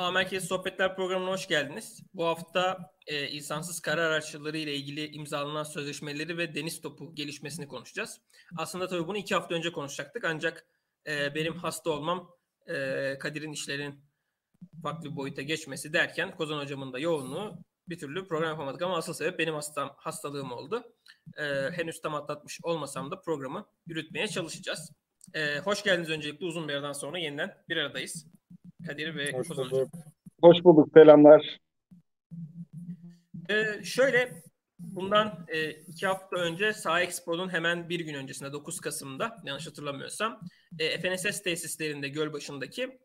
A Merkez Sohbetler programına hoş geldiniz. Bu hafta e, insansız kara araçları ile ilgili imzalanan sözleşmeleri ve deniz topu gelişmesini konuşacağız. Aslında tabii bunu iki hafta önce konuşacaktık ancak e, benim hasta olmam, e, Kadir'in işlerin farklı bir boyuta geçmesi derken Kozan hocamın da yoğunluğu bir türlü program yapamadık ama asıl sebep benim hastam, hastalığım oldu. E, henüz tam atlatmış olmasam da programı yürütmeye çalışacağız. E, hoş geldiniz öncelikle uzun bir aradan sonra yeniden bir aradayız. Kadir ve Hoş Kozan bulduk. hocam. Hoş bulduk. Selamlar. Ee, şöyle bundan e, iki hafta önce Sağ Expo'nun hemen bir gün öncesinde 9 Kasım'da yanlış hatırlamıyorsam e, FNSS tesislerinde Gölbaşı'ndaki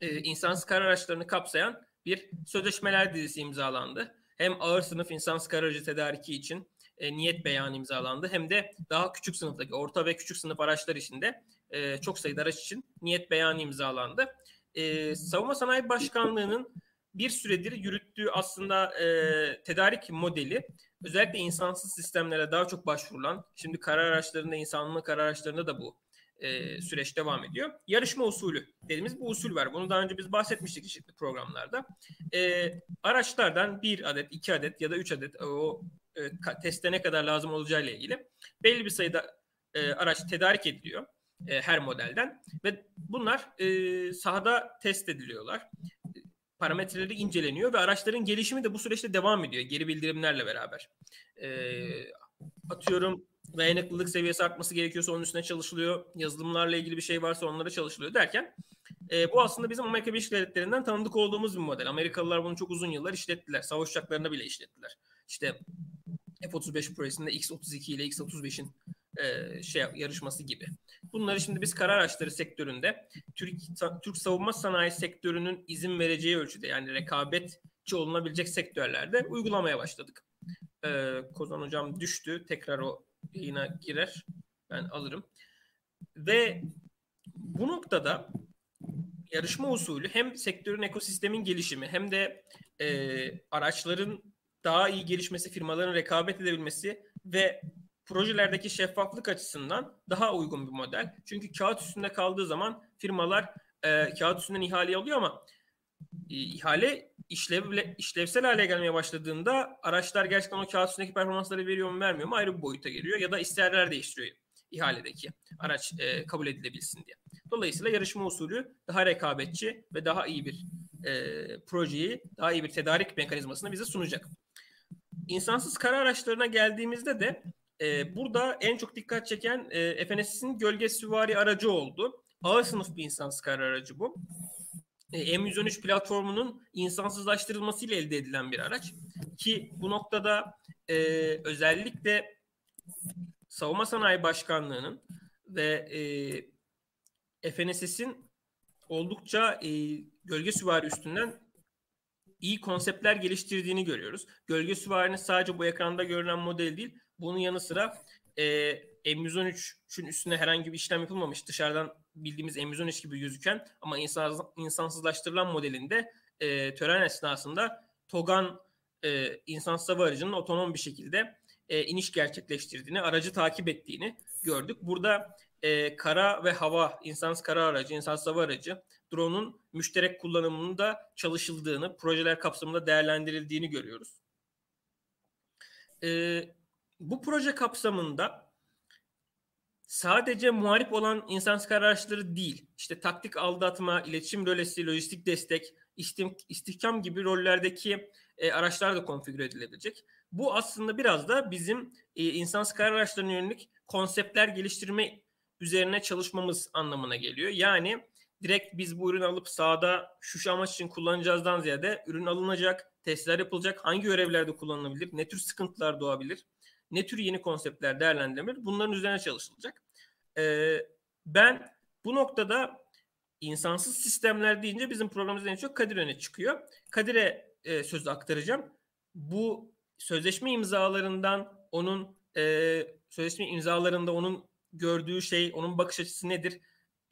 e, insansız kar araçlarını kapsayan bir sözleşmeler dizisi imzalandı. Hem ağır sınıf insansız kar aracı tedariki için e, niyet beyanı imzalandı hem de daha küçük sınıftaki orta ve küçük sınıf araçlar için de e, çok sayıda araç için niyet beyanı imzalandı. E, Savunma Sanayi Başkanlığı'nın bir süredir yürüttüğü aslında e, tedarik modeli özellikle insansız sistemlere daha çok başvurulan, şimdi karar araçlarında, insanlı karar araçlarında da bu e, süreç devam ediyor. Yarışma usulü dediğimiz bu usul var. Bunu daha önce biz bahsetmiştik çeşitli programlarda. E, araçlardan bir adet, iki adet ya da üç adet o e, teste ne kadar lazım olacağı ile ilgili belli bir sayıda e, araç tedarik ediliyor e, her modelden ve bunlar e, sahada test ediliyorlar parametreleri inceleniyor ve araçların gelişimi de bu süreçte devam ediyor geri bildirimlerle beraber. E, atıyorum dayanıklılık seviyesi artması gerekiyorsa onun üstüne çalışılıyor. Yazılımlarla ilgili bir şey varsa onlara çalışılıyor derken e, bu aslında bizim Amerika Birleşik Devletleri'nden tanıdık olduğumuz bir model. Amerikalılar bunu çok uzun yıllar işlettiler. Savaş uçaklarına bile işlettiler. İşte F-35 projesinde X-32 ile X-35'in e, şey yarışması gibi. Bunları şimdi biz kara araçları sektöründe Türk Türk savunma sanayi sektörünün izin vereceği ölçüde yani rekabetçi olunabilecek sektörlerde uygulamaya başladık. E, Kozan hocam düştü. Tekrar o yayına girer. Ben alırım. Ve bu noktada yarışma usulü hem sektörün ekosistemin gelişimi hem de e, araçların daha iyi gelişmesi, firmaların rekabet edebilmesi ve projelerdeki şeffaflık açısından daha uygun bir model. Çünkü kağıt üstünde kaldığı zaman firmalar e, kağıt üstünden ihale alıyor ama e, ihale işlevle, işlevsel hale gelmeye başladığında araçlar gerçekten o kağıt üstündeki performansları veriyor mu vermiyor mu ayrı bir boyuta geliyor ya da isterler değiştiriyor ihaledeki araç e, kabul edilebilsin diye. Dolayısıyla yarışma usulü daha rekabetçi ve daha iyi bir e, projeyi, daha iyi bir tedarik mekanizmasını bize sunacak. İnsansız kara araçlarına geldiğimizde de e, burada en çok dikkat çeken e, FNS'in gölge süvari aracı oldu. Ağır sınıf bir insansız kara aracı bu. E, M113 platformunun insansızlaştırılmasıyla elde edilen bir araç. Ki bu noktada e, özellikle Savunma Sanayi Başkanlığı'nın ve e, FNSS'in oldukça e, gölge süvari üstünden iyi konseptler geliştirdiğini görüyoruz. Gölge süvarinin sadece bu ekranda görünen model değil, bunun yanı sıra e, M113'ün üstüne herhangi bir işlem yapılmamış. Dışarıdan bildiğimiz M113 gibi gözüken ama insan, insansızlaştırılan modelinde e, tören esnasında TOGAN e, insansız hava aracının otonom bir şekilde e, iniş gerçekleştirdiğini, aracı takip ettiğini gördük. Burada e, kara ve hava, insansız kara aracı, insansız hava aracı, drone'un müşterek kullanımının da çalışıldığını, projeler kapsamında değerlendirildiğini görüyoruz. E, bu proje kapsamında sadece muharip olan insansız araçları değil, işte taktik aldatma, iletişim rölesi, lojistik destek, istihkam gibi rollerdeki e, araçlar da konfigüre edilebilecek. Bu aslında biraz da bizim e, insansız kara araçlarına yönelik konseptler geliştirme üzerine çalışmamız anlamına geliyor. Yani direkt biz bu ürünü alıp sahada şu amaç için kullanacağızdan ziyade ürün alınacak, testler yapılacak, hangi görevlerde kullanılabilir, ne tür sıkıntılar doğabilir, ne tür yeni konseptler değerlendirilir bunların üzerine çalışılacak. Ee, ben bu noktada insansız sistemler deyince bizim programımızda en çok Kadir öne çıkıyor. Kadir'e e, sözü aktaracağım. Bu sözleşme imzalarından onun e, sözleşme imzalarında onun gördüğü şey, onun bakış açısı nedir?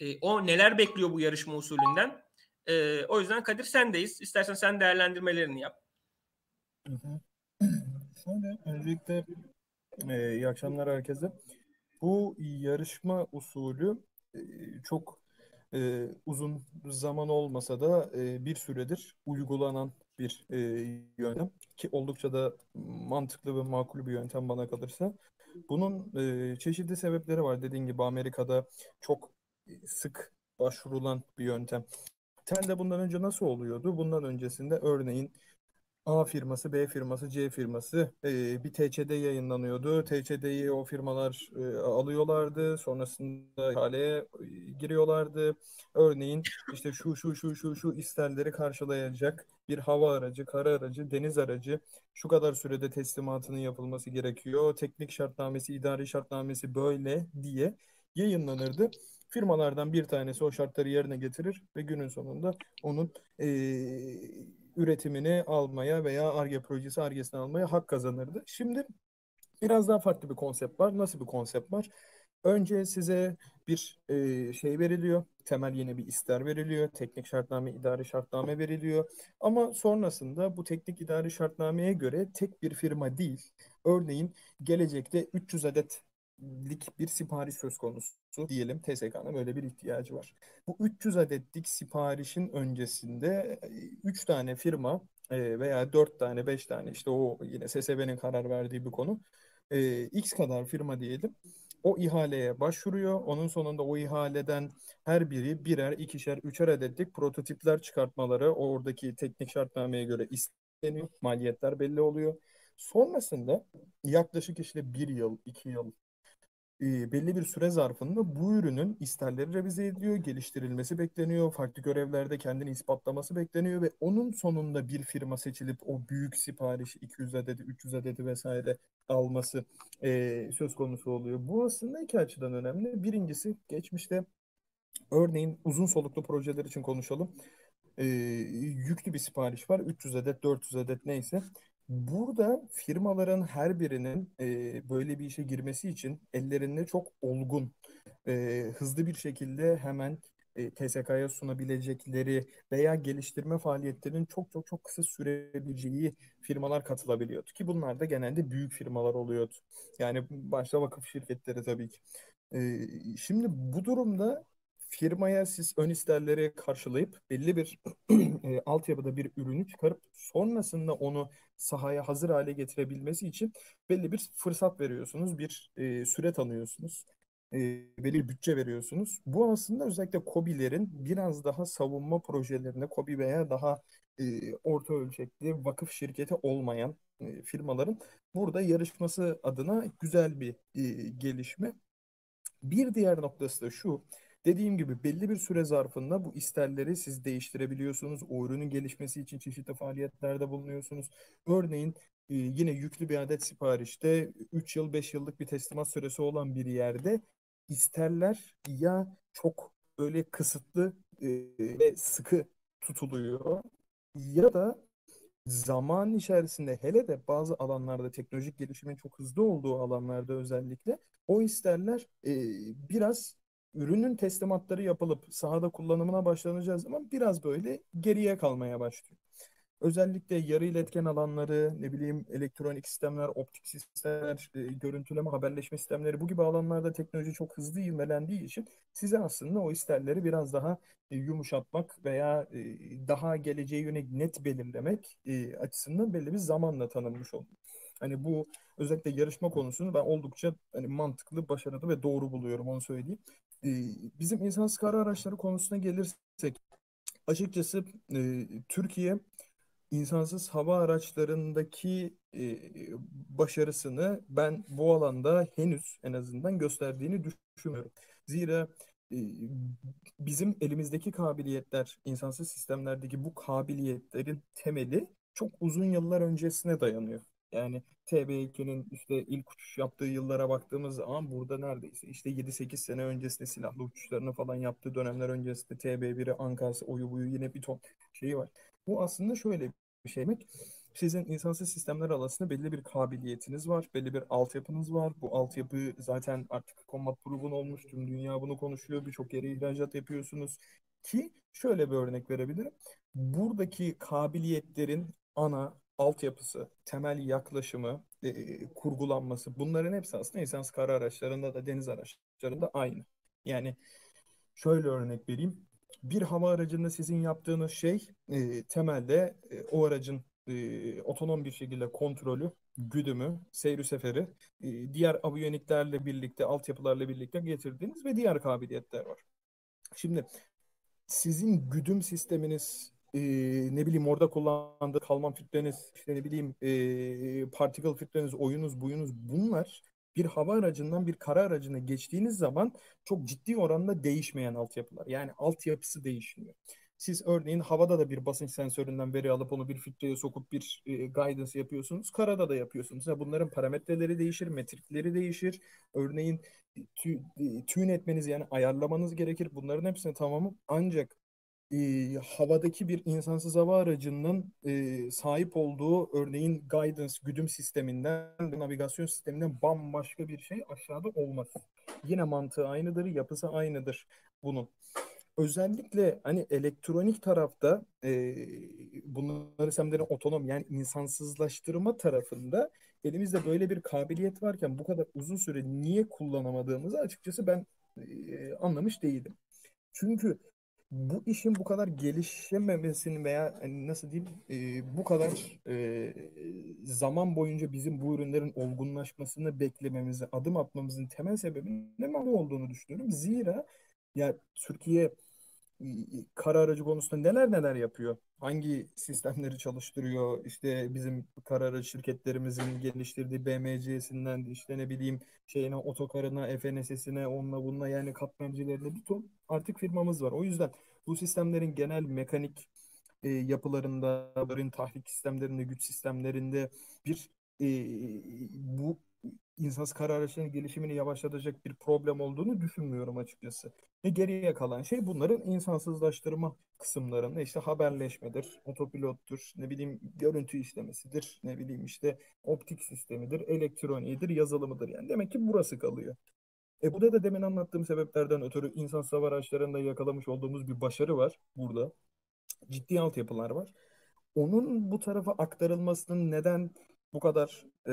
E, o neler bekliyor bu yarışma usulünden? E, o yüzden Kadir sendeyiz. İstersen sen değerlendirmelerini yap. Şöyle öncelikle e, iyi akşamlar herkese. Bu yarışma usulü e, çok e, uzun zaman olmasa da e, bir süredir uygulanan bir e, yöntem ki oldukça da mantıklı ve makul bir yöntem bana kalırsa. Bunun e, çeşitli sebepleri var. Dediğim gibi Amerika'da çok sık başvurulan bir yöntem. Temelde bundan önce nasıl oluyordu? Bundan öncesinde örneğin A firması, B firması, C firması e, bir TCD yayınlanıyordu. TCD'yi o firmalar e, alıyorlardı. Sonrasında ihaleye e, giriyorlardı. Örneğin işte şu şu şu şu şu isterleri karşılayacak bir hava aracı, kara aracı, deniz aracı şu kadar sürede teslimatının yapılması gerekiyor. Teknik şartnamesi, idari şartnamesi böyle diye yayınlanırdı. Firmalardan bir tanesi o şartları yerine getirir ve günün sonunda onun e, üretimini almaya veya ARGE projesi ARGE'sini almaya hak kazanırdı. Şimdi biraz daha farklı bir konsept var. Nasıl bir konsept var? Önce size bir e, şey veriliyor. Temel yeni bir ister veriliyor. Teknik şartname, idari şartname veriliyor. Ama sonrasında bu teknik idari şartnameye göre tek bir firma değil. Örneğin gelecekte 300 adet lik bir sipariş söz konusu diyelim TSK'nın böyle bir ihtiyacı var. Bu 300 adetlik siparişin öncesinde 3 tane firma veya 4 tane 5 tane işte o yine SSB'nin karar verdiği bir konu X kadar firma diyelim o ihaleye başvuruyor. Onun sonunda o ihaleden her biri birer, ikişer, üçer adetlik prototipler çıkartmaları oradaki teknik şartnameye göre isteniyor. Maliyetler belli oluyor. Sonrasında yaklaşık işte bir yıl, iki yıl e, belli bir süre zarfında bu ürünün isterleri revize ediliyor, geliştirilmesi bekleniyor, farklı görevlerde kendini ispatlaması bekleniyor ve onun sonunda bir firma seçilip o büyük sipariş 200 adedi, 300 adedi vesaire alması e, söz konusu oluyor. Bu aslında iki açıdan önemli. Birincisi geçmişte örneğin uzun soluklu projeler için konuşalım. E, yüklü bir sipariş var. 300 adet, 400 adet neyse. Burada firmaların her birinin e, böyle bir işe girmesi için ellerinde çok olgun, e, hızlı bir şekilde hemen e, TSK'ya sunabilecekleri veya geliştirme faaliyetlerinin çok çok çok kısa sürebileceği firmalar katılabiliyordu. Ki bunlar da genelde büyük firmalar oluyordu. Yani başta vakıf şirketleri tabii ki. E, şimdi bu durumda firmaya siz ön isterleri karşılayıp belli bir e, altyapıda bir ürünü çıkarıp sonrasında onu sahaya hazır hale getirebilmesi için belli bir fırsat veriyorsunuz, bir e, süre tanıyorsunuz, e, belli bir bütçe veriyorsunuz. Bu aslında özellikle COBİ'lerin biraz daha savunma projelerine, COBİ veya daha e, orta ölçekli vakıf şirketi olmayan e, firmaların burada yarışması adına güzel bir e, gelişme. Bir diğer noktası da şu. Dediğim gibi belli bir süre zarfında bu isterleri siz değiştirebiliyorsunuz. O ürünün gelişmesi için çeşitli faaliyetlerde bulunuyorsunuz. Örneğin e, yine yüklü bir adet siparişte 3 yıl 5 yıllık bir teslimat süresi olan bir yerde isterler ya çok böyle kısıtlı e, ve sıkı tutuluyor ya da zaman içerisinde hele de bazı alanlarda teknolojik gelişimin çok hızlı olduğu alanlarda özellikle o isterler e, biraz ürünün teslimatları yapılıp sahada kullanımına başlanacağı zaman biraz böyle geriye kalmaya başlıyor. Özellikle yarı iletken alanları, ne bileyim elektronik sistemler, optik sistemler, e, görüntüleme, haberleşme sistemleri bu gibi alanlarda teknoloji çok hızlı ivmelendiği için size aslında o isterleri biraz daha e, yumuşatmak veya e, daha geleceğe yönelik net belirlemek açısından belli bir zamanla tanınmış oldu. Hani bu özellikle yarışma konusunu ben oldukça hani mantıklı, başarılı ve doğru buluyorum onu söyleyeyim. Ee, bizim insansız kara araçları konusuna gelirsek açıkçası e, Türkiye insansız hava araçlarındaki e, başarısını ben bu alanda henüz en azından gösterdiğini düşünmüyorum. Zira e, bizim elimizdeki kabiliyetler, insansız sistemlerdeki bu kabiliyetlerin temeli çok uzun yıllar öncesine dayanıyor. Yani TB2'nin işte ilk uçuş yaptığı yıllara baktığımız zaman burada neredeyse işte 7-8 sene öncesinde silahlı uçuşlarını falan yaptığı dönemler öncesinde TB1'i, Ankası, oyu buyu yine bir ton şeyi var. Bu aslında şöyle bir şey demek. Sizin insansız sistemler arasında belli bir kabiliyetiniz var, belli bir altyapınız var. Bu altyapı zaten artık combat proven olmuş, tüm dünya bunu konuşuyor, birçok yere ihracat yapıyorsunuz. Ki şöyle bir örnek verebilirim. Buradaki kabiliyetlerin ana altyapısı, temel yaklaşımı, e, kurgulanması bunların hepsi aslında insansız kara araçlarında da deniz araçlarında aynı. Yani Şöyle örnek vereyim. Bir hava aracında sizin yaptığınız şey e, temelde e, o aracın e, otonom bir şekilde kontrolü, güdümü, seyri seferi, e, diğer aviyoniklerle birlikte, altyapılarla birlikte getirdiğiniz ve diğer kabiliyetler var. Şimdi sizin güdüm sisteminiz, e, ne bileyim orada kullandığı kalman filtreniz, işte ne bileyim e, particle filtreniz, oyunuz, buyunuz bunlar bir hava aracından bir kara aracına geçtiğiniz zaman çok ciddi oranda değişmeyen altyapılar. Yani altyapısı değişmiyor. Siz örneğin havada da bir basınç sensöründen veri alıp onu bir filtreye sokup bir e, guidance yapıyorsunuz. Karada da yapıyorsunuz. Yani bunların parametreleri değişir, metrikleri değişir. Örneğin tü, tune etmeniz yani ayarlamanız gerekir. Bunların hepsini tamamı ancak e, havadaki bir insansız hava aracının e, sahip olduğu örneğin guidance güdüm sisteminden navigasyon sisteminden bambaşka bir şey aşağıda olmaz. Yine mantığı aynıdır, yapısı aynıdır bunun. Özellikle hani elektronik tarafta e, bunları sistemlerin otonom yani insansızlaştırma tarafında elimizde böyle bir kabiliyet varken bu kadar uzun süre niye kullanamadığımızı açıkçası ben e, anlamış değilim. Çünkü bu işin bu kadar gelişememesini veya hani nasıl diyeyim e, bu kadar e, zaman boyunca bizim bu ürünlerin olgunlaşmasını beklememizi, adım atmamızın temel sebebinin ne olduğunu düşünüyorum. Zira ya Türkiye kara aracı konusunda neler neler yapıyor? Hangi sistemleri çalıştırıyor? İşte bizim kara aracı şirketlerimizin geliştirdiği BMC'sinden işte ne bileyim şeyine otokarına, FNS'sine, onunla bununla yani katmercilerine bir ton artık firmamız var. O yüzden bu sistemlerin genel mekanik e, yapılarında, tahrik sistemlerinde, güç sistemlerinde bir e, bu insansız kara araçlarının gelişimini yavaşlatacak bir problem olduğunu düşünmüyorum açıkçası. Ve geriye kalan şey bunların insansızlaştırma kısımlarında işte haberleşmedir, otopilottur, ne bileyim görüntü işlemesidir, ne bileyim işte optik sistemidir, elektroniğidir, yazılımıdır. Yani demek ki burası kalıyor. E burada da demin anlattığım sebeplerden ötürü insan hava araçlarında yakalamış olduğumuz bir başarı var burada. Ciddi altyapılar var. Onun bu tarafa aktarılmasının neden bu kadar e,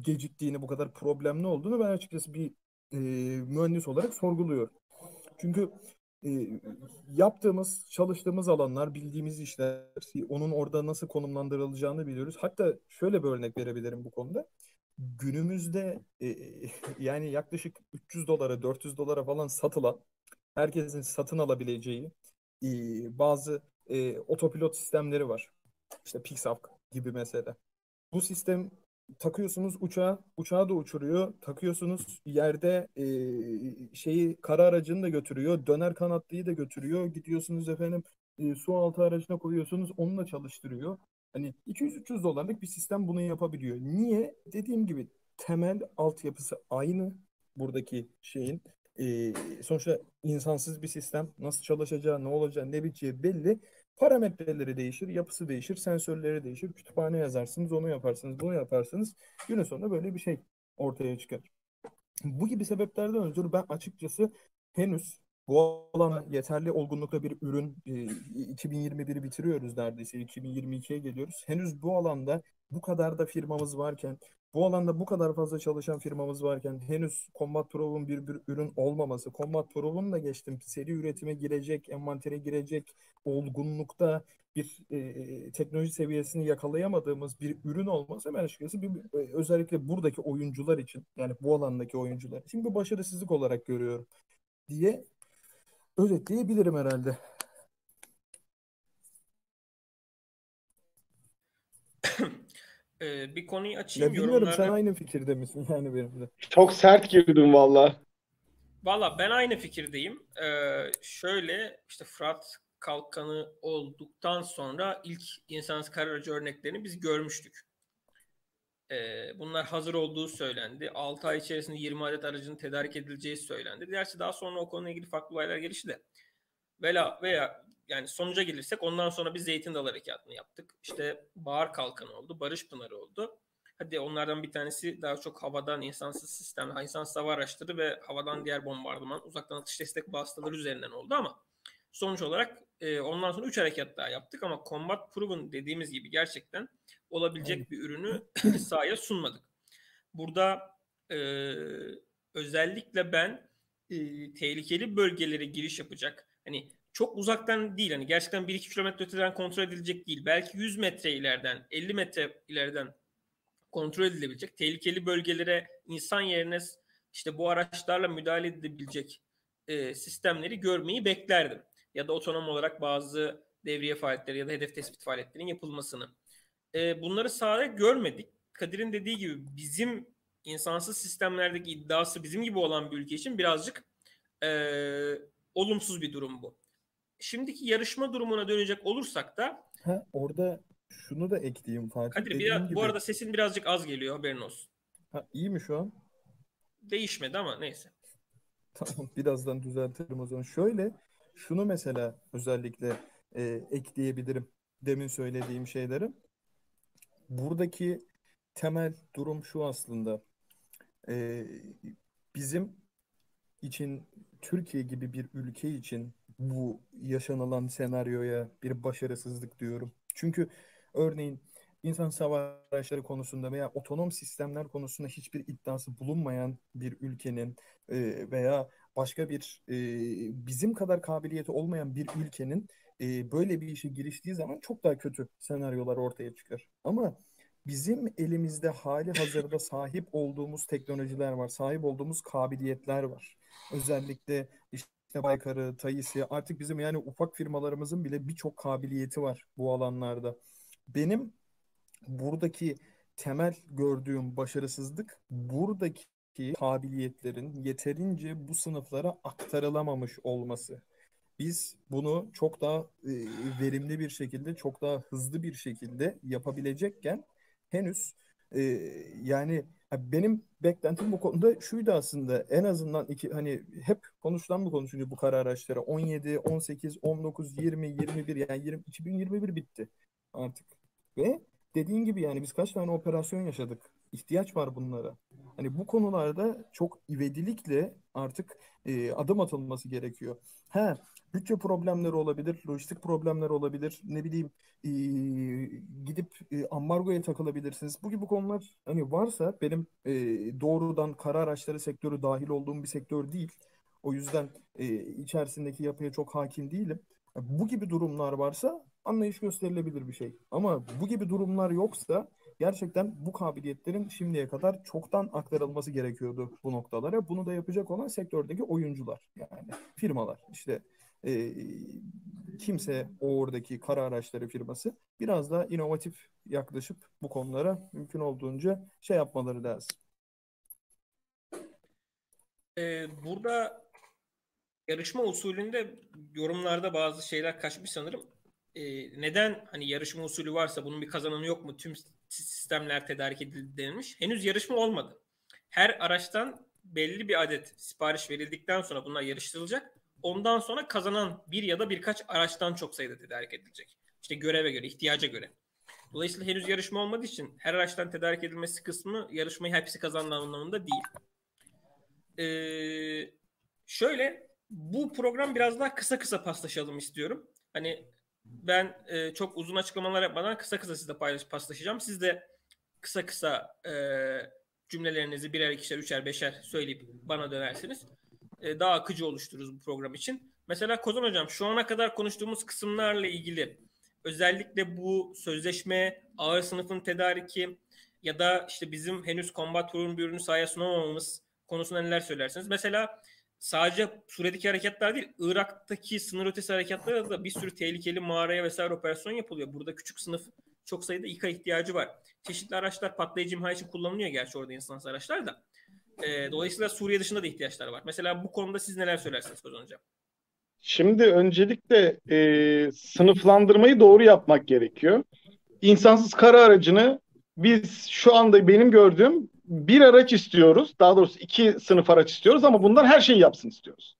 geciktiğini, bu kadar problemli olduğunu ben açıkçası bir e, mühendis olarak sorguluyorum. Çünkü e, yaptığımız, çalıştığımız alanlar, bildiğimiz işler, onun orada nasıl konumlandırılacağını biliyoruz. Hatta şöyle bir örnek verebilirim bu konuda. Günümüzde e, yani yaklaşık 300 dolara, 400 dolara falan satılan, herkesin satın alabileceği e, bazı e, otopilot sistemleri var. İşte Pixar gibi mesela. Bu sistem takıyorsunuz uçağa, uçağı da uçuruyor. Takıyorsunuz yerde e, şeyi kara aracını da götürüyor. Döner kanatlıyı da götürüyor. Gidiyorsunuz efendim e, su altı aracına koyuyorsunuz. Onu da çalıştırıyor. Hani 200-300 dolarlık bir sistem bunu yapabiliyor. Niye? Dediğim gibi temel altyapısı aynı buradaki şeyin. E, sonuçta insansız bir sistem nasıl çalışacağı, ne olacağı, ne biteceği belli. Parametreleri değişir, yapısı değişir, sensörleri değişir. Kütüphane yazarsınız, onu yaparsınız, bunu yaparsınız. Günün sonunda böyle bir şey ortaya çıkar. Bu gibi sebeplerden ötürü ben açıkçası henüz bu alana yeterli olgunlukta bir ürün e, 2021'i bitiriyoruz neredeyse 2022'ye geliyoruz. Henüz bu alanda bu kadar da firmamız varken bu alanda bu kadar fazla çalışan firmamız varken henüz Combat Pro'nun bir, bir ürün olmaması, Combat Pro'nun da geçtim seri üretime girecek, envantere girecek olgunlukta bir e, teknoloji seviyesini yakalayamadığımız bir ürün olması ben açıkçası bir, e, özellikle buradaki oyuncular için yani bu alandaki oyuncular için bir başarısızlık olarak görüyorum diye özetleyebilirim herhalde. Ee, bir konuyu açayım. Ya bilmiyorum sen aynı fikirde misin yani benimle? Çok sert girdim valla. Valla ben aynı fikirdeyim. Ee, şöyle işte Fırat Kalkanı olduktan sonra ilk insansız kar aracı örneklerini biz görmüştük. Bunlar hazır olduğu söylendi. 6 ay içerisinde 20 adet aracın tedarik edileceği söylendi. Gerçi daha sonra o konuyla ilgili farklı olaylar gelişti de. Veya, veya yani sonuca gelirsek ondan sonra biz Zeytin Dalı Harekatı'nı yaptık. İşte Bahar Kalkanı oldu, Barış Pınarı oldu. Hadi onlardan bir tanesi daha çok havadan insansız sistem, insansız hava araçları ve havadan diğer bombardıman, uzaktan atış destek vasıtaları üzerinden oldu ama sonuç olarak e, ondan sonra 3 harekat daha yaptık ama Combat Proven dediğimiz gibi gerçekten olabilecek bir ürünü sahaya sunmadık. Burada e, özellikle ben e, tehlikeli bölgelere giriş yapacak. Hani çok uzaktan değil hani gerçekten 1-2 kilometre öteden kontrol edilecek değil. Belki 100 metre ileriden 50 metre ileriden kontrol edilebilecek tehlikeli bölgelere insan yerine işte bu araçlarla müdahale edilebilecek e, sistemleri görmeyi beklerdim. Ya da otonom olarak bazı devriye faaliyetleri ya da hedef tespit faaliyetlerinin yapılmasını. E, bunları sahada görmedik. Kadir'in dediği gibi bizim insansız sistemlerdeki iddiası bizim gibi olan bir ülke için birazcık e, olumsuz bir durum bu. Şimdiki yarışma durumuna dönecek olursak da ha, orada şunu da ekleyeyim Fatih. Kadir biraz, gibi... bu arada sesin birazcık az geliyor haberin olsun. Ha, iyi mi şu an? Değişmedi ama neyse. Tamam birazdan düzeltirim o zaman. Şöyle şunu mesela özellikle e, ekleyebilirim demin söylediğim şeyleri. Buradaki temel durum şu aslında. E, bizim için Türkiye gibi bir ülke için bu yaşanılan senaryoya bir başarısızlık diyorum. Çünkü örneğin insan savaş araçları konusunda veya otonom sistemler konusunda hiçbir iddiası bulunmayan bir ülkenin e, veya başka bir e, bizim kadar kabiliyeti olmayan bir ülkenin e, böyle bir işe giriştiği zaman çok daha kötü senaryolar ortaya çıkar. Ama bizim elimizde hali hazırda sahip olduğumuz teknolojiler var, sahip olduğumuz kabiliyetler var. Özellikle işte Baykar'ı, Tayis'i artık bizim yani ufak firmalarımızın bile birçok kabiliyeti var bu alanlarda. Benim buradaki temel gördüğüm başarısızlık buradaki kabiliyetlerin yeterince bu sınıflara aktarılamamış olması. Biz bunu çok daha e, verimli bir şekilde, çok daha hızlı bir şekilde yapabilecekken henüz e, yani benim beklentim bu konuda şuydu aslında en azından iki hani hep konuşulan bu konuşuluyor bu kara araçları 17, 18, 19, 20, 21 yani 20, 2021 bitti artık ve dediğin gibi yani biz kaç tane operasyon yaşadık ihtiyaç var bunlara. Hani bu konularda çok ivedilikle artık e, adım atılması gerekiyor. He, bütçe problemleri olabilir, lojistik problemler olabilir, ne bileyim e, gidip e, ambargoya takılabilirsiniz. Bu gibi konular hani varsa benim e, doğrudan kara araçları sektörü dahil olduğum bir sektör değil. O yüzden e, içerisindeki yapıya çok hakim değilim. Bu gibi durumlar varsa anlayış gösterilebilir bir şey. Ama bu gibi durumlar yoksa gerçekten bu kabiliyetlerin şimdiye kadar çoktan aktarılması gerekiyordu bu noktalara. Bunu da yapacak olan sektördeki oyuncular yani firmalar işte e, kimse oradaki kara araçları firması biraz da inovatif yaklaşıp bu konulara mümkün olduğunca şey yapmaları lazım. Ee, burada yarışma usulünde yorumlarda bazı şeyler kaçmış sanırım. Ee, neden hani yarışma usulü varsa bunun bir kazananı yok mu? Tüm sistemler tedarik edildi denilmiş. Henüz yarışma olmadı. Her araçtan belli bir adet sipariş verildikten sonra bunlar yarıştırılacak. Ondan sonra kazanan bir ya da birkaç araçtan çok sayıda tedarik edilecek. İşte göreve göre, ihtiyaca göre. Dolayısıyla henüz yarışma olmadığı için her araçtan tedarik edilmesi kısmı yarışmayı hepsi kazandığı anlamında değil. Ee, şöyle bu program biraz daha kısa kısa paslaşalım istiyorum. Hani ben e, çok uzun açıklamalar yapmadan kısa kısa sizle paylaş, paslaşacağım. Siz de kısa kısa e, cümlelerinizi birer, ikişer, üçer, beşer söyleyip bana dönersiniz. E, daha akıcı oluştururuz bu program için. Mesela Kozan Hocam şu ana kadar konuştuğumuz kısımlarla ilgili özellikle bu sözleşme, ağır sınıfın tedariki ya da işte bizim henüz kombat ürün bir ürünü sahaya sunamamamız konusunda neler söylersiniz? Mesela sadece Suriye'deki hareketler değil, Irak'taki sınır ötesi hareketlarda da bir sürü tehlikeli mağaraya vesaire operasyon yapılıyor. Burada küçük sınıf çok sayıda İKA ihtiyacı var. Çeşitli araçlar patlayıcı imha için kullanılıyor gerçi orada insansız araçlar da. E, dolayısıyla Suriye dışında da ihtiyaçlar var. Mesela bu konuda siz neler söylersiniz Kozan Hocam? Şimdi öncelikle e, sınıflandırmayı doğru yapmak gerekiyor. İnsansız kara aracını biz şu anda benim gördüğüm bir araç istiyoruz. Daha doğrusu iki sınıf araç istiyoruz ama bundan her şeyi yapsın istiyoruz.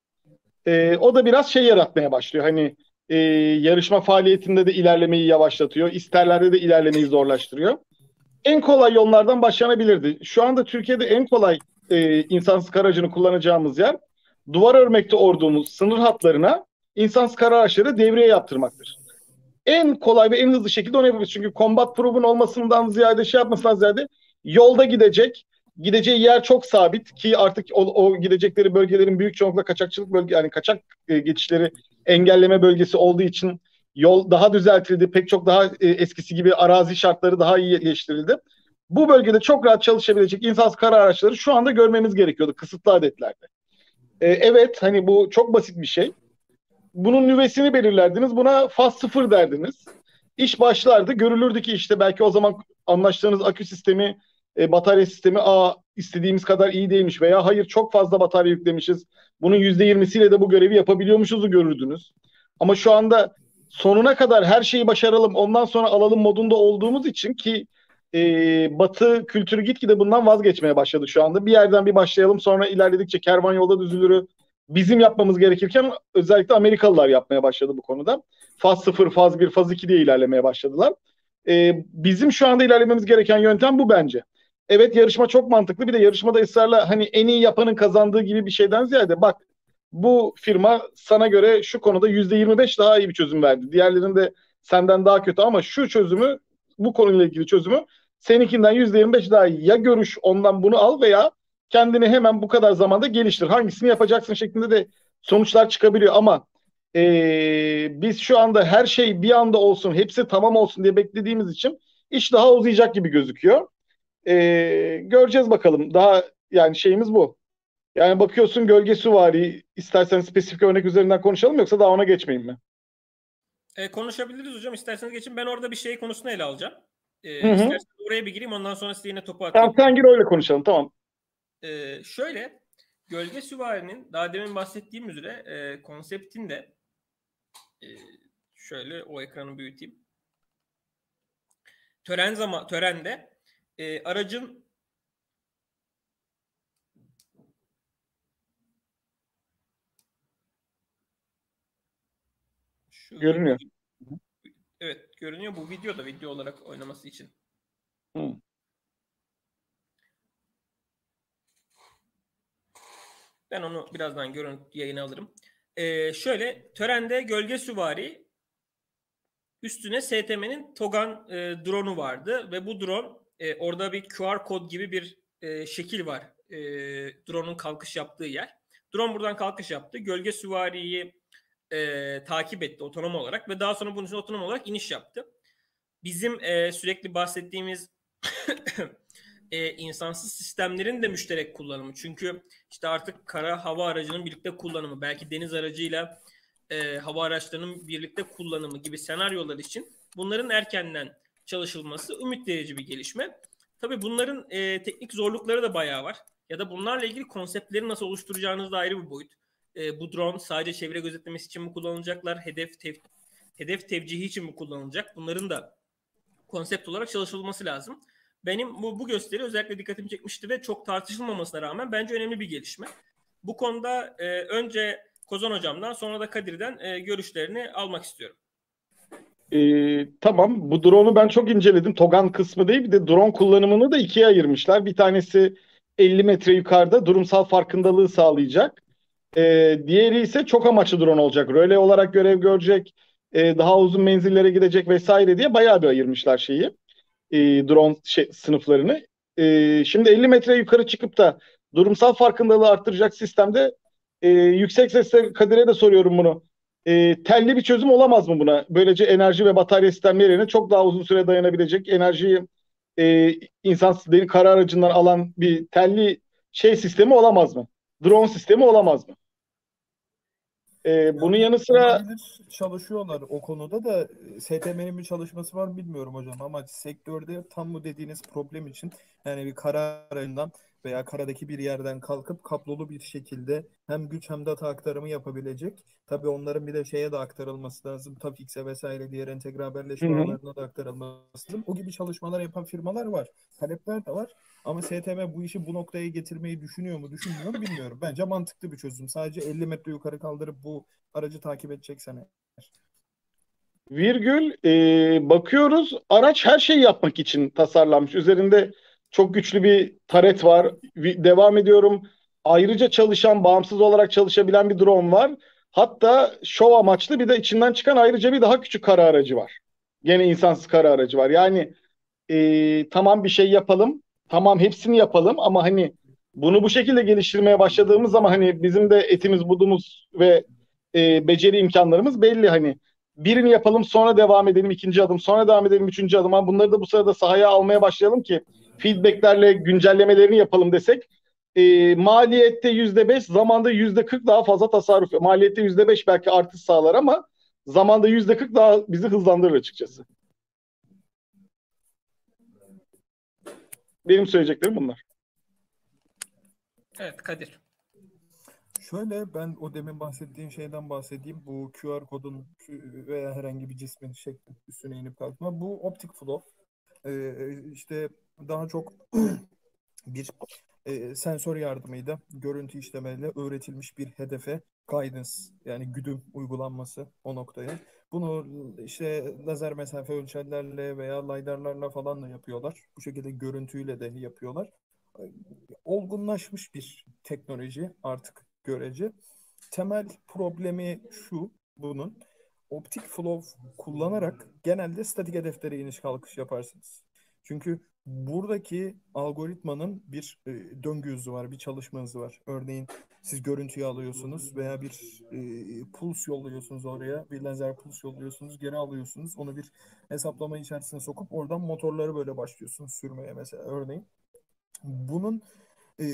E, o da biraz şey yaratmaya başlıyor. Hani e, yarışma faaliyetinde de ilerlemeyi yavaşlatıyor. İsterlerde de ilerlemeyi zorlaştırıyor. En kolay yollardan başlanabilirdi. Şu anda Türkiye'de en kolay e, insansız kara aracını kullanacağımız yer duvar örmekte olduğumuz sınır hatlarına insansız kara araçları devreye yaptırmaktır. En kolay ve en hızlı şekilde onu yapabiliriz. Çünkü combat proof'un olmasından ziyade şey yapmasından ziyade yolda gidecek Gideceği yer çok sabit ki artık o, o gidecekleri bölgelerin büyük çoğunlukla kaçakçılık bölge yani kaçak e, geçişleri engelleme bölgesi olduğu için yol daha düzeltildi. Pek çok daha e, eskisi gibi arazi şartları daha iyi iyileştirildi. Bu bölgede çok rahat çalışabilecek insansız kara araçları şu anda görmemiz gerekiyordu kısıtlı adetlerde. E, evet hani bu çok basit bir şey. Bunun nüvesini belirlerdiniz. Buna faz sıfır derdiniz. İş başlardı. Görülürdü ki işte belki o zaman anlaştığınız akü sistemi, e, batarya sistemi a istediğimiz kadar iyi değilmiş veya hayır çok fazla batarya yüklemişiz. Bunun %20'siyle de bu görevi yapabiliyormuşuzu görürdünüz. Ama şu anda sonuna kadar her şeyi başaralım ondan sonra alalım modunda olduğumuz için ki e, Batı kültürü gitgide bundan vazgeçmeye başladı şu anda. Bir yerden bir başlayalım sonra ilerledikçe kervan yolda düzülürü bizim yapmamız gerekirken özellikle Amerikalılar yapmaya başladı bu konuda. Faz 0, faz 1, faz 2 diye ilerlemeye başladılar. E, bizim şu anda ilerlememiz gereken yöntem bu bence. Evet yarışma çok mantıklı. Bir de yarışmada ısrarla hani en iyi yapanın kazandığı gibi bir şeyden ziyade bak bu firma sana göre şu konuda %25 daha iyi bir çözüm verdi. Diğerlerinde senden daha kötü ama şu çözümü bu konuyla ilgili çözümü seninkinden %25 daha iyi. Ya görüş ondan bunu al veya kendini hemen bu kadar zamanda geliştir. Hangisini yapacaksın şeklinde de sonuçlar çıkabiliyor ama e, biz şu anda her şey bir anda olsun, hepsi tamam olsun diye beklediğimiz için iş daha uzayacak gibi gözüküyor. E, göreceğiz bakalım. Daha yani şeyimiz bu. Yani bakıyorsun gölge süvari istersen spesifik örnek üzerinden konuşalım yoksa daha ona geçmeyeyim mi? E, konuşabiliriz hocam. İsterseniz geçin. Ben orada bir şey konusunu ele alacağım. E, oraya bir gireyim ondan sonra size yine topu atayım. Tamam sen gir öyle konuşalım tamam. E, şöyle gölge süvarinin daha demin bahsettiğim üzere e, konseptinde e, şöyle o ekranı büyüteyim. Tören zaman törende e, aracın Şu görünüyor. Evet görünüyor. Bu video da video olarak oynaması için. Hı. Ben onu birazdan görüntü yayına alırım. Ee, şöyle törende gölge süvari üstüne STM'nin Togan e, drone'u vardı ve bu drone e, orada bir QR kod gibi bir e, şekil var. E, drone'un kalkış yaptığı yer. Drone buradan kalkış yaptı. Gölge süvariyi e, takip etti otonom olarak ve daha sonra bunun için otonom olarak iniş yaptı. Bizim e, sürekli bahsettiğimiz e, insansız sistemlerin de müşterek kullanımı. Çünkü işte artık kara hava aracının birlikte kullanımı, belki deniz aracıyla e, hava araçlarının birlikte kullanımı gibi senaryolar için bunların erkenden çalışılması ümit verici bir gelişme. Tabii bunların e, teknik zorlukları da bayağı var. Ya da bunlarla ilgili konseptleri nasıl oluşturacağınız da ayrı bir boyut. E, bu drone sadece çevre gözetlemesi için mi kullanılacaklar? Hedef tev hedef tevcihi için mi kullanılacak? Bunların da konsept olarak çalışılması lazım. Benim bu, bu gösteri özellikle dikkatimi çekmişti ve çok tartışılmamasına rağmen bence önemli bir gelişme. Bu konuda e, önce Kozan hocamdan sonra da Kadir'den e, görüşlerini almak istiyorum. Ee, tamam bu drone'u ben çok inceledim. Togan kısmı değil bir de drone kullanımını da ikiye ayırmışlar. Bir tanesi 50 metre yukarıda durumsal farkındalığı sağlayacak. Ee, diğeri ise çok amaçlı drone olacak. Röle olarak görev görecek, e, daha uzun menzillere gidecek vesaire diye bayağı bir ayırmışlar şeyi. E, drone şey, sınıflarını. E, şimdi 50 metre yukarı çıkıp da durumsal farkındalığı arttıracak sistemde e, yüksek sesle Kadir'e de soruyorum bunu. E, telli bir çözüm olamaz mı buna? Böylece enerji ve batarya sistemleri yerine çok daha uzun süre dayanabilecek enerjiyi e, insan kara aracından alan bir telli şey sistemi olamaz mı? Drone sistemi olamaz mı? Ee, bunun yanı sıra çalışıyorlar o konuda da STM'nin bir çalışması var bilmiyorum hocam ama sektörde tam bu dediğiniz problem için yani bir kara veya karadaki bir yerden kalkıp kablolu bir şekilde hem güç hem data aktarımı yapabilecek. Tabii onların bir de şeye de aktarılması lazım. Tafix'e vesaire diğer entegre haberleşme ağlarına da aktarılması lazım. O gibi çalışmalar yapan firmalar var. Talepler de var. Ama STM bu işi bu noktaya getirmeyi düşünüyor mu düşünmüyor mu bilmiyorum. Bence mantıklı bir çözüm. Sadece 50 metre yukarı kaldırıp bu aracı takip edeceksen eğer. Virgül e, bakıyoruz araç her şeyi yapmak için tasarlanmış. Üzerinde çok güçlü bir taret var. Devam ediyorum. Ayrıca çalışan, bağımsız olarak çalışabilen bir drone var. Hatta şov amaçlı bir de içinden çıkan ayrıca bir daha küçük kara aracı var. Gene insansız kara aracı var. Yani e, tamam bir şey yapalım tamam hepsini yapalım ama hani bunu bu şekilde geliştirmeye başladığımız zaman hani bizim de etimiz budumuz ve e, beceri imkanlarımız belli hani birini yapalım sonra devam edelim ikinci adım sonra devam edelim üçüncü adım ama bunları da bu sırada sahaya almaya başlayalım ki feedbacklerle güncellemelerini yapalım desek e, maliyette yüzde beş zamanda yüzde kırk daha fazla tasarruf maliyette yüzde beş belki artış sağlar ama zamanda yüzde kırk daha bizi hızlandırır açıkçası. Benim söyleyeceklerim bunlar. Evet Kadir. Şöyle ben o demin bahsettiğim şeyden bahsedeyim. Bu QR kodun veya herhangi bir cismin şeklin üstüne inip kalkma. Bu optik flow. Ee, işte daha çok bir e, sensör yardımıyla görüntü işlemeyle öğretilmiş bir hedefe guidance yani güdüm uygulanması o noktaya. Bunu işte lazer mesafe ölçerlerle veya lidarlarla falan da yapıyorlar. Bu şekilde görüntüyle de yapıyorlar. Olgunlaşmış bir teknoloji artık görece. Temel problemi şu bunun. Optik flow kullanarak genelde statik hedeflere iniş kalkış yaparsınız. Çünkü buradaki algoritmanın bir e, döngü hızı var, bir çalışma hızı var. Örneğin siz görüntüyü alıyorsunuz veya bir e, puls yolluyorsunuz oraya, bir lazer puls yolluyorsunuz, geri alıyorsunuz. Onu bir hesaplama içerisine sokup oradan motorları böyle başlıyorsunuz sürmeye mesela örneğin. Bunun e,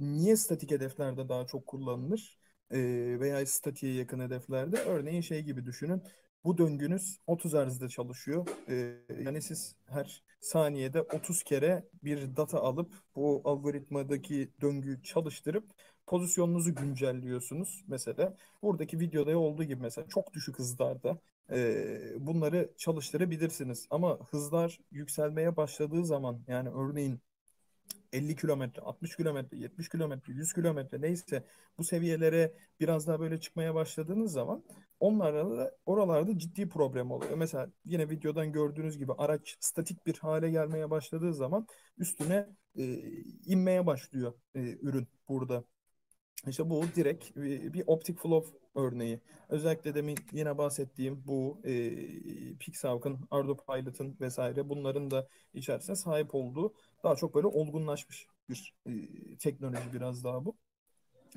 niye statik hedeflerde daha çok kullanılır e, veya statiğe yakın hedeflerde? Örneğin şey gibi düşünün. Bu döngünüz 30 Hz'de çalışıyor. E, yani siz her saniyede 30 kere bir data alıp bu algoritmadaki döngüyü çalıştırıp pozisyonunuzu güncelliyorsunuz mesela. Buradaki videoda olduğu gibi mesela çok düşük hızlarda e, bunları çalıştırabilirsiniz. Ama hızlar yükselmeye başladığı zaman yani örneğin 50 kilometre, 60 kilometre, 70 kilometre, 100 kilometre neyse bu seviyelere biraz daha böyle çıkmaya başladığınız zaman onlarla da oralarda ciddi problem oluyor. Mesela yine videodan gördüğünüz gibi araç statik bir hale gelmeye başladığı zaman üstüne e, inmeye başlıyor e, ürün burada. İşte bu direkt bir, bir optic flow örneği. Özellikle demin yine bahsettiğim bu e, Pixar'ın, Ardo Pilot'ın vesaire bunların da içerisine sahip olduğu daha çok böyle olgunlaşmış bir e, teknoloji biraz daha bu.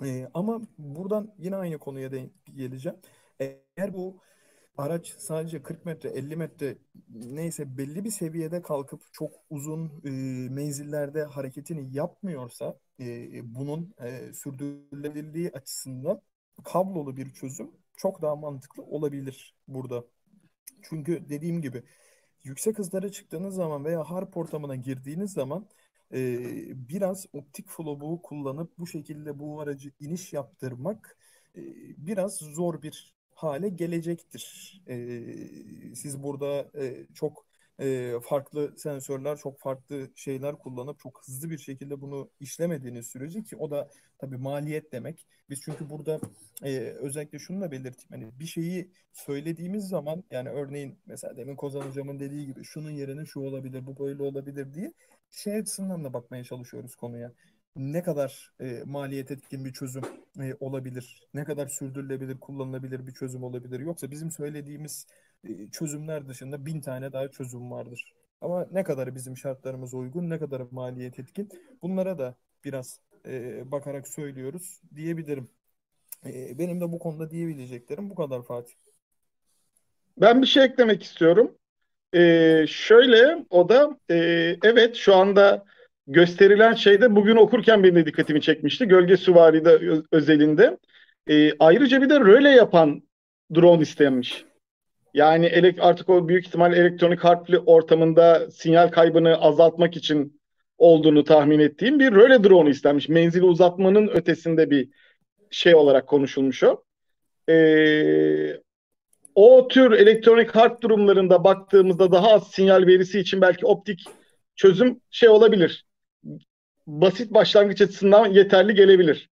E, ama buradan yine aynı konuya de geleceğim. Eğer bu araç sadece 40 metre, 50 metre neyse belli bir seviyede kalkıp çok uzun e, menzillerde hareketini yapmıyorsa e, bunun e, sürdürülebilirliği açısından kablolu bir çözüm çok daha mantıklı olabilir burada. Çünkü dediğim gibi yüksek hızlara çıktığınız zaman veya harp ortamına girdiğiniz zaman e, biraz optik flow'u kullanıp bu şekilde bu aracı iniş yaptırmak e, biraz zor bir hale gelecektir. E, siz burada e, çok e, farklı sensörler, çok farklı şeyler kullanıp çok hızlı bir şekilde bunu işlemediğiniz sürece ki o da tabii maliyet demek. Biz çünkü burada e, özellikle şunu da belirteyim. Hani bir şeyi söylediğimiz zaman yani örneğin mesela demin Kozan hocamın dediği gibi şunun yerine şu olabilir, bu böyle olabilir diye şey açısından da bakmaya çalışıyoruz konuya ne kadar e, maliyet etkin bir çözüm e, olabilir? Ne kadar sürdürülebilir, kullanılabilir bir çözüm olabilir? Yoksa bizim söylediğimiz e, çözümler dışında bin tane daha çözüm vardır. Ama ne kadar bizim şartlarımıza uygun, ne kadar maliyet etkin bunlara da biraz e, bakarak söylüyoruz diyebilirim. E, benim de bu konuda diyebileceklerim bu kadar Fatih. Ben bir şey eklemek istiyorum. Ee, şöyle o da e, evet şu anda gösterilen şeyde bugün okurken benim de dikkatimi çekmişti. Gölge Süvari'de özelinde. E, ayrıca bir de röle yapan drone istenmiş. Yani elek, artık o büyük ihtimal elektronik harpli ortamında sinyal kaybını azaltmak için olduğunu tahmin ettiğim bir röle drone istenmiş. Menzili uzatmanın ötesinde bir şey olarak konuşulmuş o. Ee, o tür elektronik harp durumlarında baktığımızda daha az sinyal verisi için belki optik çözüm şey olabilir basit başlangıç açısından yeterli gelebilir.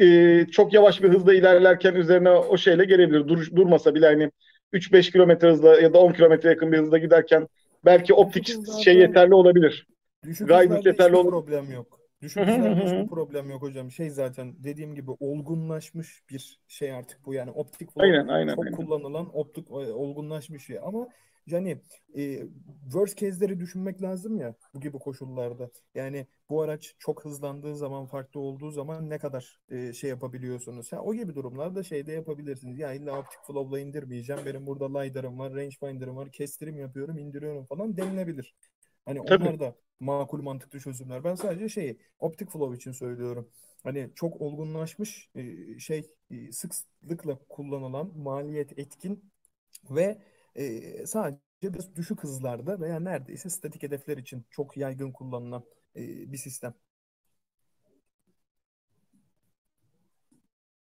Ee, çok yavaş bir hızla ilerlerken üzerine o şeyle gelebilir. Dur, durmasa bile hani 3-5 kilometre hızla ya da 10 kilometre yakın bir hızla giderken belki optik şey yeterli olabilir. Düşük yeterli olur. problem yok. Düşük hiçbir problem yok hocam. Şey zaten dediğim gibi olgunlaşmış bir şey artık bu yani optik aynen, aynen, çok aynen. kullanılan optik e, olgunlaşmış şey ama yani e, worst case'leri düşünmek lazım ya bu gibi koşullarda. Yani bu araç çok hızlandığı zaman farklı olduğu zaman ne kadar e, şey yapabiliyorsunuz. Ha, o gibi durumlarda şey de yapabilirsiniz. Ya illa optik flow'la indirmeyeceğim. Benim burada LiDAR'ım var, rangefinder'ım var. Kestirim yapıyorum, indiriyorum falan denilebilir. Hani Tabii. onlar da makul mantıklı çözümler. Ben sadece şeyi optik flow için söylüyorum. Hani çok olgunlaşmış e, şey e, sıklıkla kullanılan maliyet etkin ve e, sadece biraz düşük hızlarda veya neredeyse statik hedefler için çok yaygın kullanılan e, bir sistem.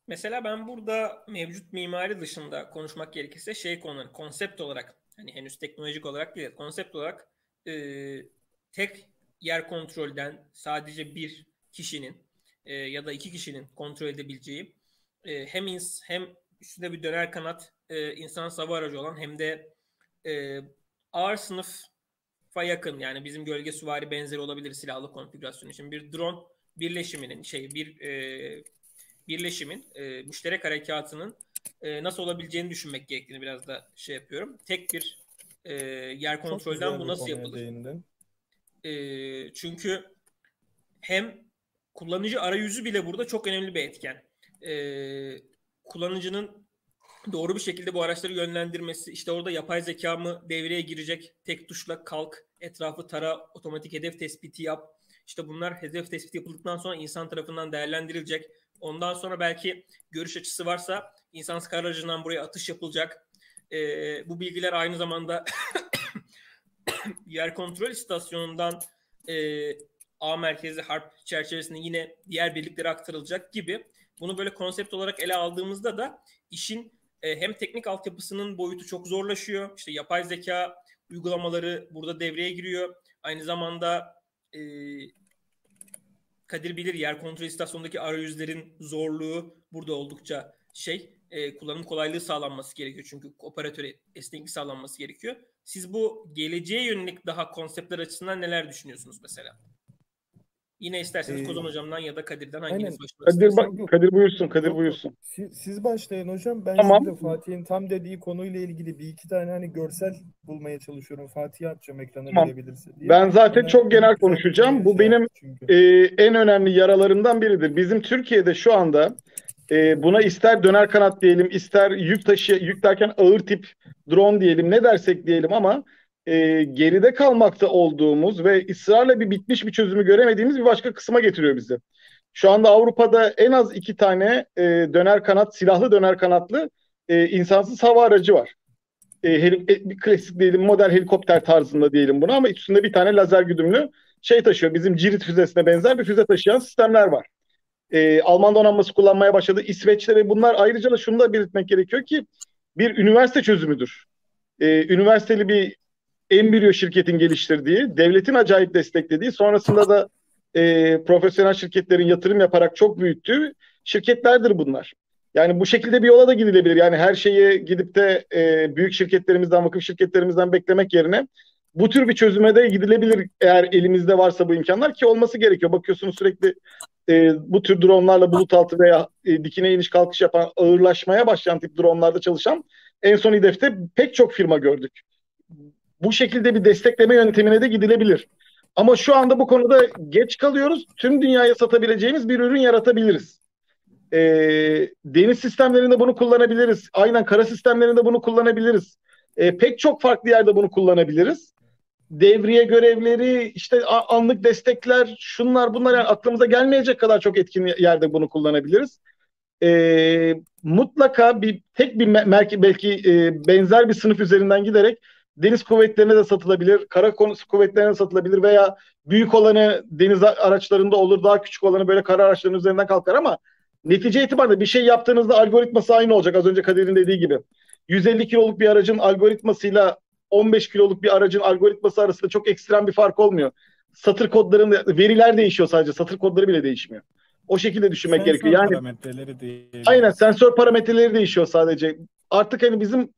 Mesela ben burada mevcut mimari dışında konuşmak gerekirse şey konuları konsept olarak hani henüz teknolojik olarak değil konsept olarak e, tek yer kontrolden sadece bir kişinin e, ya da iki kişinin kontrol edebileceği e, hem ins hem üstünde bir döner kanat e, insan hava aracı olan hem de e, ağır sınıfa yakın yani bizim gölge süvari benzeri olabilir silahlı konfigürasyon için bir drone birleşiminin şey bir e, birleşimin e, müşterek harekatının e, nasıl olabileceğini düşünmek gerektiğini biraz da şey yapıyorum. Tek bir e, yer kontrolden bu nasıl yapılır? değindin. E, çünkü hem kullanıcı arayüzü bile burada çok önemli bir etken. E, kullanıcının doğru bir şekilde bu araçları yönlendirmesi, işte orada yapay zeka mı devreye girecek, tek tuşla kalk, etrafı tara, otomatik hedef tespiti yap. İşte bunlar hedef tespiti yapıldıktan sonra insan tarafından değerlendirilecek. Ondan sonra belki görüş açısı varsa insansız kar aracından buraya atış yapılacak. E, bu bilgiler aynı zamanda yer kontrol istasyonundan e, A merkezli harp çerçevesinde yine diğer birliklere aktarılacak gibi. Bunu böyle konsept olarak ele aldığımızda da işin e, hem teknik altyapısının boyutu çok zorlaşıyor. İşte yapay zeka uygulamaları burada devreye giriyor. Aynı zamanda e, Kadir bilir yer kontrol istasyonundaki arayüzlerin zorluğu burada oldukça şey e, kullanım kolaylığı sağlanması gerekiyor. Çünkü operatöre esneklik sağlanması gerekiyor. Siz bu geleceğe yönelik daha konseptler açısından neler düşünüyorsunuz mesela? Yine isterseniz Ee, Kozan hocamdan ya da Kadir'den hanginiz başlamak Kadir, isterseniz. ba- Kadir buyursun, Kadir buyursun. Siz, siz başlayın hocam. Ben Tamam. şimdi Fatih'in tam dediği konuyla ilgili bir iki tane hani görsel bulmaya çalışıyorum. Fatih'e atacağım ekrana Tamam. verebilirse diye. Ben zaten Ona çok genel konuşacağım. Bu benim çünkü. e, en önemli yaralarımdan biridir. Bizim Türkiye'de şu anda e, buna ister döner kanat diyelim, ister yük taşı, yük derken ağır tip drone diyelim, ne dersek diyelim ama e, geride kalmakta olduğumuz ve ısrarla bir bitmiş bir çözümü göremediğimiz bir başka kısma getiriyor bizi. Şu anda Avrupa'da en az iki tane e, döner kanat, silahlı döner kanatlı e, insansız hava aracı var. E, heli- e, bir klasik diyelim model helikopter tarzında diyelim bunu ama üstünde bir tane lazer güdümlü şey taşıyor. Bizim Cirit füzesine benzer bir füze taşıyan sistemler var. Ee, Alman donanması kullanmaya başladı. İsveç'te ve bunlar ayrıca da şunu da belirtmek gerekiyor ki bir üniversite çözümüdür. Ee, üniversiteli bir embriyo şirketin geliştirdiği, devletin acayip desteklediği, sonrasında da e, profesyonel şirketlerin yatırım yaparak çok büyüttüğü şirketlerdir bunlar. Yani bu şekilde bir yola da gidilebilir. Yani her şeyi gidip de e, büyük şirketlerimizden, vakıf şirketlerimizden beklemek yerine bu tür bir çözüme de gidilebilir eğer elimizde varsa bu imkanlar ki olması gerekiyor. Bakıyorsunuz sürekli e, bu tür dronlarla bulut altı veya e, dikine iniş kalkış yapan ağırlaşmaya başlayan tip dronlarda çalışan en son hedefte pek çok firma gördük. Bu şekilde bir destekleme yöntemine de gidilebilir. Ama şu anda bu konuda geç kalıyoruz. Tüm dünyaya satabileceğimiz bir ürün yaratabiliriz. E, deniz sistemlerinde bunu kullanabiliriz. Aynen kara sistemlerinde bunu kullanabiliriz. E, pek çok farklı yerde bunu kullanabiliriz devriye görevleri, işte anlık destekler, şunlar bunlar yani aklımıza gelmeyecek kadar çok etkin yerde bunu kullanabiliriz. Ee, mutlaka bir tek bir belki e, benzer bir sınıf üzerinden giderek deniz kuvvetlerine de satılabilir, kara konusu kuvvetlerine de satılabilir veya büyük olanı deniz araçlarında olur, daha küçük olanı böyle kara araçlarının üzerinden kalkar ama netice itibariyle bir şey yaptığınızda algoritması aynı olacak. Az önce Kadir'in dediği gibi. 150 kiloluk bir aracın algoritmasıyla 15 kiloluk bir aracın algoritması arasında çok ekstrem bir fark olmuyor. Satır kodların veriler değişiyor sadece. Satır kodları bile değişmiyor. O şekilde düşünmek Sensör gerekiyor. Yani parametreleri diyebiliriz. aynen sensör parametreleri değişiyor sadece. Artık hani bizim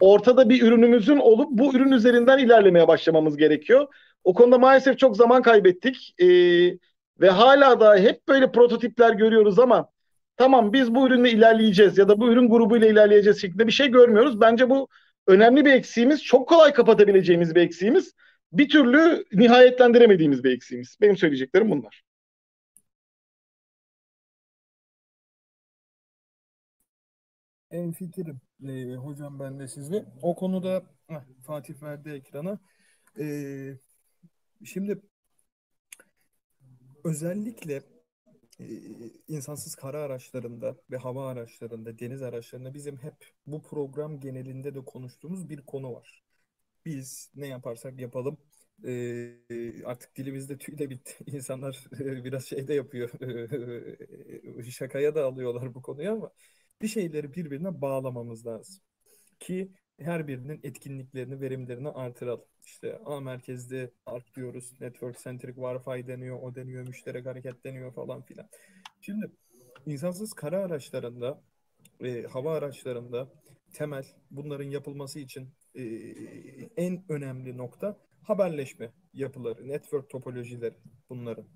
ortada bir ürünümüzün olup bu ürün üzerinden ilerlemeye başlamamız gerekiyor. O konuda maalesef çok zaman kaybettik. Ee, ve hala da hep böyle prototipler görüyoruz ama tamam biz bu ürünle ilerleyeceğiz ya da bu ürün grubuyla ilerleyeceğiz şeklinde bir şey görmüyoruz. Bence bu önemli bir eksiğimiz, çok kolay kapatabileceğimiz bir eksiğimiz, bir türlü nihayetlendiremediğimiz bir eksiğimiz. Benim söyleyeceklerim bunlar. En fikrim e, hocam ben de sizle. O konuda heh, Fatih verdi ekrana. E, şimdi özellikle e, insansız kara araçlarında ve hava araçlarında, deniz araçlarında bizim hep bu program genelinde de konuştuğumuz bir konu var. Biz ne yaparsak yapalım e, artık dilimizde tüy de bitti. İnsanlar e, biraz şey de yapıyor. E, şakaya da alıyorlar bu konuyu ama bir şeyleri birbirine bağlamamız lazım. Ki her birinin etkinliklerini, verimlerini artıralım. İşte A merkezde ARC diyoruz, Network Centric Wi-Fi deniyor, o deniyor, müşterek hareket deniyor falan filan. Şimdi insansız kara araçlarında, e, hava araçlarında temel bunların yapılması için e, en önemli nokta haberleşme yapıları, network topolojileri bunların.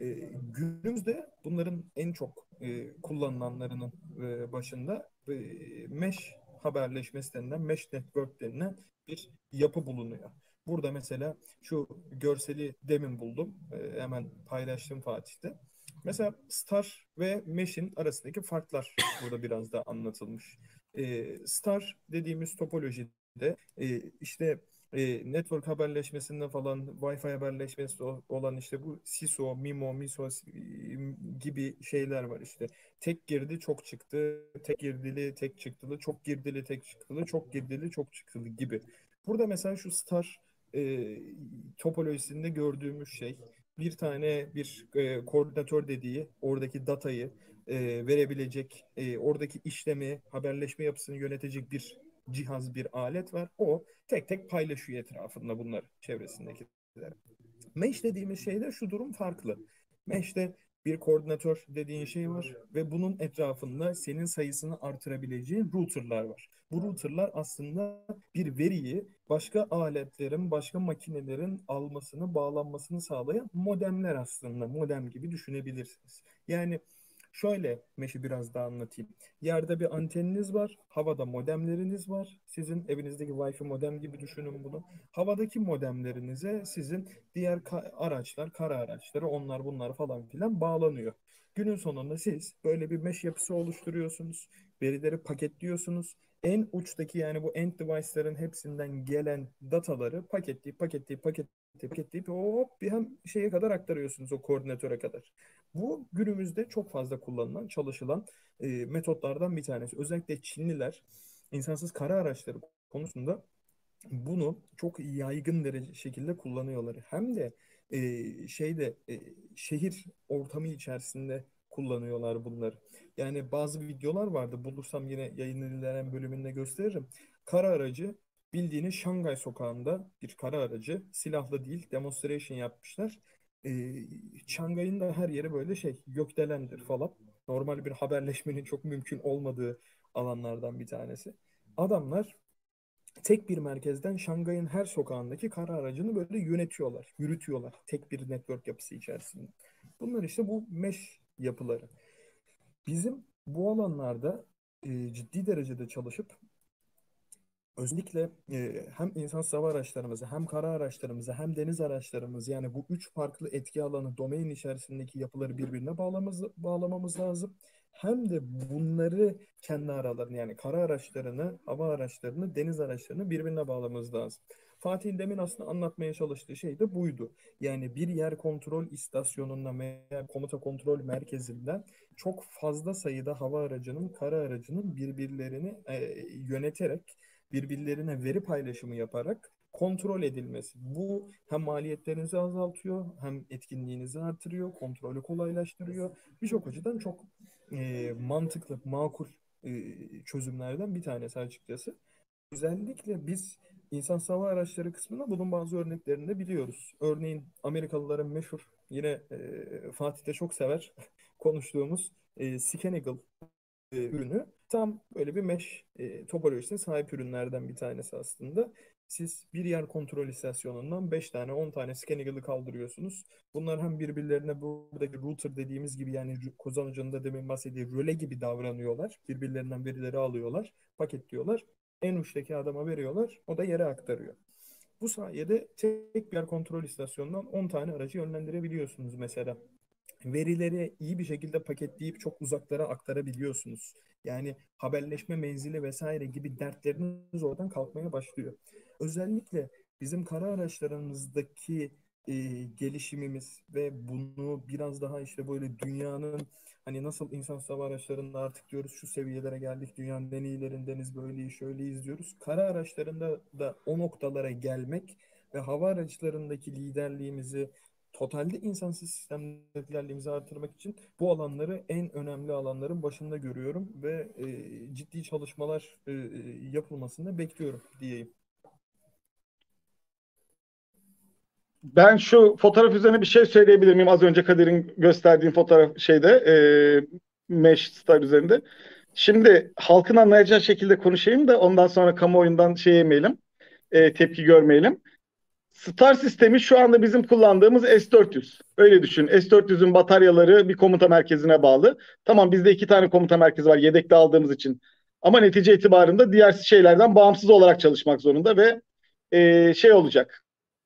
E, günümüzde bunların en çok e, kullanılanlarının e, başında e, mesh haberleşmesi denilen, mesh network denilen bir yapı bulunuyor. Burada mesela şu görseli demin buldum. E, hemen paylaştım Fatih'te. Mesela Star ve Mesh'in arasındaki farklar burada biraz da anlatılmış. E, Star dediğimiz topolojide e, işte e, network haberleşmesinde falan Wi-Fi haberleşmesi olan işte bu SISO, MIMO, MISO gibi şeyler var işte. Tek girdi çok çıktı, tek girdili tek çıktılı, çok girdili tek çıktılı, çok girdili çok çıktılı gibi. Burada mesela şu star e, topolojisinde gördüğümüz şey bir tane bir e, koordinatör dediği oradaki datayı e, verebilecek, e, oradaki işlemi, haberleşme yapısını yönetecek bir cihaz, bir alet var. O tek tek paylaşıyor etrafında bunlar çevresindekiler. Mesh dediğimiz şeyde şu durum farklı. Mesh'te bir koordinatör dediğin şey var ve bunun etrafında senin sayısını artırabileceğin routerlar var. Bu routerlar aslında bir veriyi başka aletlerin, başka makinelerin almasını, bağlanmasını sağlayan modemler aslında. Modem gibi düşünebilirsiniz. Yani Şöyle Meş'i biraz daha anlatayım. Yerde bir anteniniz var, havada modemleriniz var. Sizin evinizdeki Wi-Fi modem gibi düşünün bunu. Havadaki modemlerinize sizin diğer ka- araçlar, kara araçları, onlar bunlar falan filan bağlanıyor. Günün sonunda siz böyle bir mesh yapısı oluşturuyorsunuz. Verileri paketliyorsunuz. En uçtaki yani bu end device'ların hepsinden gelen dataları paketleyip paketleyip paketleyip paketleyip hop bir hem şeye kadar aktarıyorsunuz o koordinatöre kadar. Bu günümüzde çok fazla kullanılan, çalışılan e, metotlardan bir tanesi. Özellikle Çinliler insansız kara araçları konusunda bunu çok yaygın derece şekilde kullanıyorlar. Hem de e, şeyde e, şehir ortamı içerisinde kullanıyorlar bunları. Yani bazı videolar vardı. Bulursam yine yayınlanan bölümünde gösteririm. Kara aracı bildiğiniz Şangay sokağında bir kara aracı silahlı değil demonstration yapmışlar. Ee, Şangay'ın da her yeri böyle şey gökdelendir falan. Normal bir haberleşmenin çok mümkün olmadığı alanlardan bir tanesi. Adamlar tek bir merkezden Şangay'ın her sokağındaki kara aracını böyle yönetiyorlar, yürütüyorlar. Tek bir network yapısı içerisinde. Bunlar işte bu mesh yapıları. Bizim bu alanlarda e, ciddi derecede çalışıp özellikle e, hem insan hava araçlarımızı hem kara araçlarımızı hem deniz araçlarımızı yani bu üç farklı etki alanı domain içerisindeki yapıları birbirine bağlamamız, bağlamamız lazım. Hem de bunları kendi aralarını yani kara araçlarını, hava araçlarını, deniz araçlarını birbirine bağlamamız lazım. Fatih'in demin aslında anlatmaya çalıştığı şey de buydu. Yani bir yer kontrol istasyonundan veya komuta kontrol merkezinden çok fazla sayıda hava aracının, kara aracının birbirlerini e, yöneterek, birbirlerine veri paylaşımı yaparak kontrol edilmesi. Bu hem maliyetlerinizi azaltıyor, hem etkinliğinizi artırıyor, kontrolü kolaylaştırıyor. Birçok açıdan çok e, mantıklı, makul e, çözümlerden bir tanesi açıkçası. Özellikle biz İnsan hava araçları kısmında bunun bazı örneklerini de biliyoruz. Örneğin Amerikalıların meşhur yine e, Fatih de çok sever konuştuğumuz e, Scan e, ürünü tam böyle bir mesh e, topolojisine sahip ürünlerden bir tanesi aslında. Siz bir yer kontrol istasyonundan 5 tane 10 tane Scan kaldırıyorsunuz. Bunlar hem birbirlerine buradaki router dediğimiz gibi yani Kozan Hoca'nın da demin bahsettiği röle gibi davranıyorlar. Birbirlerinden verileri alıyorlar, paketliyorlar en uçtaki adama veriyorlar. O da yere aktarıyor. Bu sayede tek bir kontrol istasyonundan 10 tane aracı yönlendirebiliyorsunuz mesela. Verileri iyi bir şekilde paketleyip çok uzaklara aktarabiliyorsunuz. Yani haberleşme menzili vesaire gibi dertleriniz oradan kalkmaya başlıyor. Özellikle bizim kara araçlarımızdaki e, gelişimimiz ve bunu biraz daha işte böyle dünyanın hani nasıl insan hava araçlarında artık diyoruz şu seviyelere geldik dünyanın en iyilerindeniz böyleyiz şöyleyiz diyoruz. Kara araçlarında da o noktalara gelmek ve hava araçlarındaki liderliğimizi totalde insansız sistemdeki liderliğimizi artırmak için bu alanları en önemli alanların başında görüyorum ve e, ciddi çalışmalar e, yapılmasını bekliyorum diyeyim. Ben şu fotoğraf üzerine bir şey söyleyebilir miyim? Az önce Kadir'in gösterdiğim fotoğraf şeyde e, Mesh Star üzerinde. Şimdi halkın anlayacağı şekilde konuşayım da ondan sonra kamuoyundan şey yemeyelim, e, tepki görmeyelim. Star sistemi şu anda bizim kullandığımız S-400. Öyle düşün. S-400'ün bataryaları bir komuta merkezine bağlı. Tamam bizde iki tane komuta merkezi var yedekte aldığımız için. Ama netice itibarında diğer şeylerden bağımsız olarak çalışmak zorunda ve e, şey olacak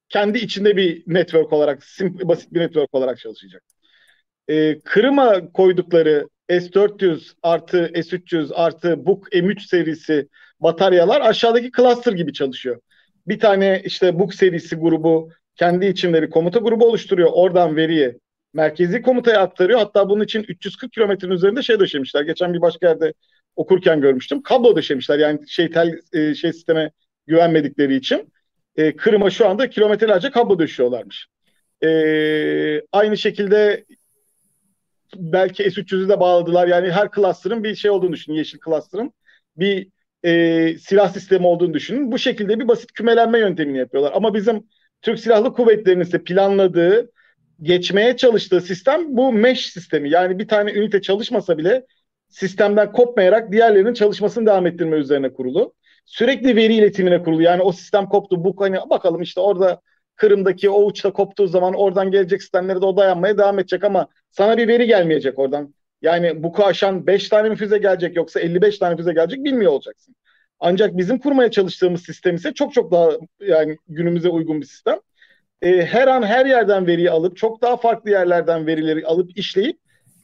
kendi içinde bir network olarak, simple, basit bir network olarak çalışacak. Ee, Kırım'a koydukları S400 artı S300 artı Book M3 serisi bataryalar aşağıdaki cluster gibi çalışıyor. Bir tane işte Book serisi grubu kendi içinde bir komuta grubu oluşturuyor. Oradan veriyi merkezi komutaya aktarıyor. Hatta bunun için 340 kilometrenin üzerinde şey döşemişler. Geçen bir başka yerde okurken görmüştüm. Kablo döşemişler. Yani şey tel e, şey sisteme güvenmedikleri için e, Kırım'a şu anda kilometrelerce kablo döşüyorlarmış. E, aynı şekilde belki S-300'ü de bağladılar. Yani her cluster'ın bir şey olduğunu düşünün. Yeşil cluster'ın bir e, silah sistemi olduğunu düşünün. Bu şekilde bir basit kümelenme yöntemini yapıyorlar. Ama bizim Türk Silahlı Kuvvetleri'nin ise planladığı, geçmeye çalıştığı sistem bu mesh sistemi. Yani bir tane ünite çalışmasa bile sistemden kopmayarak diğerlerinin çalışmasını devam ettirme üzerine kurulu sürekli veri iletimine kurulu. Yani o sistem koptu. Bu hani bakalım işte orada Kırım'daki o uçta koptuğu zaman oradan gelecek sistemlere de o dayanmaya devam edecek ama sana bir veri gelmeyecek oradan. Yani bu aşan 5 tane mi füze gelecek yoksa 55 tane füze gelecek bilmiyor olacaksın. Ancak bizim kurmaya çalıştığımız sistem ise çok çok daha yani günümüze uygun bir sistem. Ee, her an her yerden veriyi alıp çok daha farklı yerlerden verileri alıp işleyip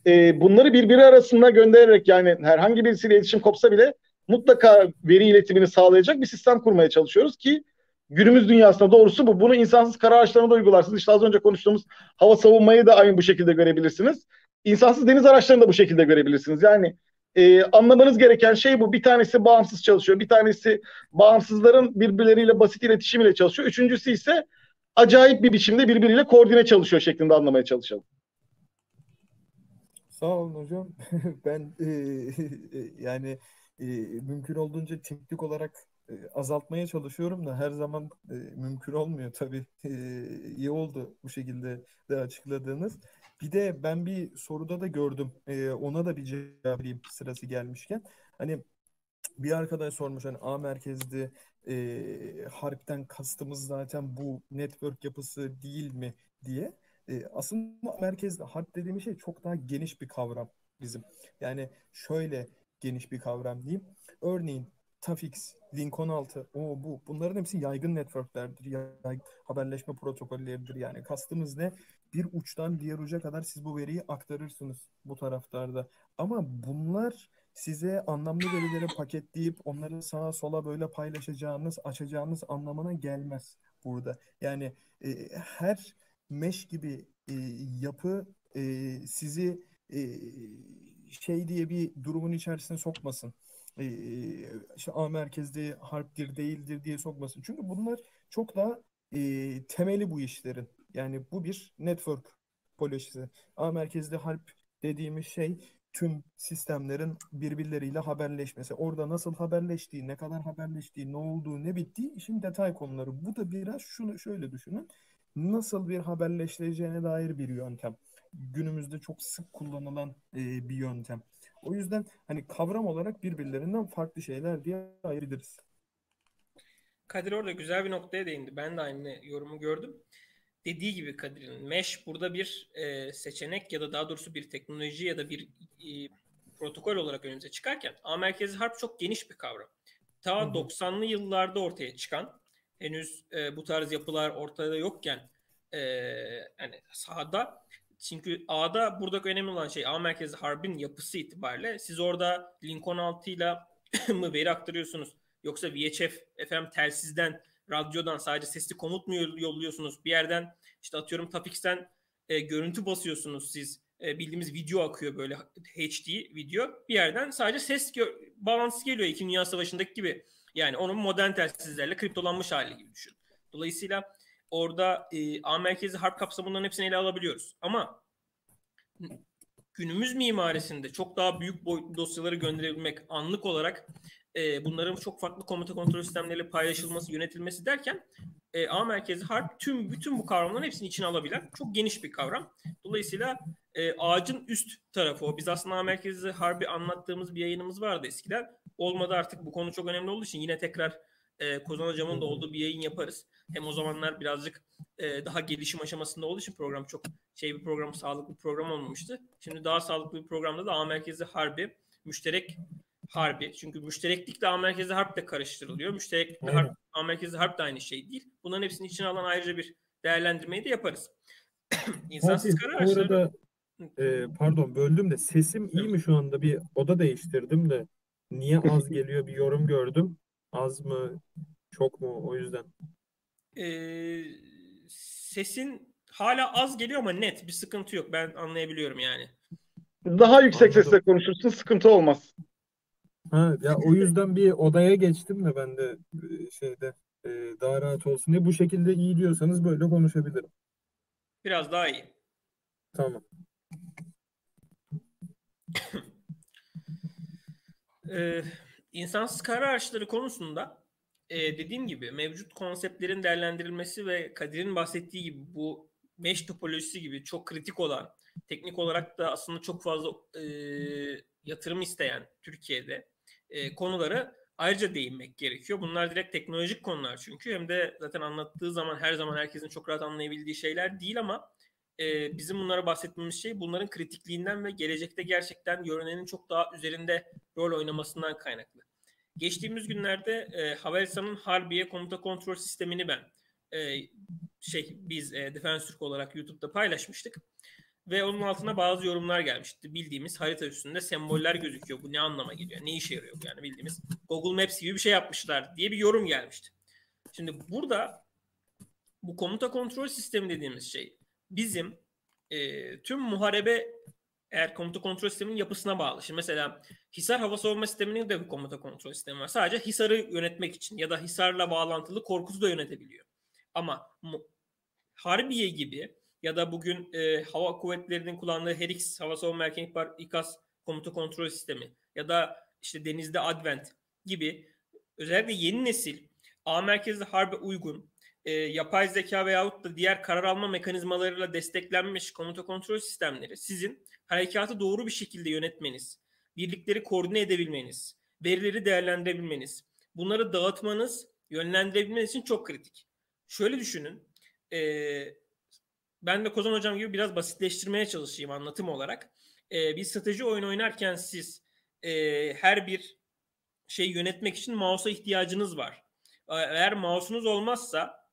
e, bunları birbiri arasında göndererek yani herhangi birisiyle iletişim kopsa bile mutlaka veri iletimini sağlayacak bir sistem kurmaya çalışıyoruz ki günümüz dünyasında doğrusu bu. Bunu insansız kara araçlarına da uygularsınız. İşte az önce konuştuğumuz hava savunmayı da aynı bu şekilde görebilirsiniz. İnsansız deniz araçlarını da bu şekilde görebilirsiniz. Yani e, anlamanız gereken şey bu. Bir tanesi bağımsız çalışıyor. Bir tanesi bağımsızların birbirleriyle basit iletişimiyle çalışıyor. Üçüncüsü ise acayip bir biçimde birbiriyle koordine çalışıyor şeklinde anlamaya çalışalım. Sağ olun hocam. ben e, yani e, mümkün olduğunca teknik olarak e, azaltmaya çalışıyorum da her zaman e, mümkün olmuyor tabii. E, iyi oldu bu şekilde de açıkladığınız. Bir de ben bir soruda da gördüm. E, ona da bir cevap vereyim sırası gelmişken. Hani bir arkadaş sormuş hani A merkezli e, harpten kastımız zaten bu network yapısı değil mi diye. E, aslında merkezde harp dediğimiz şey çok daha geniş bir kavram bizim. Yani şöyle geniş bir kavram diyeyim. Örneğin Tafix, Link 16, o bu. Bunların hepsi yaygın networklerdir. Yaygın haberleşme protokolleridir. Yani kastımız ne? Bir uçtan diğer uca kadar siz bu veriyi aktarırsınız bu taraflarda. Ama bunlar size anlamlı verileri paketleyip onları sağa sola böyle paylaşacağınız, açacağınız anlamına gelmez burada. Yani e, her mesh gibi e, yapı e, sizi e, şey diye bir durumun içerisine sokmasın. Ee, işte A merkezde harptir değildir diye sokmasın. Çünkü bunlar çok daha e, temeli bu işlerin. Yani bu bir network polojisi. A merkezde harp dediğimiz şey tüm sistemlerin birbirleriyle haberleşmesi. Orada nasıl haberleştiği, ne kadar haberleştiği, ne olduğu, ne bittiği işin detay konuları. Bu da biraz şunu şöyle düşünün. Nasıl bir haberleşeceğine dair bir yöntem günümüzde çok sık kullanılan e, bir yöntem. O yüzden hani kavram olarak birbirlerinden farklı şeyler diye ayırabiliriz. Kadir orada güzel bir noktaya değindi. Ben de aynı yorumu gördüm. Dediği gibi Kadir'in mesh burada bir e, seçenek ya da daha doğrusu bir teknoloji ya da bir e, protokol olarak önümüze çıkarken A merkezi harp çok geniş bir kavram. ta 90'lı yıllarda ortaya çıkan henüz e, bu tarz yapılar ortada yokken e, yani sahada çünkü A'da burada önemli olan şey A merkezi harbin yapısı itibariyle siz orada Lincoln 6 ile mı veri aktarıyorsunuz yoksa VHF FM telsizden radyodan sadece sesli komut mu yolluyorsunuz bir yerden işte atıyorum Tapix'ten e, görüntü basıyorsunuz siz e, bildiğimiz video akıyor böyle HD video bir yerden sadece ses gö- bağlantısı geliyor İkinci Dünya Savaşı'ndaki gibi yani onun modern telsizlerle kriptolanmış hali gibi düşün. Dolayısıyla orada e, A merkezi harp kapsamından hepsini ele alabiliyoruz. Ama günümüz mimarisinde çok daha büyük boyutlu dosyaları gönderebilmek anlık olarak e, bunların çok farklı komuta kontrol sistemleriyle paylaşılması, yönetilmesi derken e, A merkezi harp tüm bütün bu kavramların hepsini içine alabilen çok geniş bir kavram. Dolayısıyla e, ağacın üst tarafı o. Biz aslında A merkezi harbi anlattığımız bir yayınımız vardı eskiden. Olmadı artık bu konu çok önemli olduğu için yine tekrar e, Kozan Hocam'ın da olduğu bir yayın yaparız. Hem o zamanlar birazcık e, daha gelişim aşamasında olduğu için program çok şey bir program, sağlıklı bir program olmamıştı. Şimdi daha sağlıklı bir programda da A merkezi harbi, müşterek harbi. Çünkü müştereklikle A merkezi harp de karıştırılıyor. Müştereklikle harp, A merkezi harp de aynı şey değil. Bunların hepsini içine alan ayrıca bir değerlendirmeyi de yaparız. İnsansız karar araçları... arada e, pardon böldüm de sesim iyi mi şu anda? Bir oda değiştirdim de niye az geliyor bir yorum gördüm. Az mı çok mu o yüzden? Ee, sesin hala az geliyor ama net bir sıkıntı yok. Ben anlayabiliyorum yani. Daha yüksek Anladım. sesle konuşursun sıkıntı olmaz. Ha, ya o yüzden bir odaya geçtim de ben de e, şeyde e, daha rahat olsun diye. Bu şekilde iyi diyorsanız böyle konuşabilirim. Biraz daha iyi. Tamam. ee, insansız kara araçları konusunda e, dediğim gibi mevcut konseptlerin değerlendirilmesi ve Kadir'in bahsettiği gibi bu mesh topolojisi gibi çok kritik olan teknik olarak da aslında çok fazla e, yatırım isteyen Türkiye'de e, konuları ayrıca değinmek gerekiyor. Bunlar direkt teknolojik konular çünkü hem de zaten anlattığı zaman her zaman herkesin çok rahat anlayabildiği şeyler değil ama e, bizim bunlara bahsetmemiz şey bunların kritikliğinden ve gelecekte gerçekten görünenin çok daha üzerinde rol oynamasından kaynaklı. Geçtiğimiz günlerde e, Havelsan'ın Harbiye komuta kontrol sistemini ben e, şey biz e, Defense Türk olarak YouTube'da paylaşmıştık. Ve onun altına bazı yorumlar gelmişti. Bildiğimiz harita üstünde semboller gözüküyor. Bu ne anlama geliyor? Ne işe yarıyor yani bildiğimiz Google Maps gibi bir şey yapmışlar diye bir yorum gelmişti. Şimdi burada bu komuta kontrol sistemi dediğimiz şey bizim e, tüm muharebe eğer komuta kontrol sisteminin yapısına bağlı. Şimdi mesela Hisar hava savunma sisteminin de bir komuta kontrol sistemi var. Sadece Hisar'ı yönetmek için ya da Hisar'la bağlantılı korkusu da yönetebiliyor. Ama Harbiye gibi ya da bugün e, hava kuvvetlerinin kullandığı HERIX hava savunma erken ihbar İKAS komuta kontrol sistemi ya da işte denizde Advent gibi özellikle yeni nesil A merkezli harbe uygun e, yapay zeka veyahut da diğer karar alma mekanizmalarıyla desteklenmiş komuta kontrol sistemleri sizin harekatı doğru bir şekilde yönetmeniz, birlikleri koordine edebilmeniz, verileri değerlendirebilmeniz, bunları dağıtmanız, yönlendirebilmeniz için çok kritik. Şöyle düşünün, e, ben de Kozan Hocam gibi biraz basitleştirmeye çalışayım anlatım olarak. E, bir strateji oyun oynarken siz e, her bir şey yönetmek için mouse'a ihtiyacınız var. Eğer mouse'unuz olmazsa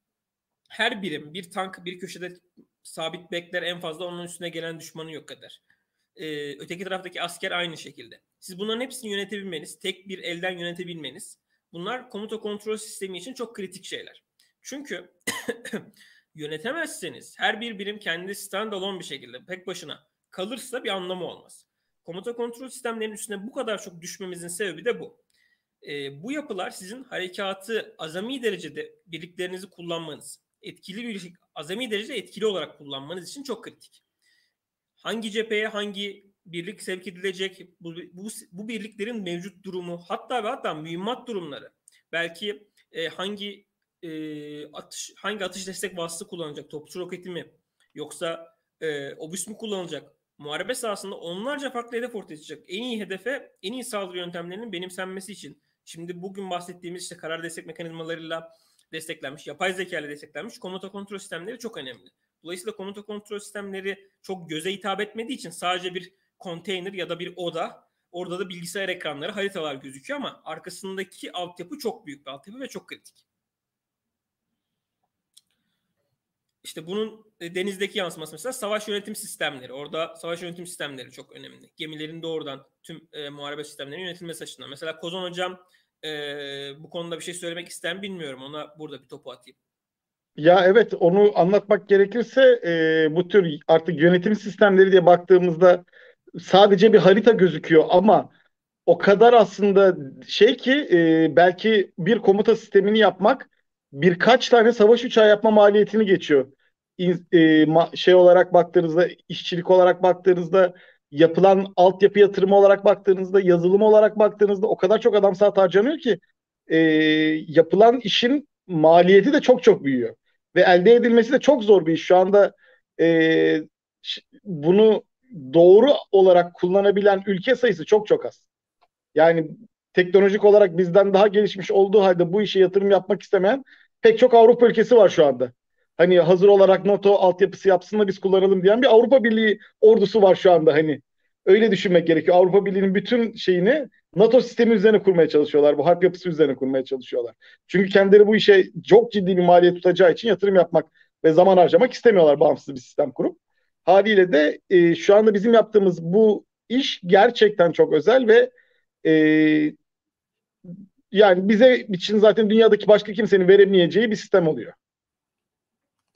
her birim bir tank bir köşede sabit bekler en fazla onun üstüne gelen düşmanı yok kadar. Ee, öteki taraftaki asker aynı şekilde. Siz bunların hepsini yönetebilmeniz, tek bir elden yönetebilmeniz bunlar komuta kontrol sistemi için çok kritik şeyler. Çünkü yönetemezseniz her bir birim kendi standalone bir şekilde pek başına kalırsa bir anlamı olmaz. Komuta kontrol sistemlerinin üstüne bu kadar çok düşmemizin sebebi de bu. E, bu yapılar sizin harekatı azami derecede birliklerinizi kullanmanız, etkili bir azami derecede etkili olarak kullanmanız için çok kritik. Hangi cepheye hangi birlik sevk edilecek, bu, bu, bu birliklerin mevcut durumu, hatta ve hatta mühimmat durumları, belki e, hangi e, atış hangi atış destek vasıtası kullanacak? Topçu roketi mi? Yoksa e, obüs mü kullanacak? Muharebe sahasında onlarca farklı hedef ortaya çıkacak. En iyi hedefe en iyi saldırı yöntemlerinin benimsenmesi için şimdi bugün bahsettiğimiz işte karar destek mekanizmalarıyla desteklenmiş, yapay zeka ile desteklenmiş komuta kontrol sistemleri çok önemli. Dolayısıyla komuta kontrol sistemleri çok göze hitap etmediği için sadece bir konteyner ya da bir oda Orada da bilgisayar ekranları, haritalar gözüküyor ama arkasındaki altyapı çok büyük bir altyapı ve çok kritik. İşte bunun e, denizdeki yansıması mesela savaş yönetim sistemleri. Orada savaş yönetim sistemleri çok önemli. Gemilerin doğrudan tüm e, muharebe sistemlerinin yönetilmesi açısından. Mesela Kozan Hocam e, bu konuda bir şey söylemek ister bilmiyorum. Ona burada bir topu atayım. Ya evet onu anlatmak gerekirse e, bu tür artık yönetim sistemleri diye baktığımızda sadece bir harita gözüküyor ama o kadar aslında şey ki e, belki bir komuta sistemini yapmak birkaç tane savaş uçağı yapma maliyetini geçiyor. E, şey olarak baktığınızda, işçilik olarak baktığınızda, yapılan altyapı yatırımı olarak baktığınızda, yazılım olarak baktığınızda o kadar çok adam saat harcanıyor ki e, yapılan işin maliyeti de çok çok büyüyor. Ve elde edilmesi de çok zor bir iş. Şu anda e, bunu doğru olarak kullanabilen ülke sayısı çok çok az. Yani teknolojik olarak bizden daha gelişmiş olduğu halde bu işe yatırım yapmak istemeyen pek çok Avrupa ülkesi var şu anda. Hani hazır olarak NATO altyapısı yapsın da biz kullanalım diyen bir Avrupa Birliği ordusu var şu anda hani. Öyle düşünmek gerekiyor. Avrupa Birliği'nin bütün şeyini NATO sistemi üzerine kurmaya çalışıyorlar. Bu harp yapısı üzerine kurmaya çalışıyorlar. Çünkü kendileri bu işe çok ciddi bir maliyet tutacağı için yatırım yapmak ve zaman harcamak istemiyorlar bağımsız bir sistem kurup. Haliyle de e, şu anda bizim yaptığımız bu iş gerçekten çok özel ve e, yani bize için zaten dünyadaki başka kimsenin veremeyeceği bir sistem oluyor.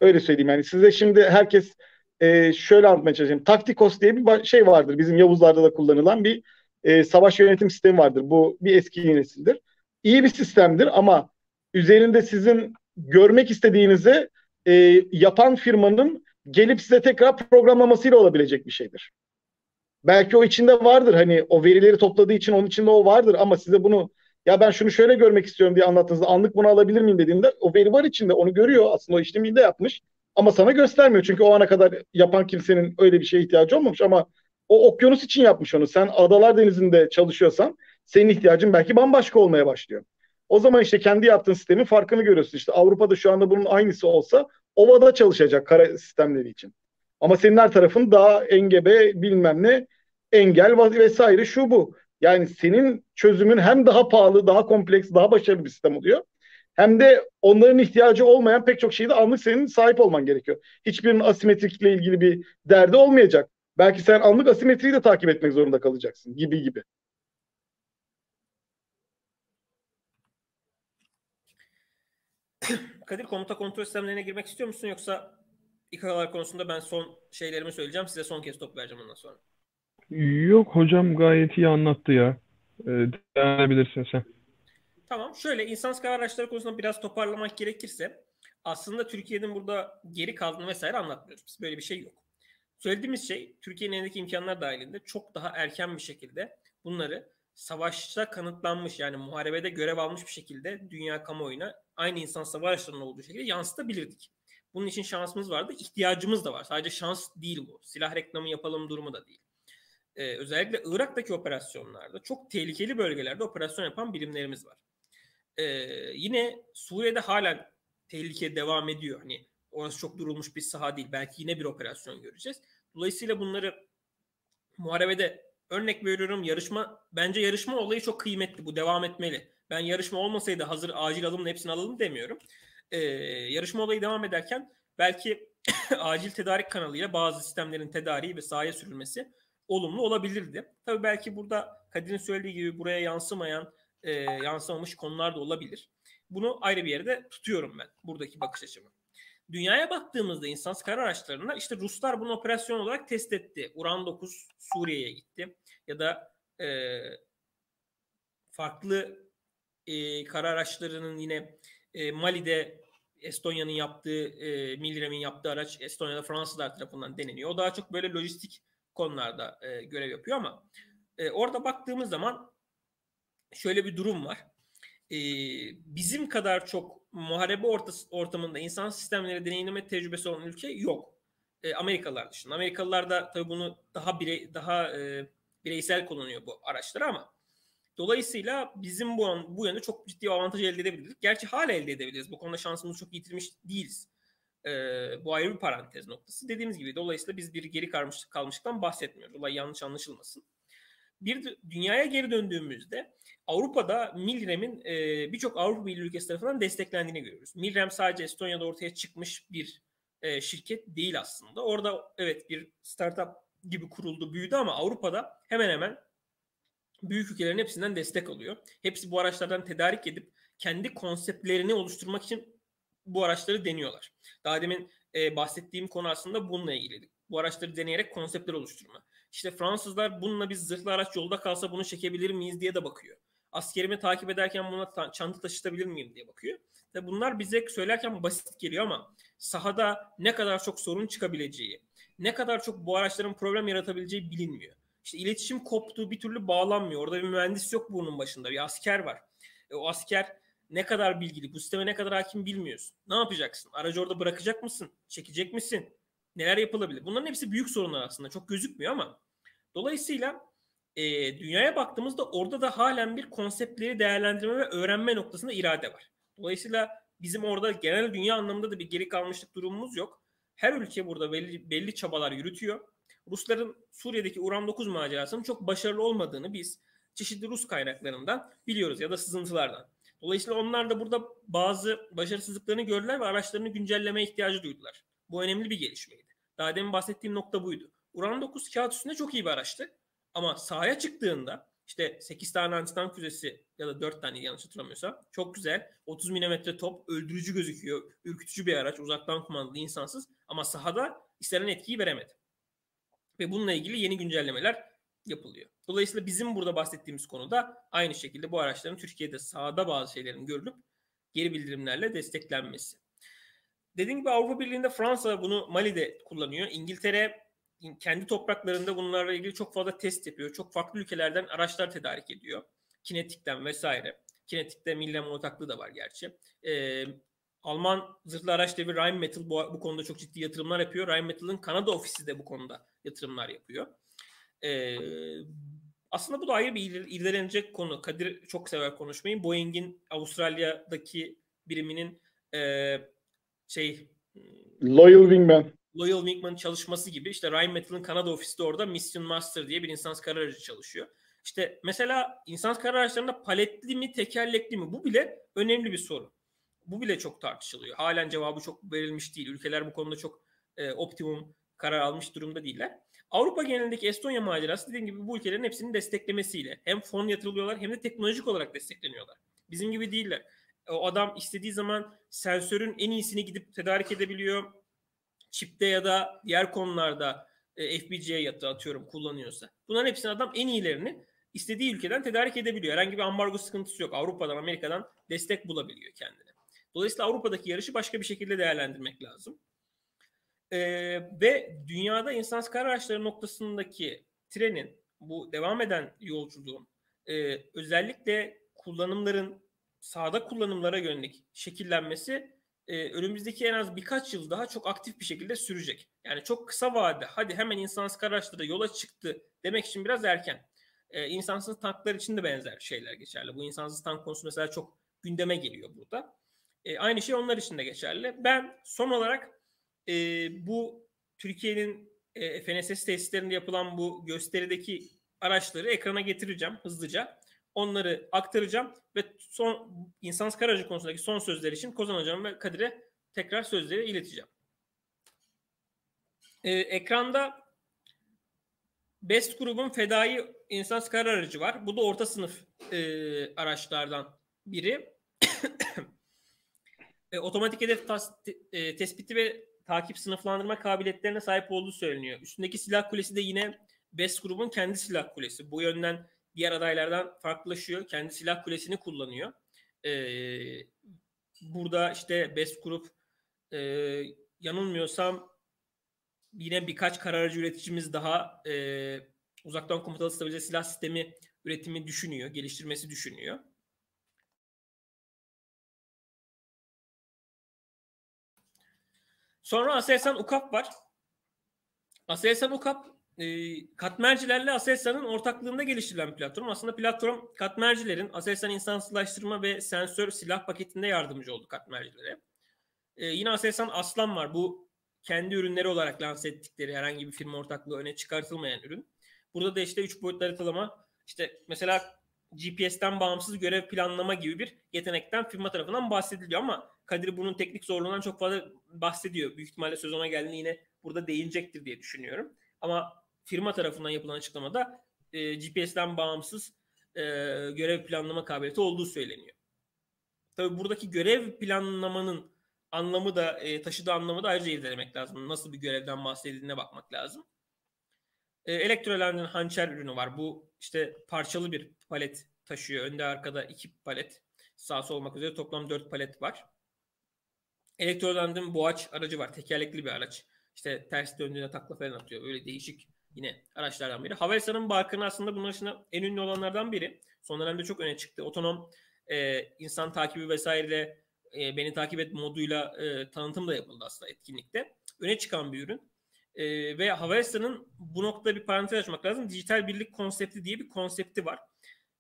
Öyle söyleyeyim yani size şimdi herkes e, şöyle anlatmaya çalışayım. Taktikos diye bir şey vardır. Bizim Yavuzlarda da kullanılan bir e, savaş yönetim sistemi vardır. Bu bir eski nesildir. İyi bir sistemdir ama üzerinde sizin görmek istediğinizi e, yapan firmanın gelip size tekrar programlamasıyla olabilecek bir şeydir. Belki o içinde vardır hani o verileri topladığı için onun içinde o vardır ama size bunu ya ben şunu şöyle görmek istiyorum diye anlattığınızda anlık bunu alabilir miyim dediğinde o veri var içinde onu görüyor aslında o işlemi de yapmış ama sana göstermiyor çünkü o ana kadar yapan kimsenin öyle bir şeye ihtiyacı olmamış ama o okyanus için yapmış onu. Sen adalar denizinde çalışıyorsan senin ihtiyacın belki bambaşka olmaya başlıyor. O zaman işte kendi yaptığın sistemin farkını görüyorsun. İşte Avrupa'da şu anda bunun aynısı olsa ovada çalışacak kara sistemleri için. Ama senin her tarafın daha engebe bilmem ne engel vesaire şu bu. Yani senin çözümün hem daha pahalı, daha kompleks, daha başarılı bir sistem oluyor. Hem de onların ihtiyacı olmayan pek çok şeyde anlık senin sahip olman gerekiyor. Hiçbirinin asimetrikle ilgili bir derdi olmayacak. Belki sen anlık asimetriyi de takip etmek zorunda kalacaksın gibi gibi. Kadir komuta kontrol sistemlerine girmek istiyor musun yoksa İKA'lar konusunda ben son şeylerimi söyleyeceğim. Size son kez top vereceğim ondan sonra. Yok hocam gayet iyi anlattı ya. Ee, devam edebilirsin sen. Tamam. Şöyle insansız karar araçları konusunda biraz toparlamak gerekirse aslında Türkiye'nin burada geri kaldığını vesaire anlatmıyoruz. Biz böyle bir şey yok. Söylediğimiz şey Türkiye'nin elindeki imkanlar dahilinde çok daha erken bir şekilde bunları savaşta kanıtlanmış yani muharebede görev almış bir şekilde dünya kamuoyuna aynı insan savaşlarının olduğu şekilde yansıtabilirdik. Bunun için şansımız vardı. ihtiyacımız da var. Sadece şans değil bu. Silah reklamı yapalım durumu da değil. Ee, özellikle Irak'taki operasyonlarda çok tehlikeli bölgelerde operasyon yapan birimlerimiz var. Ee, yine Suriye'de hala tehlike devam ediyor. Hani orası çok durulmuş bir saha değil. Belki yine bir operasyon göreceğiz. Dolayısıyla bunları muharebede örnek veriyorum yarışma bence yarışma olayı çok kıymetli. Bu devam etmeli. Ben yarışma olmasaydı hazır acil alımla hepsini alalım demiyorum. Ee, yarışma olayı devam ederken belki acil tedarik kanalıyla bazı sistemlerin tedariği ve sahaya sürülmesi olumlu olabilirdi. Tabii belki burada Kadir'in söylediği gibi buraya yansımayan, e, yansımamış konular da olabilir. Bunu ayrı bir yerde tutuyorum ben buradaki bakış açımı. Dünyaya baktığımızda insansız kara araçlarında işte Ruslar bunu operasyon olarak test etti. Uran 9 Suriye'ye gitti. Ya da e, farklı e, kara araçlarının yine e, Mali'de Estonya'nın yaptığı, e, Milrem'in yaptığı araç Estonya'da Fransızlar tarafından deneniyor. O daha çok böyle lojistik konularda e, görev yapıyor ama e, orada baktığımız zaman şöyle bir durum var. E, bizim kadar çok muharebe ortası, ortamında insan sistemleri deneyimleme tecrübesi olan ülke yok. E, Amerikalılar dışında. Amerikalılar da tabii bunu daha birey, daha e, bireysel kullanıyor bu araçları ama dolayısıyla bizim bu bu yönde çok ciddi avantaj elde edebiliriz. Gerçi hala elde edebiliriz. Bu konuda şansımızı çok yitirmiş değiliz. E, bu ayrı bir parantez noktası. Dediğimiz gibi dolayısıyla biz bir geri kalmış, kalmışlıktan bahsetmiyoruz. Olay yanlış anlaşılmasın. bir dünyaya geri döndüğümüzde Avrupa'da Milrem'in e, birçok Avrupa Birliği ülkesi tarafından desteklendiğini görüyoruz. Milrem sadece Estonya'da ortaya çıkmış bir e, şirket değil aslında. Orada evet bir startup gibi kuruldu, büyüdü ama Avrupa'da hemen hemen büyük ülkelerin hepsinden destek alıyor. Hepsi bu araçlardan tedarik edip kendi konseptlerini oluşturmak için bu araçları deniyorlar. Daha demin e, bahsettiğim konu aslında bununla ilgili. Bu araçları deneyerek konseptler oluşturma. İşte Fransızlar bununla biz zırhlı araç yolda kalsa bunu çekebilir miyiz diye de bakıyor. Askerimi takip ederken buna ta- çanta taşıtabilir miyim diye bakıyor. Ve bunlar bize söylerken basit geliyor ama sahada ne kadar çok sorun çıkabileceği, ne kadar çok bu araçların problem yaratabileceği bilinmiyor. İşte iletişim koptu, bir türlü bağlanmıyor. Orada bir mühendis yok bunun başında, bir asker var. E, o asker ne kadar bilgili, bu sisteme ne kadar hakim bilmiyorsun. Ne yapacaksın? Aracı orada bırakacak mısın? Çekecek misin? Neler yapılabilir? Bunların hepsi büyük sorunlar aslında. Çok gözükmüyor ama. Dolayısıyla e, dünyaya baktığımızda orada da halen bir konseptleri değerlendirme ve öğrenme noktasında irade var. Dolayısıyla bizim orada genel dünya anlamında da bir geri kalmışlık durumumuz yok. Her ülke burada belli, belli çabalar yürütüyor. Rusların Suriye'deki Uran 9 macerasının çok başarılı olmadığını biz çeşitli Rus kaynaklarından biliyoruz ya da sızıntılardan. Dolayısıyla onlar da burada bazı başarısızlıklarını gördüler ve araçlarını güncelleme ihtiyacı duydular. Bu önemli bir gelişmeydi. Daha demin bahsettiğim nokta buydu. Uran 9 kağıt üstünde çok iyi bir araçtı. Ama sahaya çıktığında işte 8 tane antitank füzesi ya da 4 tane yanlış hatırlamıyorsam çok güzel. 30 mm top öldürücü gözüküyor. Ürkütücü bir araç. Uzaktan kumandalı insansız. Ama sahada istenen etkiyi veremedi. Ve bununla ilgili yeni güncellemeler yapılıyor. Dolayısıyla bizim burada bahsettiğimiz konuda aynı şekilde bu araçların Türkiye'de sahada bazı şeylerin görülüp geri bildirimlerle desteklenmesi. Dediğim gibi Avrupa Birliği'nde Fransa bunu Mali'de kullanıyor. İngiltere kendi topraklarında bunlarla ilgili çok fazla test yapıyor. Çok farklı ülkelerden araçlar tedarik ediyor. Kinetik'ten vesaire. Kinetik'te Millem ortaklığı da var gerçi. Ee, Alman zırhlı araç devi Rheinmetall bu, bu konuda çok ciddi yatırımlar yapıyor. Rheinmetall'ın Kanada ofisi de bu konuda yatırımlar yapıyor. Ee, aslında bu da ayrı bir irdelenecek konu. Kadir çok sever konuşmayı. Boeing'in Avustralya'daki biriminin e, şey Loyal Wingman. Loyal Wingman çalışması gibi işte Rheinmetall'ın Kanada ofisi de orada Mission Master diye bir insansız kara aracı çalışıyor. İşte mesela insansız kara araçlarında paletli mi tekerlekli mi bu bile önemli bir soru. Bu bile çok tartışılıyor. Halen cevabı çok verilmiş değil. Ülkeler bu konuda çok e, optimum karar almış durumda değiller. Avrupa genelindeki Estonya macerası dediğim gibi bu ülkelerin hepsinin desteklemesiyle hem fon yatırılıyorlar hem de teknolojik olarak destekleniyorlar. Bizim gibi değiller. O adam istediği zaman sensörün en iyisini gidip tedarik edebiliyor çipte ya da diğer konularda e, FPGA yatı atıyorum kullanıyorsa. Bunların hepsini adam en iyilerini istediği ülkeden tedarik edebiliyor. Herhangi bir ambargo sıkıntısı yok. Avrupa'dan, Amerika'dan destek bulabiliyor kendine. Dolayısıyla Avrupa'daki yarışı başka bir şekilde değerlendirmek lazım. Ee, ve dünyada insansız kara araçları noktasındaki trenin, bu devam eden yolculuğun e, özellikle kullanımların sahada kullanımlara yönelik şekillenmesi e, önümüzdeki en az birkaç yıl daha çok aktif bir şekilde sürecek. Yani çok kısa vade hadi hemen insansız araçlara yola çıktı demek için biraz erken. E, insansız tanklar için de benzer şeyler geçerli. Bu insansız tank konusu mesela çok gündeme geliyor burada. E, aynı şey onlar için de geçerli. Ben son olarak e, bu Türkiye'nin e, FNSS tesislerinde yapılan bu gösterideki araçları ekrana getireceğim hızlıca. Onları aktaracağım ve son insansız aracı konusundaki son sözler için Kozan Hocam ve Kadir'e tekrar sözleri ileteceğim. Ee, ekranda Best grubun fedai insansız kara aracı var. Bu da orta sınıf e, araçlardan biri. e, otomatik hedef tas, e, tespiti ve takip sınıflandırma kabiliyetlerine sahip olduğu söyleniyor. Üstündeki silah kulesi de yine Best grubun kendi silah kulesi. Bu yönden diğer adaylardan farklılaşıyor. Kendi silah kulesini kullanıyor. Ee, burada işte Best Group e, yanılmıyorsam yine birkaç kararcı üreticimiz daha e, uzaktan komutalı stabilize silah sistemi üretimi düşünüyor, geliştirmesi düşünüyor. Sonra Aselsan UKAP var. Aselsan UKAP e, katmercilerle Aselsan'ın ortaklığında geliştirilen platform. Aslında platform katmercilerin Aselsan insansızlaştırma ve sensör silah paketinde yardımcı oldu katmercilere. E, yine Aselsan Aslan var. Bu kendi ürünleri olarak lanse ettikleri herhangi bir firma ortaklığı öne çıkartılmayan ürün. Burada da işte 3 boyutlu haritalama işte mesela GPS'ten bağımsız görev planlama gibi bir yetenekten firma tarafından bahsediliyor ama Kadir bunun teknik zorluğundan çok fazla bahsediyor. Büyük ihtimalle söz ona geldiğinde yine burada değinecektir diye düşünüyorum. Ama firma tarafından yapılan açıklamada e, GPS'ten bağımsız e, görev planlama kabiliyeti olduğu söyleniyor. Tabii buradaki görev planlamanın anlamı da e, taşıdığı anlamı da ayrıca irdelemek lazım. Nasıl bir görevden bahsedildiğine bakmak lazım. E, Elektroland'ın hançer ürünü var. Bu işte parçalı bir palet taşıyor. Önde arkada iki palet. Sağ sol olmak üzere toplam dört palet var. Elektroland'ın boğaç aracı var. Tekerlekli bir araç. İşte ters döndüğünde takla falan atıyor. Öyle değişik yine araçlardan biri. Havelsan'ın Barkın aslında bunun arasında en ünlü olanlardan biri. Son dönemde çok öne çıktı. Otonom e, insan takibi vesaireyle e, beni takip et moduyla e, tanıtım da yapıldı aslında etkinlikte. Öne çıkan bir ürün. E, ve Havelsan'ın bu noktada bir parantez açmak lazım. Dijital birlik konsepti diye bir konsepti var.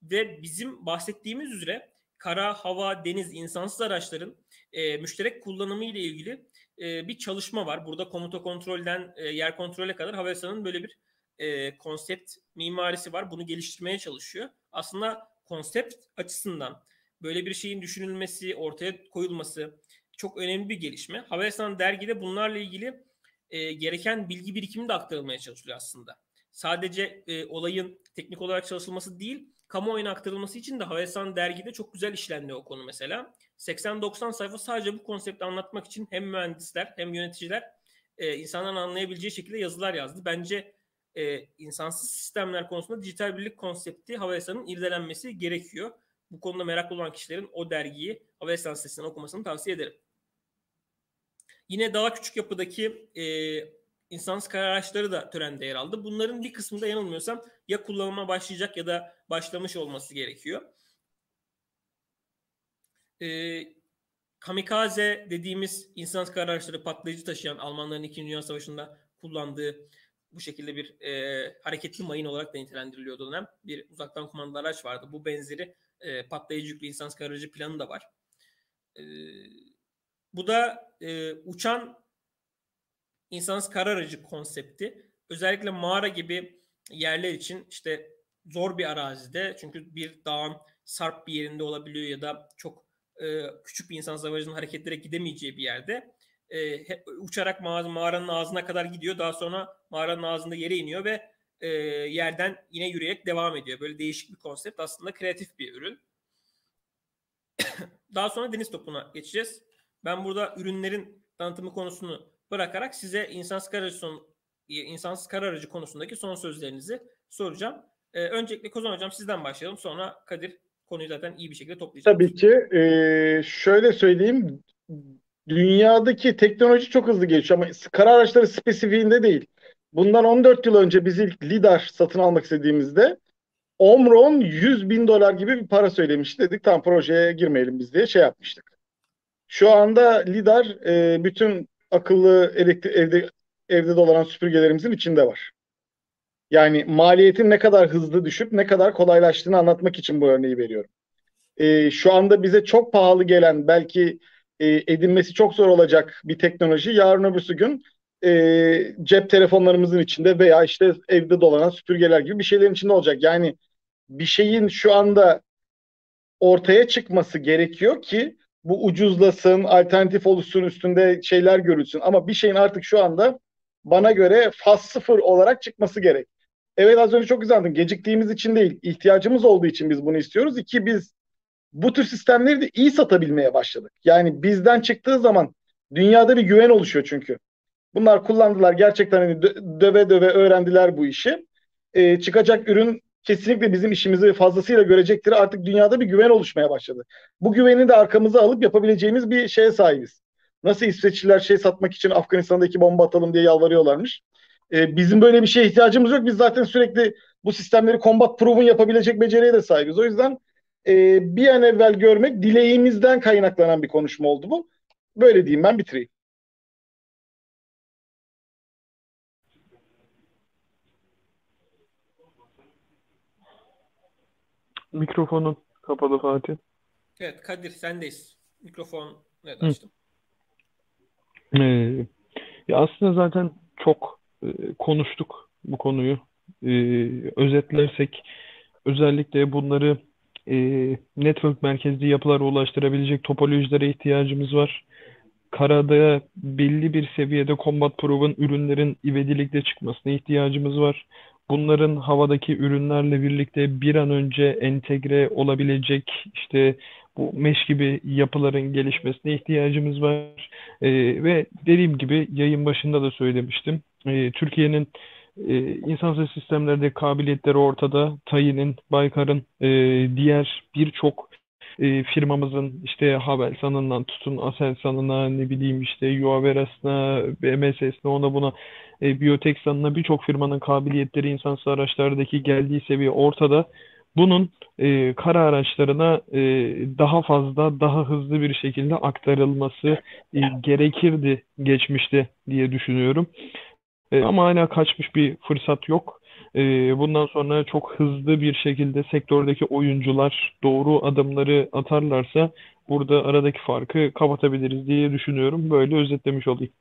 Ve bizim bahsettiğimiz üzere kara, hava, deniz, insansız araçların e, müşterek kullanımı ile ilgili e, bir çalışma var. Burada komuta kontrolden e, yer kontrole kadar Havelsan'ın böyle bir e, konsept mimarisi var. Bunu geliştirmeye çalışıyor. Aslında konsept açısından böyle bir şeyin düşünülmesi, ortaya koyulması çok önemli bir gelişme. Havelsan dergide bunlarla ilgili e, gereken bilgi birikimi de aktarılmaya çalışılıyor aslında. Sadece e, olayın teknik olarak çalışılması değil, kamuoyuna aktarılması için de Havelsan dergide çok güzel işlendi o konu mesela. 80-90 sayfa sadece bu konsepti anlatmak için hem mühendisler hem yöneticiler e, insanların anlayabileceği şekilde yazılar yazdı. Bence e, insansız sistemler konusunda dijital birlik konsepti Havelsan'ın irdelenmesi gerekiyor. Bu konuda meraklı olan kişilerin o dergiyi Havelsan sitesinden okumasını tavsiye ederim. Yine daha küçük yapıdaki e, insansız karar araçları da törende yer aldı. Bunların bir kısmında yanılmıyorsam ya kullanıma başlayacak ya da başlamış olması gerekiyor. E, kamikaze dediğimiz insansız karar araçları patlayıcı taşıyan Almanların 2. Dünya Savaşı'nda kullandığı bu şekilde bir e, hareketli mayın olarak da nitelendiriliyordu dönem. Bir uzaktan kumandalı araç vardı. Bu benzeri e, patlayıcı yüklü insansız karar aracı planı da var. E, bu da e, uçan insansız karar aracı konsepti. Özellikle mağara gibi yerler için işte zor bir arazide çünkü bir dağın sarp bir yerinde olabiliyor ya da çok e, küçük bir insan aracının hareketlere gidemeyeceği bir yerde e, uçarak mağaz, mağaranın ağzına kadar gidiyor. Daha sonra mağaranın ağzında yere iniyor ve e, yerden yine yürüyerek devam ediyor. Böyle değişik bir konsept. Aslında kreatif bir ürün. Daha sonra deniz topuna geçeceğiz. Ben burada ürünlerin tanıtımı konusunu bırakarak size insansız kar aracı, son, insansız kar aracı konusundaki son sözlerinizi soracağım. Ee, öncelikle Kozan Hocam sizden başlayalım. Sonra Kadir konuyu zaten iyi bir şekilde toplayacak. Tabii ki. Ee, şöyle söyleyeyim. Dünyadaki teknoloji çok hızlı geçiyor ama kara araçları spesifiğinde değil. Bundan 14 yıl önce biz ilk LIDAR satın almak istediğimizde Omron 100 bin dolar gibi bir para söylemiş. Dedik tam projeye girmeyelim biz diye şey yapmıştık. Şu anda LIDAR e, bütün akıllı elektrik evde evde dolanan süpürgelerimizin içinde var. Yani maliyetin ne kadar hızlı düşüp ne kadar kolaylaştığını anlatmak için bu örneği veriyorum. E, şu anda bize çok pahalı gelen belki e, edinmesi çok zor olacak bir teknoloji yarın öbürsü gün e, cep telefonlarımızın içinde veya işte evde dolanan süpürgeler gibi bir şeylerin içinde olacak. Yani bir şeyin şu anda ortaya çıkması gerekiyor ki bu ucuzlasın, alternatif oluşsun, üstünde şeyler görülsün. Ama bir şeyin artık şu anda bana göre faz sıfır olarak çıkması gerek. Evet az önce çok güzel anladın. Geciktiğimiz için değil, ihtiyacımız olduğu için biz bunu istiyoruz. İki, biz bu tür sistemleri de iyi satabilmeye başladık. Yani bizden çıktığı zaman dünyada bir güven oluşuyor çünkü. Bunlar kullandılar gerçekten hani döve döve öğrendiler bu işi. Ee, çıkacak ürün kesinlikle bizim işimizi fazlasıyla görecektir. Artık dünyada bir güven oluşmaya başladı. Bu güveni de arkamıza alıp yapabileceğimiz bir şeye sahibiz. Nasıl İsveçliler şey satmak için Afganistan'daki bomba atalım diye yalvarıyorlarmış. Ee, bizim böyle bir şeye ihtiyacımız yok. Biz zaten sürekli bu sistemleri combat proven yapabilecek beceriye de sahibiz. O yüzden e, bir an evvel görmek dileğimizden kaynaklanan bir konuşma oldu bu. Böyle diyeyim ben bitireyim. Mikrofonun kapalı Fatih. Evet Kadir sendeyiz. Mikrofon evet açtım. Ee, ya aslında zaten çok e, konuştuk bu konuyu. Ee, özetlersek özellikle bunları e, network merkezli yapılara ulaştırabilecek topolojilere ihtiyacımız var. Karada belli bir seviyede combat proven ürünlerin ivedilikle çıkmasına ihtiyacımız var. Bunların havadaki ürünlerle birlikte bir an önce entegre olabilecek işte bu mesh gibi yapıların gelişmesine ihtiyacımız var. E, ve dediğim gibi yayın başında da söylemiştim. E, Türkiye'nin e, insansız sistemlerde kabiliyetleri ortada. TAİ'nin, Baykar'ın, e, diğer birçok e, firmamızın işte Havelsan'ından tutun Aselsan'ına ne bileyim işte Yuaveras'ına, BMS'sine ona buna e, Biyoteksan'ına birçok firmanın kabiliyetleri insansız araçlardaki geldiği seviye ortada. Bunun e, kara araçlarına e, daha fazla, daha hızlı bir şekilde aktarılması e, gerekirdi geçmişte diye düşünüyorum. E, ama hala kaçmış bir fırsat yok. E, bundan sonra çok hızlı bir şekilde sektördeki oyuncular doğru adımları atarlarsa burada aradaki farkı kapatabiliriz diye düşünüyorum. Böyle özetlemiş olayım.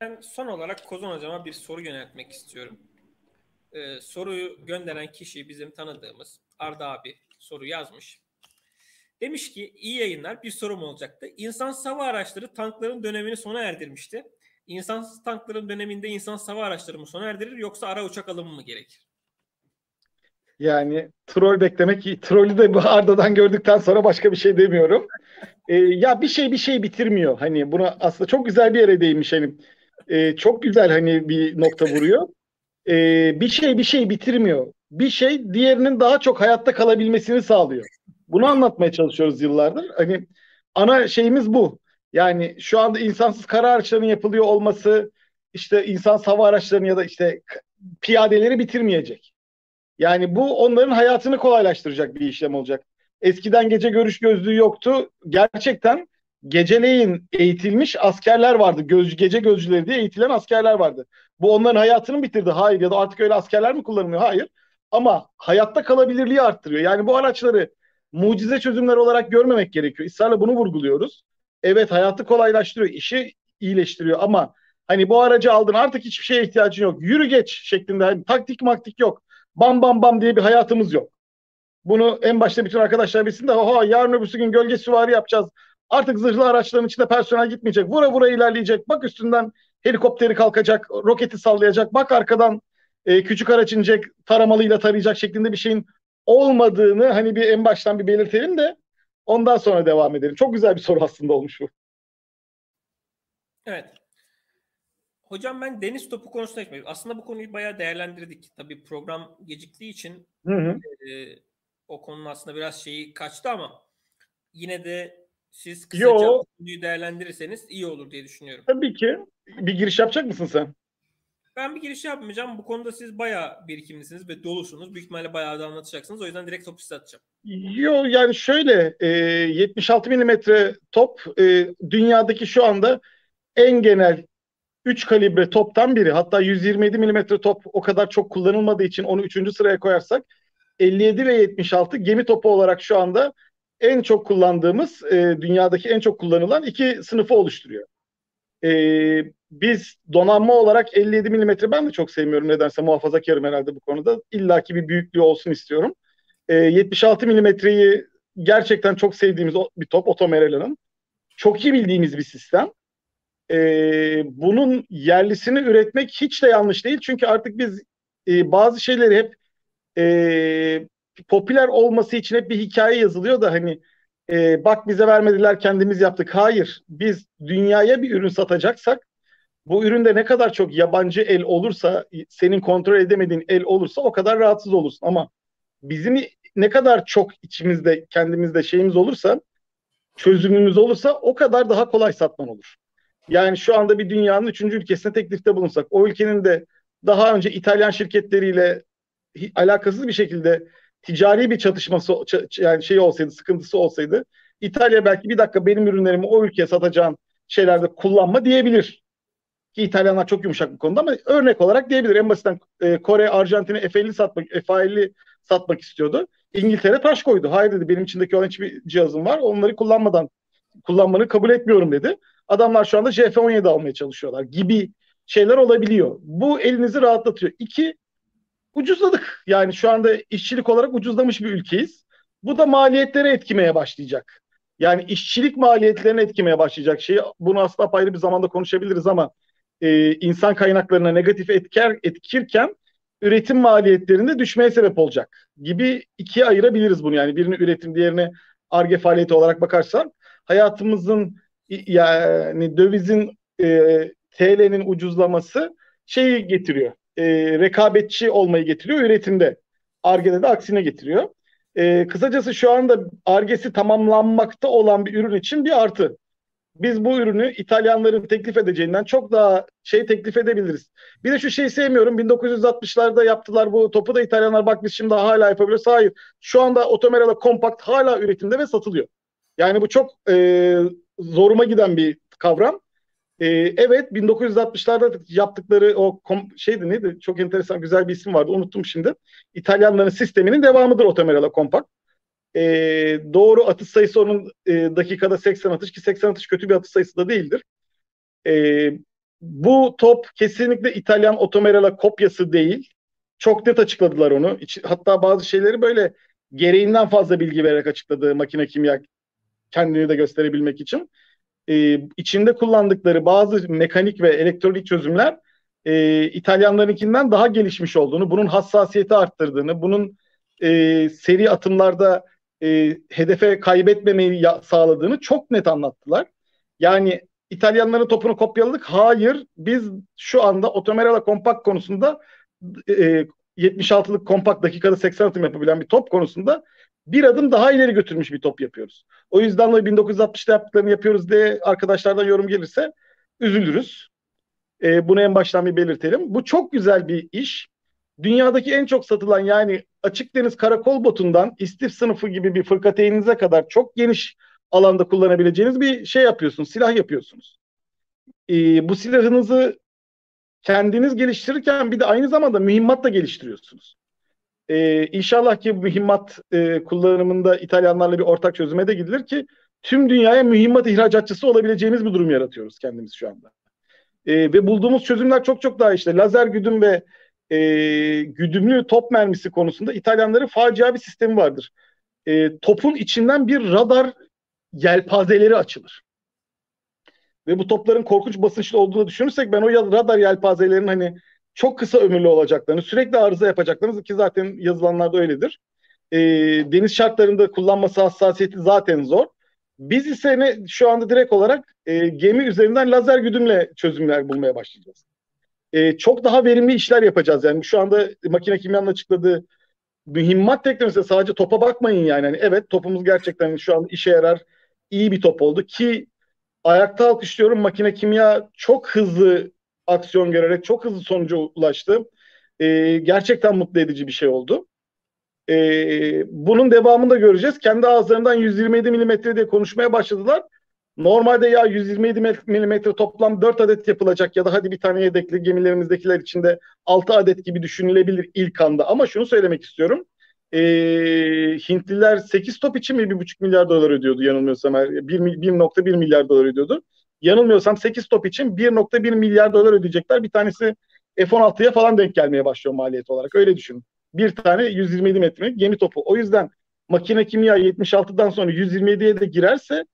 Ben son olarak Kozan Hocam'a bir soru yöneltmek istiyorum. Ee, soruyu gönderen kişi bizim tanıdığımız Arda abi soru yazmış. Demiş ki iyi yayınlar bir sorum olacaktı. İnsan hava araçları tankların dönemini sona erdirmişti. İnsansız tankların döneminde insan hava araçları mı sona erdirir yoksa ara uçak alımı mı gerekir? Yani troll beklemek, trollü de bu Arda'dan gördükten sonra başka bir şey demiyorum. Ee, ya bir şey bir şey bitirmiyor. Hani buna aslında çok güzel bir yere değinmiş hani. Ee, çok güzel hani bir nokta vuruyor. Ee, bir şey bir şey bitirmiyor. Bir şey diğerinin daha çok hayatta kalabilmesini sağlıyor. Bunu anlatmaya çalışıyoruz yıllardır. Hani ana şeyimiz bu. Yani şu anda insansız kara araçlarının yapılıyor olması işte insan hava araçlarının ya da işte piyadeleri bitirmeyecek. Yani bu onların hayatını kolaylaştıracak bir işlem olacak. Eskiden gece görüş gözlüğü yoktu. Gerçekten geceleyin eğitilmiş askerler vardı. Göz, gece gözcüleri diye eğitilen askerler vardı. Bu onların hayatını bitirdi. Hayır ya da artık öyle askerler mi kullanılıyor? Hayır. Ama hayatta kalabilirliği arttırıyor. Yani bu araçları mucize çözümler olarak görmemek gerekiyor. İsrarla bunu vurguluyoruz. Evet hayatı kolaylaştırıyor, işi iyileştiriyor ama hani bu aracı aldın artık hiçbir şeye ihtiyacın yok. Yürü geç şeklinde hani taktik maktik yok. Bam bam bam diye bir hayatımız yok. Bunu en başta bütün arkadaşlar bilsin de oha yarın öbürsü gün gölge süvari yapacağız. Artık zırhlı araçların içinde personel gitmeyecek. Vura vura ilerleyecek. Bak üstünden helikopteri kalkacak, roketi sallayacak. Bak arkadan e, küçük araç inecek, taramalıyla tarayacak şeklinde bir şeyin olmadığını hani bir en baştan bir belirtelim de ondan sonra devam edelim. Çok güzel bir soru aslında olmuş bu. Evet. Hocam ben deniz topu konusunda gitmek. Aslında bu konuyu bayağı değerlendirdik. Tabii program geciktiği için hı hı. E, o konunun aslında biraz şeyi kaçtı ama yine de siz kısaca Yo. konuyu değerlendirirseniz iyi olur diye düşünüyorum. Tabii ki. Bir giriş yapacak mısın sen? Ben bir giriş yapmayacağım. Bu konuda siz bayağı birikimlisiniz ve dolusunuz. Büyük ihtimalle bayağı da anlatacaksınız. O yüzden direkt topu size atacağım. Yo yani şöyle e, 76 milimetre top e, dünyadaki şu anda en genel 3 kalibre toptan biri. Hatta 127 milimetre top o kadar çok kullanılmadığı için onu 3. sıraya koyarsak 57 ve 76 gemi topu olarak şu anda en çok kullandığımız e, dünyadaki en çok kullanılan iki sınıfı oluşturuyor. E, biz donanma olarak 57 milimetre ben de çok sevmiyorum nedense muhafazakarım herhalde bu konuda. İlla ki bir büyüklüğü olsun istiyorum. E, 76 milimetreyi gerçekten çok sevdiğimiz bir top Otomerela'nın. Çok iyi bildiğimiz bir sistem. E, bunun yerlisini üretmek hiç de yanlış değil. Çünkü artık biz e, bazı şeyleri hep e, popüler olması için hep bir hikaye yazılıyor da hani e, bak bize vermediler kendimiz yaptık. Hayır biz dünyaya bir ürün satacaksak bu üründe ne kadar çok yabancı el olursa senin kontrol edemediğin el olursa o kadar rahatsız olursun. Ama bizim ne kadar çok içimizde kendimizde şeyimiz olursa çözümümüz olursa o kadar daha kolay satman olur. Yani şu anda bir dünyanın üçüncü ülkesine teklifte bulunsak o ülkenin de daha önce İtalyan şirketleriyle alakasız bir şekilde ticari bir çatışması yani şey olsaydı, sıkıntısı olsaydı İtalya belki bir dakika benim ürünlerimi o ülkeye satacağın şeylerde kullanma diyebilir. Ki İtalyanlar çok yumuşak bu konuda ama örnek olarak diyebilir. En basitten e, Kore, Arjantin'e F50 satmak, F50 satmak istiyordu. İngiltere taş koydu. Hayır dedi benim içindeki olan hiçbir cihazım var. Onları kullanmadan kullanmanı kabul etmiyorum dedi. Adamlar şu anda JF-17 almaya çalışıyorlar gibi şeyler olabiliyor. Bu elinizi rahatlatıyor. İki, ucuzladık. Yani şu anda işçilik olarak ucuzlamış bir ülkeyiz. Bu da maliyetleri etkimeye başlayacak. Yani işçilik maliyetlerini etkimeye başlayacak şey. Bunu aslında ayrı bir zamanda konuşabiliriz ama e, insan kaynaklarına negatif etker, etkirken üretim maliyetlerinde düşmeye sebep olacak gibi ikiye ayırabiliriz bunu. Yani birini üretim, diğerini arge faaliyeti olarak bakarsan hayatımızın yani dövizin e, TL'nin ucuzlaması şeyi getiriyor. E, rekabetçi olmayı getiriyor üretimde. Arge'de de aksine getiriyor. E, kısacası şu anda argesi tamamlanmakta olan bir ürün için bir artı. Biz bu ürünü İtalyanların teklif edeceğinden çok daha şey teklif edebiliriz. Bir de şu şeyi sevmiyorum. 1960'larda yaptılar bu topu da İtalyanlar bak biz şimdi hala yapabiliyoruz. Hayır. Şu anda Otomerala Compact hala üretimde ve satılıyor. Yani bu çok e, zoruma giden bir kavram. E, evet 1960'larda yaptıkları o kom, şeydi neydi? Çok enteresan güzel bir isim vardı. Unuttum şimdi. İtalyanların sisteminin devamıdır Otomerala Compact. E, doğru atış sayısı onun e, dakikada 80 atış ki 80 atış kötü bir atış sayısı da değildir. E, bu top kesinlikle İtalyan Otomerala kopyası değil. Çok net açıkladılar onu. Hatta bazı şeyleri böyle gereğinden fazla bilgi vererek açıkladı makine kimya kendini de gösterebilmek için. Ee, içinde kullandıkları bazı mekanik ve elektronik çözümler e, İtalyanlarınkinden daha gelişmiş olduğunu, bunun hassasiyeti arttırdığını, bunun e, seri atımlarda e, hedefe kaybetmemeyi sağladığını çok net anlattılar. Yani İtalyanların topunu kopyaladık. Hayır, biz şu anda Otomerala kompakt konusunda e, 76'lık kompakt dakikada 80 atım yapabilen bir top konusunda bir adım daha ileri götürmüş bir top yapıyoruz. O yüzden de 1960'ta yaptıklarını yapıyoruz diye arkadaşlardan yorum gelirse üzülürüz. E, bunu en baştan bir belirtelim. Bu çok güzel bir iş. Dünyadaki en çok satılan yani açık deniz karakol botundan istif sınıfı gibi bir fırkateyninize kadar çok geniş alanda kullanabileceğiniz bir şey yapıyorsunuz, silah yapıyorsunuz. E, bu silahınızı kendiniz geliştirirken bir de aynı zamanda mühimmat da geliştiriyorsunuz. E, inşallah ki mühimmat e, kullanımında İtalyanlarla bir ortak çözüme de gidilir ki tüm dünyaya mühimmat ihracatçısı olabileceğimiz bir durum yaratıyoruz kendimiz şu anda. E, ve bulduğumuz çözümler çok çok daha işte lazer güdüm ve e, güdümlü top mermisi konusunda İtalyanların facia bir sistemi vardır. E, topun içinden bir radar yelpazeleri açılır. Ve bu topların korkunç basınçlı olduğunu düşünürsek ben o radar yelpazelerinin hani çok kısa ömürlü olacaklarını, sürekli arıza yapacaklarını ki zaten yazılanlarda öyledir. E, deniz şartlarında kullanması hassasiyeti zaten zor. Biz ise ne, şu anda direkt olarak e, gemi üzerinden lazer güdümle çözümler bulmaya başlayacağız. E, çok daha verimli işler yapacağız. Yani şu anda makine kimyanın açıkladığı mühimmat teknolojisi sadece topa bakmayın yani. yani. Evet topumuz gerçekten şu an işe yarar iyi bir top oldu ki ayakta alkışlıyorum makine kimya çok hızlı aksiyon görerek çok hızlı sonuca ulaştı. E, gerçekten mutlu edici bir şey oldu. E, bunun devamını da göreceğiz. Kendi ağızlarından 127 milimetre diye konuşmaya başladılar. Normalde ya 127 milimetre toplam 4 adet yapılacak ya da hadi bir tane yedekli gemilerimizdekiler içinde 6 adet gibi düşünülebilir ilk anda. Ama şunu söylemek istiyorum. E, Hintliler 8 top için mi 1,5 milyar dolar ödüyordu yanılmıyorsam. 1.1 milyar dolar ödüyordu yanılmıyorsam 8 top için 1.1 milyar dolar ödeyecekler. Bir tanesi F-16'ya falan denk gelmeye başlıyor maliyet olarak. Öyle düşün. Bir tane 127 metrelik gemi topu. O yüzden makine kimya 76'dan sonra 127'ye de girerse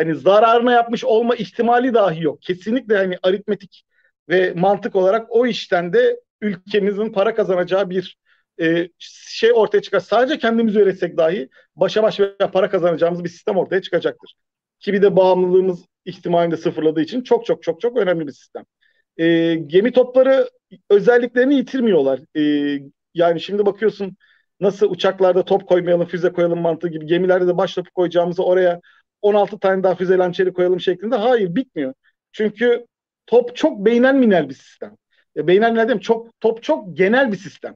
hani zararına yapmış olma ihtimali dahi yok. Kesinlikle hani aritmetik ve mantık olarak o işten de ülkemizin para kazanacağı bir e, şey ortaya çıkar. Sadece kendimiz üretsek dahi başa baş ve para kazanacağımız bir sistem ortaya çıkacaktır. Ki bir de bağımlılığımız ihtimalini de sıfırladığı için çok çok çok çok önemli bir sistem. E, gemi topları özelliklerini yitirmiyorlar. E, yani şimdi bakıyorsun nasıl uçaklarda top koymayalım, füze koyalım mantığı gibi gemilerde de baş topu koyacağımızı oraya 16 tane daha füze lançeri koyalım şeklinde. Hayır bitmiyor. Çünkü top çok beynel minel bir sistem. E, beynel minel değil Çok, top çok genel bir sistem.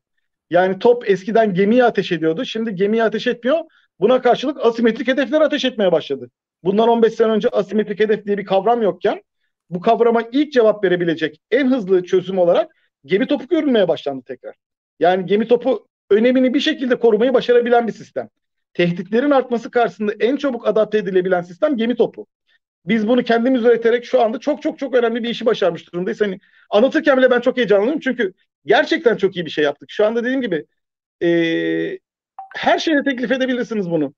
Yani top eskiden gemiye ateş ediyordu. Şimdi gemiye ateş etmiyor. Buna karşılık asimetrik hedefler ateş etmeye başladı. Bundan 15 sene önce asimetrik hedef diye bir kavram yokken bu kavrama ilk cevap verebilecek en hızlı çözüm olarak gemi topu görülmeye başlandı tekrar. Yani gemi topu önemini bir şekilde korumayı başarabilen bir sistem. Tehditlerin artması karşısında en çabuk adapte edilebilen sistem gemi topu. Biz bunu kendimiz üreterek şu anda çok çok çok önemli bir işi başarmış durumdayız. Hani anlatırken bile ben çok heyecanlıyım çünkü gerçekten çok iyi bir şey yaptık. Şu anda dediğim gibi e, her şeye teklif edebilirsiniz bunu.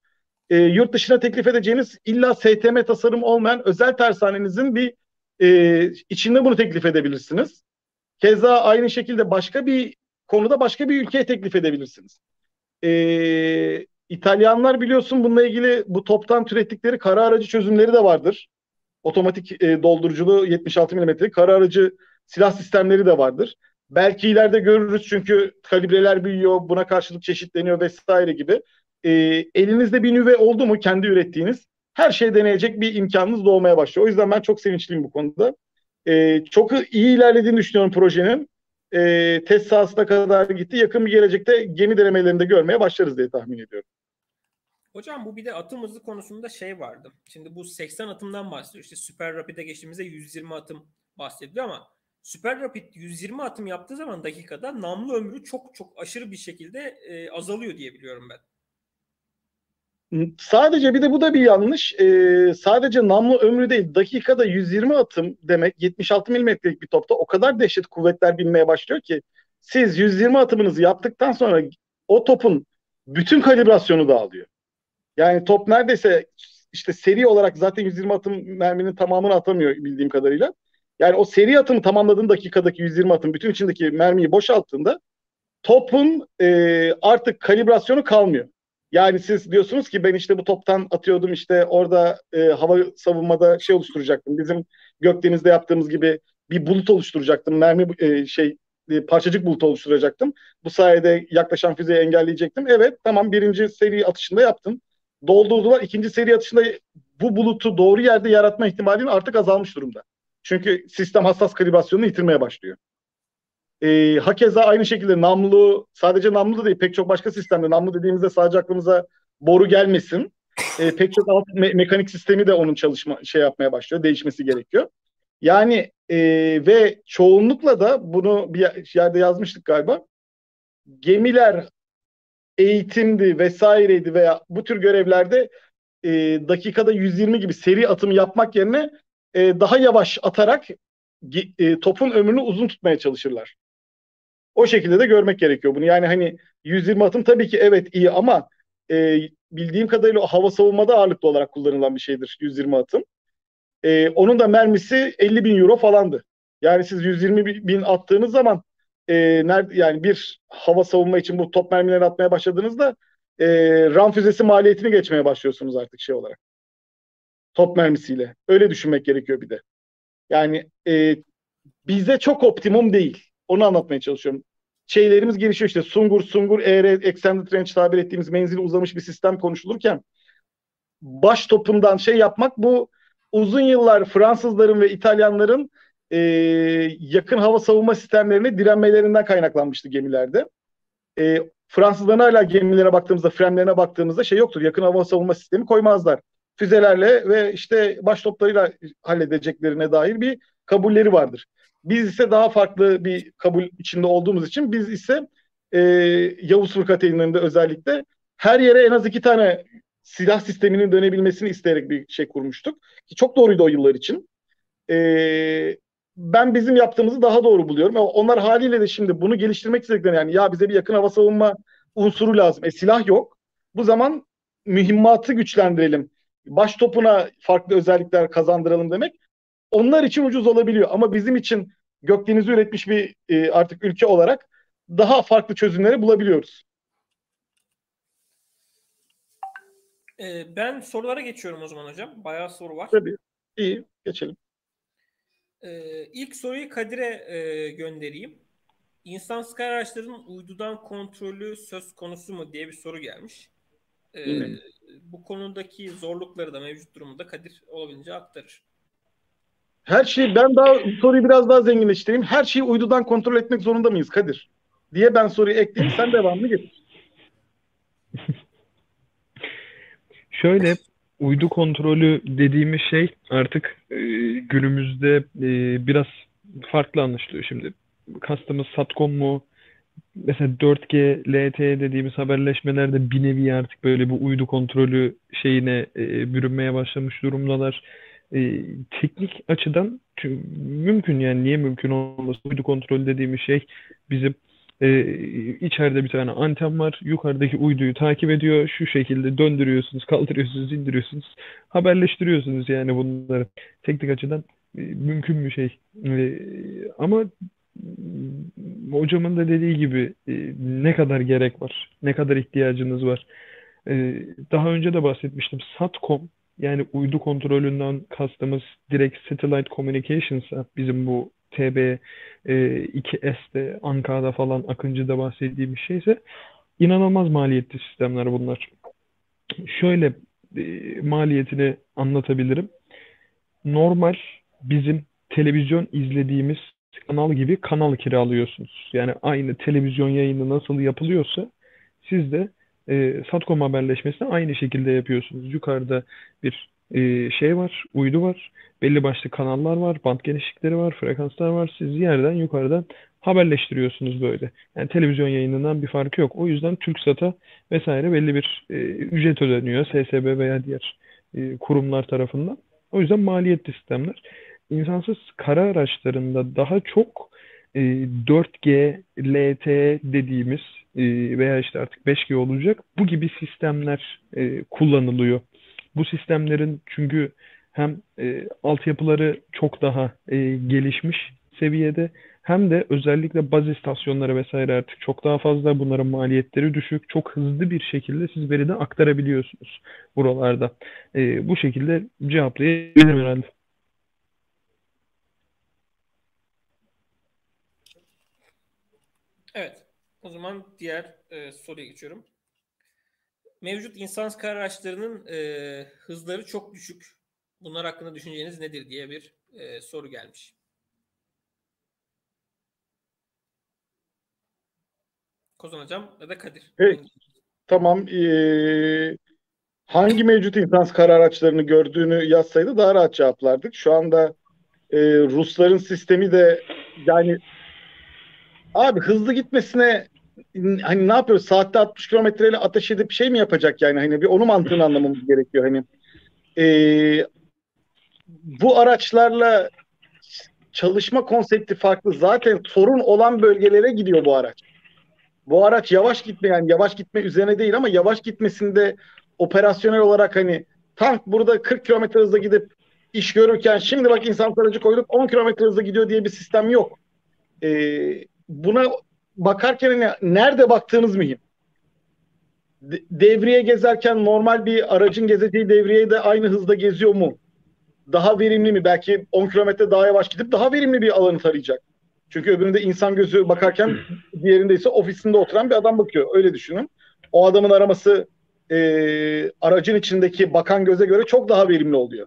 E, yurt dışına teklif edeceğiniz illa STM tasarım olmayan özel tersanenizin bir e, içinde bunu teklif edebilirsiniz. Keza aynı şekilde başka bir konuda başka bir ülkeye teklif edebilirsiniz. E, İtalyanlar biliyorsun bununla ilgili bu toptan türettikleri kara aracı çözümleri de vardır. Otomatik e, dolduruculu 76 mm kara aracı silah sistemleri de vardır. Belki ileride görürüz çünkü kalibreler büyüyor, buna karşılık çeşitleniyor vesaire gibi. E, elinizde bir nüve oldu mu kendi ürettiğiniz her şey deneyecek bir imkanınız doğmaya başlıyor. O yüzden ben çok sevinçliyim bu konuda. E, çok iyi ilerlediğini düşünüyorum projenin. E, test sahasına kadar gitti. Yakın bir gelecekte gemi denemelerinde görmeye başlarız diye tahmin ediyorum. Hocam bu bir de atım hızı konusunda şey vardı. Şimdi bu 80 atımdan bahsediyor. İşte Süper Rapid'e geçtiğimizde 120 atım bahsediliyor ama Süper Rapid 120 atım yaptığı zaman dakikada namlu ömrü çok çok aşırı bir şekilde e, azalıyor diye biliyorum ben. Sadece bir de bu da bir yanlış. Ee, sadece namlu ömrü değil. Dakikada 120 atım demek 76 milimetrelik bir topta o kadar dehşet kuvvetler binmeye başlıyor ki siz 120 atımınızı yaptıktan sonra o topun bütün kalibrasyonu dağılıyor. Yani top neredeyse işte seri olarak zaten 120 atım merminin tamamını atamıyor bildiğim kadarıyla. Yani o seri atımı tamamladığın dakikadaki 120 atım bütün içindeki mermiyi boşalttığında topun e, artık kalibrasyonu kalmıyor. Yani siz diyorsunuz ki ben işte bu toptan atıyordum işte orada e, hava savunmada şey oluşturacaktım. Bizim Gökdeniz'de yaptığımız gibi bir bulut oluşturacaktım. Mermi e, şey e, parçacık bulut oluşturacaktım. Bu sayede yaklaşan füzeyi engelleyecektim. Evet tamam birinci seri atışında yaptım. Doldurdular. İkinci seri atışında bu bulutu doğru yerde yaratma ihtimalinin artık azalmış durumda. Çünkü sistem hassas kalibrasyonunu yitirmeye başlıyor. E, hakeza aynı şekilde namlu sadece namlu değil pek çok başka sistemde namlu dediğimizde sadece aklımıza boru gelmesin. E, pek çok alt me- mekanik sistemi de onun çalışma şey yapmaya başlıyor. Değişmesi gerekiyor. Yani e, ve çoğunlukla da bunu bir yerde yazmıştık galiba. Gemiler eğitimdi vesaireydi veya bu tür görevlerde e, dakikada 120 gibi seri atım yapmak yerine e, daha yavaş atarak e, topun ömrünü uzun tutmaya çalışırlar. O şekilde de görmek gerekiyor bunu. Yani hani 120 atım tabii ki evet iyi ama e, bildiğim kadarıyla o hava savunmada ağırlıklı olarak kullanılan bir şeydir 120 atım. E, onun da mermisi 50 bin euro falandı. Yani siz 120 bin attığınız zaman e, nerede yani bir hava savunma için bu top mermileri atmaya başladığınızda e, RAM füzesi maliyetini geçmeye başlıyorsunuz artık şey olarak. Top mermisiyle. Öyle düşünmek gerekiyor bir de. Yani e, bize çok optimum değil. Onu anlatmaya çalışıyorum. Şeylerimiz gelişiyor işte Sungur, Sungur, ER, Extended Range tabir ettiğimiz menzili uzamış bir sistem konuşulurken baş topundan şey yapmak bu uzun yıllar Fransızların ve İtalyanların e, yakın hava savunma sistemlerine direnmelerinden kaynaklanmıştı gemilerde. E, Fransızların hala gemilere baktığımızda, frenlerine baktığımızda şey yoktur. Yakın hava savunma sistemi koymazlar. Füzelerle ve işte baş toplarıyla halledeceklerine dair bir kabulleri vardır. Biz ise daha farklı bir kabul içinde olduğumuz için biz ise e, Yavuz Fırkateynlerinde özellikle her yere en az iki tane silah sisteminin dönebilmesini isteyerek bir şey kurmuştuk. Ki çok doğruydu o yıllar için. E, ben bizim yaptığımızı daha doğru buluyorum. Ama onlar haliyle de şimdi bunu geliştirmek istediklerini yani ya bize bir yakın hava savunma unsuru lazım. E silah yok. Bu zaman mühimmatı güçlendirelim. Baş topuna farklı özellikler kazandıralım demek onlar için ucuz olabiliyor ama bizim için gökdenizi üretmiş bir e, artık ülke olarak daha farklı çözümleri bulabiliyoruz. Ee, ben sorulara geçiyorum o zaman hocam. Bayağı soru var. Tabii. İyi. Geçelim. Ee, ilk soruyu Kadir'e e, göndereyim. İnsansız kara araçlarının uydudan kontrolü söz konusu mu diye bir soru gelmiş. Ee, bu konudaki zorlukları da mevcut durumu da Kadir olabildiğince aktarır. Her şeyi ben daha soruyu biraz daha zenginleştireyim. Her şeyi uydudan kontrol etmek zorunda mıyız Kadir? Diye ben soruyu ekleyeyim. Sen devamını getir. Şöyle uydu kontrolü dediğimiz şey artık e, günümüzde e, biraz farklı anlaşılıyor şimdi. Kastımız Satcom mu? Mesela 4G, LTE dediğimiz haberleşmelerde bir nevi artık böyle bu uydu kontrolü şeyine e, bürünmeye başlamış durumdalar e, teknik açıdan mümkün yani niye mümkün olmasın? Uydu kontrolü dediğimiz şey bizim e, içeride bir tane anten var. Yukarıdaki uyduyu takip ediyor. Şu şekilde döndürüyorsunuz, kaldırıyorsunuz, indiriyorsunuz. Haberleştiriyorsunuz yani bunları. Teknik açıdan e, mümkün bir şey. E, ama hocamın da dediği gibi e, ne kadar gerek var, ne kadar ihtiyacınız var. E, daha önce de bahsetmiştim. Satcom yani uydu kontrolünden kastımız direkt satellite communications'a bizim bu TB e, 2S'de, Anka'da falan Akıncı'da bahsettiğimiz şeyse inanılmaz maliyetli sistemler bunlar. Şöyle e, maliyetini anlatabilirim. Normal bizim televizyon izlediğimiz kanal gibi kanal kiralıyorsunuz. Yani aynı televizyon yayını nasıl yapılıyorsa siz de e, Satcom haberleşmesini aynı şekilde yapıyorsunuz. Yukarıda bir e, şey var, uydu var, belli başlı kanallar var, band genişlikleri var, frekanslar var. Siz yerden yukarıdan haberleştiriyorsunuz böyle. Yani televizyon yayınından bir farkı yok. O yüzden TürkSat'a vesaire belli bir e, ücret ödeniyor SSB veya diğer e, kurumlar tarafından. O yüzden maliyetli sistemler. İnsansız kara araçlarında daha çok e, 4G, LTE dediğimiz e, veya işte artık 5G olacak bu gibi sistemler e, kullanılıyor. Bu sistemlerin çünkü hem e, altyapıları çok daha e, gelişmiş seviyede hem de özellikle baz istasyonları vesaire artık çok daha fazla bunların maliyetleri düşük. Çok hızlı bir şekilde siz veride aktarabiliyorsunuz buralarda. E, bu şekilde cevaplayabilirim herhalde. Evet. O zaman diğer e, soruya geçiyorum. Mevcut insan kar araçlarının e, hızları çok düşük. Bunlar hakkında düşünceniz nedir diye bir e, soru gelmiş. Kozan Hocam ya da Kadir. Evet. Tamam. Ee, hangi mevcut insan kar araçlarını gördüğünü yazsaydı daha rahat cevaplardık. Şu anda e, Rusların sistemi de yani abi hızlı gitmesine hani ne yapıyoruz? Saatte 60 kilometreyle ateş edip şey mi yapacak yani? Hani bir onu mantığını anlamamız gerekiyor. Hani e, bu araçlarla çalışma konsepti farklı. Zaten sorun olan bölgelere gidiyor bu araç. Bu araç yavaş gitme yani yavaş gitme üzerine değil ama yavaş gitmesinde operasyonel olarak hani tank burada 40 kilometre hızla gidip iş görürken şimdi bak insan aracı koyduk 10 kilometre hızla gidiyor diye bir sistem yok. Ee, buna bakarken hani nerede baktığınız mühim. De- devriye gezerken normal bir aracın gezeceği devriye de aynı hızda geziyor mu? Daha verimli mi? Belki 10 kilometre daha yavaş gidip daha verimli bir alanı tarayacak. Çünkü öbüründe insan gözü bakarken diğerinde ise ofisinde oturan bir adam bakıyor. Öyle düşünün. O adamın araması e, aracın içindeki bakan göze göre çok daha verimli oluyor.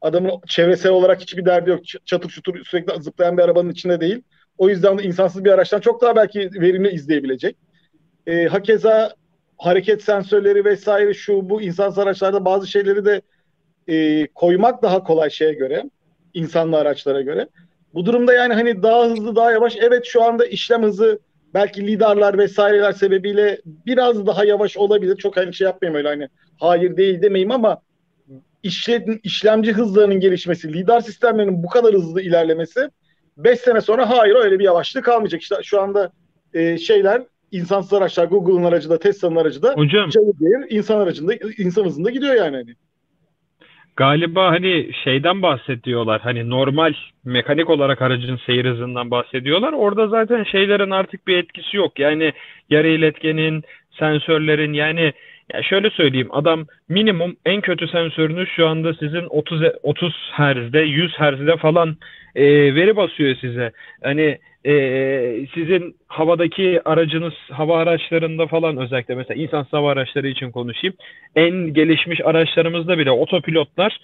Adamın çevresel olarak hiçbir derdi yok. Çatır çutur sürekli zıplayan bir arabanın içinde değil. O yüzden de insansız bir araçtan çok daha belki verimli izleyebilecek. E, hakeza hareket sensörleri vesaire şu bu insansız araçlarda bazı şeyleri de e, koymak daha kolay şeye göre. insanlı araçlara göre. Bu durumda yani hani daha hızlı daha yavaş evet şu anda işlem hızı belki lidarlar vesaireler sebebiyle biraz daha yavaş olabilir. Çok hani şey yapmayayım öyle hani hayır değil demeyeyim ama işlem, işlemci hızlarının gelişmesi, lidar sistemlerinin bu kadar hızlı ilerlemesi 5 sene sonra hayır öyle bir yavaşlık kalmayacak. İşte şu anda e, şeyler insansız araçlar Google'ın aracı da Tesla'nın aracı da Hocam değil, insan aracında insan hızında gidiyor yani. Hani. Galiba hani şeyden bahsediyorlar. Hani normal mekanik olarak aracın seyir hızından bahsediyorlar. Orada zaten şeylerin artık bir etkisi yok. Yani yarı iletkenin, sensörlerin yani ya şöyle söyleyeyim adam minimum en kötü sensörünüz şu anda sizin 30 30 Hz'de 100 Hz'de falan e, veri basıyor size. Hani e, sizin havadaki aracınız hava araçlarında falan özellikle mesela insan hava araçları için konuşayım. En gelişmiş araçlarımızda bile otopilotlar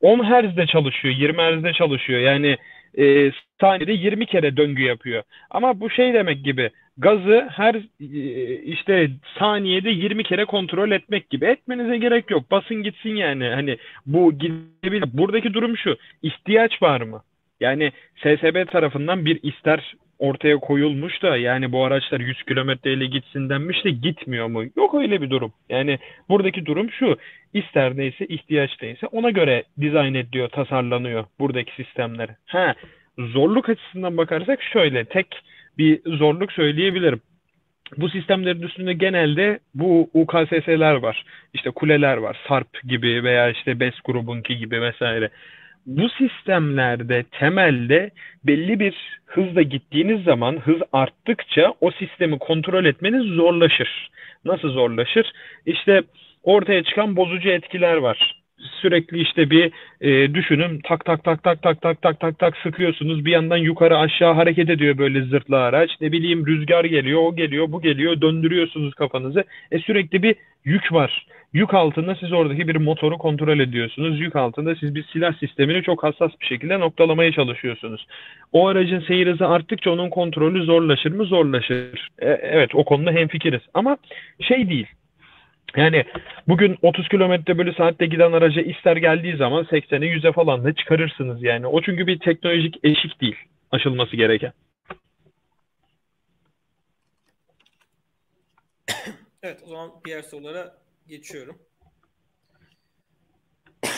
10 Hz'de çalışıyor, 20 Hz'de çalışıyor. Yani e, saniyede 20 kere döngü yapıyor. Ama bu şey demek gibi gazı her e, işte saniyede 20 kere kontrol etmek gibi etmenize gerek yok. Basın gitsin yani. Hani bu gidebilir. Buradaki durum şu. ihtiyaç var mı? Yani SSB tarafından bir ister ortaya koyulmuş da yani bu araçlar 100 kilometreyle gitsin denmiş de gitmiyor mu? Yok öyle bir durum. Yani buradaki durum şu. İster neyse ihtiyaç neyse ona göre dizayn ediliyor, tasarlanıyor buradaki sistemler. Ha, zorluk açısından bakarsak şöyle tek bir zorluk söyleyebilirim. Bu sistemlerin üstünde genelde bu UKSS'ler var. İşte kuleler var. SARP gibi veya işte BES grubunki gibi vesaire bu sistemlerde temelde belli bir hızla gittiğiniz zaman hız arttıkça o sistemi kontrol etmeniz zorlaşır. Nasıl zorlaşır? İşte ortaya çıkan bozucu etkiler var. Sürekli işte bir e, düşünün tak tak tak tak tak tak tak tak tak sıkıyorsunuz. Bir yandan yukarı aşağı hareket ediyor böyle zırtlı araç. Ne bileyim rüzgar geliyor, o geliyor, bu geliyor. Döndürüyorsunuz kafanızı. E sürekli bir yük var. Yük altında siz oradaki bir motoru kontrol ediyorsunuz. Yük altında siz bir silah sistemini çok hassas bir şekilde noktalamaya çalışıyorsunuz. O aracın seyir hızı arttıkça onun kontrolü zorlaşır mı? Zorlaşır. E, evet o konuda hemfikiriz. Ama şey değil. Yani bugün 30 kilometre bölü saatte giden araca ister geldiği zaman 80'e 100'e falan da çıkarırsınız yani. O çünkü bir teknolojik eşik değil aşılması gereken. Evet o zaman diğer sorulara geçiyorum.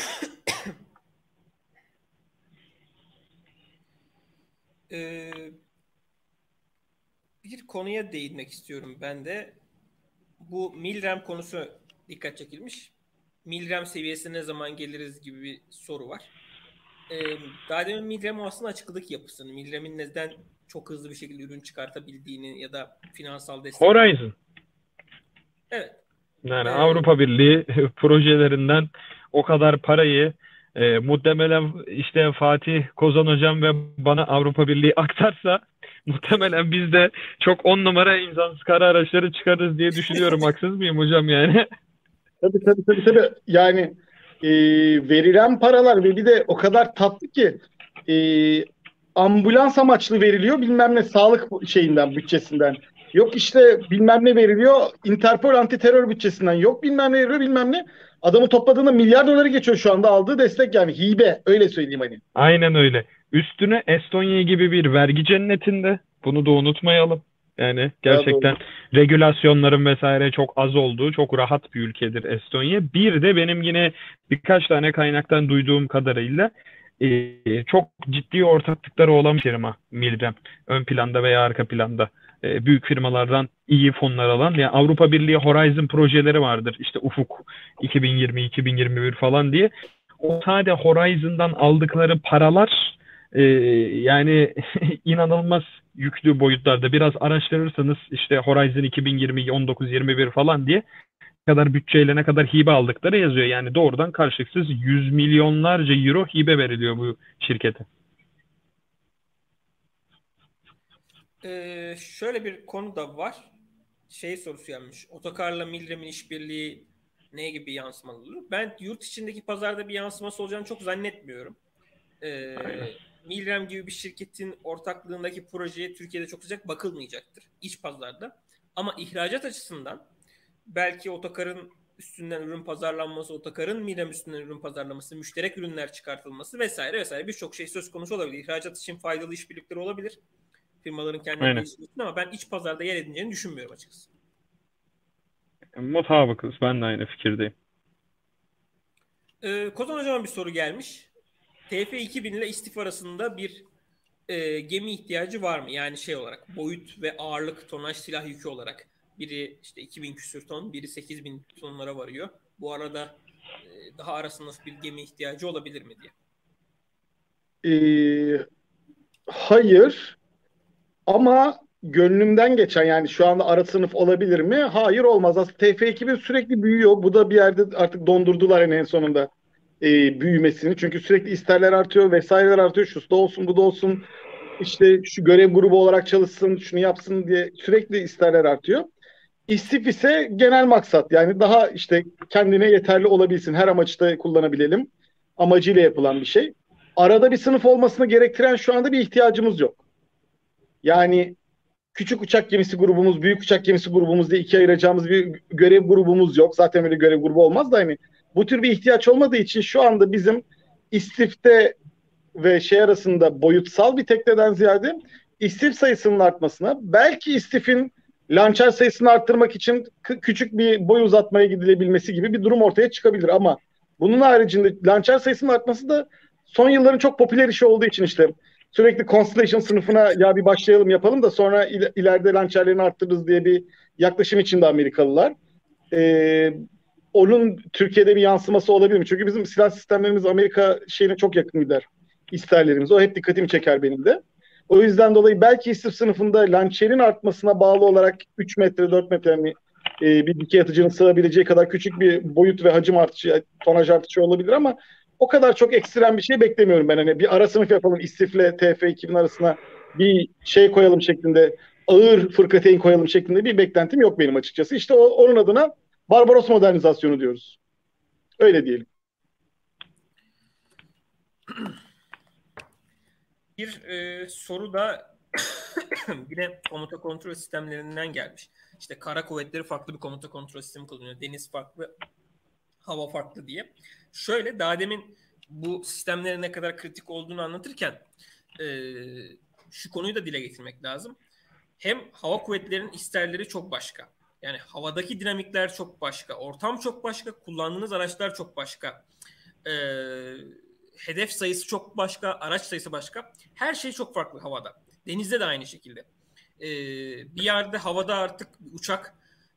ee, bir konuya değinmek istiyorum ben de. Bu Milrem konusu dikkat çekilmiş. Milrem seviyesine ne zaman geliriz gibi bir soru var. Ee, daha demin Milrem aslında açıkladık yapısını. Milrem'in neden çok hızlı bir şekilde ürün çıkartabildiğini ya da finansal destek. Horizon. Evet. Yani evet. Avrupa Birliği projelerinden o kadar parayı e, muhtemelen işte Fatih Kozan hocam ve bana Avrupa Birliği aktarsa muhtemelen biz de çok on numara insansız kara araçları çıkarız diye düşünüyorum. Haksız mıyım hocam yani? Tabii tabii tabii. tabii. Yani e, verilen paralar ve bir de o kadar tatlı ki e, ambulans amaçlı veriliyor bilmem ne sağlık şeyinden bütçesinden. Yok işte bilmem ne veriliyor Interpol anti terör bütçesinden. Yok bilmem ne veriliyor bilmem ne. Adamı topladığında milyar doları geçiyor şu anda aldığı destek yani hibe öyle söyleyeyim hani. Aynen öyle. Üstüne Estonya gibi bir vergi cennetinde bunu da unutmayalım. Yani gerçekten ya regülasyonların vesaire çok az olduğu çok rahat bir ülkedir Estonya. Bir de benim yine birkaç tane kaynaktan duyduğum kadarıyla e, çok ciddi ortaklıkları olan bir firma Milrem. Ön planda veya arka planda e, büyük firmalardan iyi fonlar alan. Yani Avrupa Birliği Horizon projeleri vardır. İşte Ufuk 2020-2021 falan diye. O sadece Horizon'dan aldıkları paralar e, yani inanılmaz yüklü boyutlarda. Biraz araştırırsanız işte Horizon 2020, 19-21 falan diye kadar bütçeyle ne kadar hibe aldıkları yazıyor. Yani doğrudan karşılıksız yüz milyonlarca euro hibe veriliyor bu şirkete. Ee, şöyle bir konu da var. Şey sorusu gelmiş. Otokarla Milrem'in işbirliği ne gibi yansımalı olur? Ben yurt içindeki pazarda bir yansıması olacağını çok zannetmiyorum. Ee, Milrem gibi bir şirketin ortaklığındaki projeye Türkiye'de çok sıcak bakılmayacaktır. iç pazarda. Ama ihracat açısından belki otokarın üstünden ürün pazarlanması, otokarın Milrem üstünden ürün pazarlaması, müşterek ürünler çıkartılması vesaire vesaire birçok şey söz konusu olabilir. İhracat için faydalı işbirlikleri olabilir firmaların geliştirmesini ama ben iç pazarda yer edineceğini düşünmüyorum açıkçası. Mutabıkız. Ben de aynı fikirdeyim. Ee, Kozan Hocam'a bir soru gelmiş. TF2000 ile istif arasında bir e, gemi ihtiyacı var mı? Yani şey olarak boyut ve ağırlık tonaj silah yükü olarak. Biri işte 2000 küsür ton, biri 8000 tonlara varıyor. Bu arada e, daha arasında bir gemi ihtiyacı olabilir mi diye. Ee, hayır. Ama gönlümden geçen yani şu anda ara sınıf olabilir mi? Hayır olmaz. Aslında TF2000 sürekli büyüyor. Bu da bir yerde artık dondurdular en sonunda e, büyümesini. Çünkü sürekli isterler artıyor, vesaireler artıyor. Şu da olsun, bu da olsun. İşte şu görev grubu olarak çalışsın, şunu yapsın diye sürekli isterler artıyor. İstif ise genel maksat. Yani daha işte kendine yeterli olabilsin. Her amaçta kullanabilelim. Amacıyla yapılan bir şey. Arada bir sınıf olmasını gerektiren şu anda bir ihtiyacımız yok. Yani küçük uçak gemisi grubumuz, büyük uçak gemisi grubumuz diye ikiye ayıracağımız bir görev grubumuz yok. Zaten öyle görev grubu olmaz da hani bu tür bir ihtiyaç olmadığı için şu anda bizim istifte ve şey arasında boyutsal bir tekneden ziyade istif sayısının artmasına, belki istifin lançer sayısını arttırmak için küçük bir boy uzatmaya gidilebilmesi gibi bir durum ortaya çıkabilir ama bunun haricinde lançer sayısının artması da son yılların çok popüler işi olduğu için işte sürekli Constellation sınıfına ya bir başlayalım yapalım da sonra il- ileride lançerlerini arttırırız diye bir yaklaşım içinde Amerikalılar. Ee, onun Türkiye'de bir yansıması olabilir mi? Çünkü bizim silah sistemlerimiz Amerika şeyine çok yakın gider. İsterlerimiz. O hep dikkatimi çeker benim de. O yüzden dolayı belki istif sınıfında lançerin artmasına bağlı olarak 3 metre 4 metre mi e, bir dikey atıcının sığabileceği kadar küçük bir boyut ve hacim artışı, tonaj artışı olabilir ama o kadar çok ekstrem bir şey beklemiyorum ben. Hani bir ara sınıf yapalım istifle TF2000 arasına bir şey koyalım şeklinde ağır fırkateyn koyalım şeklinde bir beklentim yok benim açıkçası. İşte o, onun adına Barbaros modernizasyonu diyoruz. Öyle diyelim. Bir e, soru da yine komuta kontrol sistemlerinden gelmiş. İşte kara kuvvetleri farklı bir komuta kontrol sistemi kullanıyor. Deniz farklı, hava farklı diye. Şöyle daha demin bu sistemlerin ne kadar kritik olduğunu anlatırken e, şu konuyu da dile getirmek lazım. Hem hava kuvvetlerinin isterleri çok başka. Yani havadaki dinamikler çok başka. Ortam çok başka. Kullandığınız araçlar çok başka. Eee hedef sayısı çok başka, araç sayısı başka. Her şey çok farklı havada. Denizde de aynı şekilde. Ee, bir yerde havada artık uçak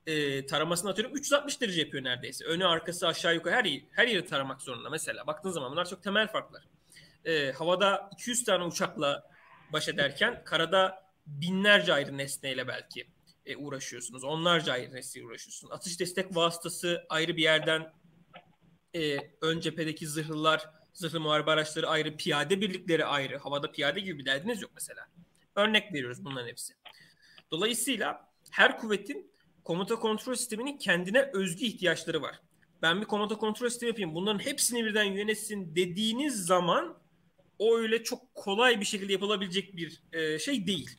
e, taramasını atıyorum 360 derece yapıyor neredeyse. Önü arkası aşağı yukarı her, her yeri taramak zorunda mesela. Baktığın zaman bunlar çok temel farklar. Ee, havada 200 tane uçakla baş ederken karada binlerce ayrı nesneyle belki e, uğraşıyorsunuz. Onlarca ayrı nesneyle uğraşıyorsunuz. Atış destek vasıtası ayrı bir yerden e, ön cephedeki zırhlılar Zırhlı muharebe araçları ayrı, piyade birlikleri ayrı. Havada piyade gibi bir derdiniz yok mesela. Örnek veriyoruz bunların hepsi. Dolayısıyla her kuvvetin komuta kontrol sisteminin kendine özgü ihtiyaçları var. Ben bir komuta kontrol sistemi yapayım, bunların hepsini birden yönetsin dediğiniz zaman o öyle çok kolay bir şekilde yapılabilecek bir e, şey değil.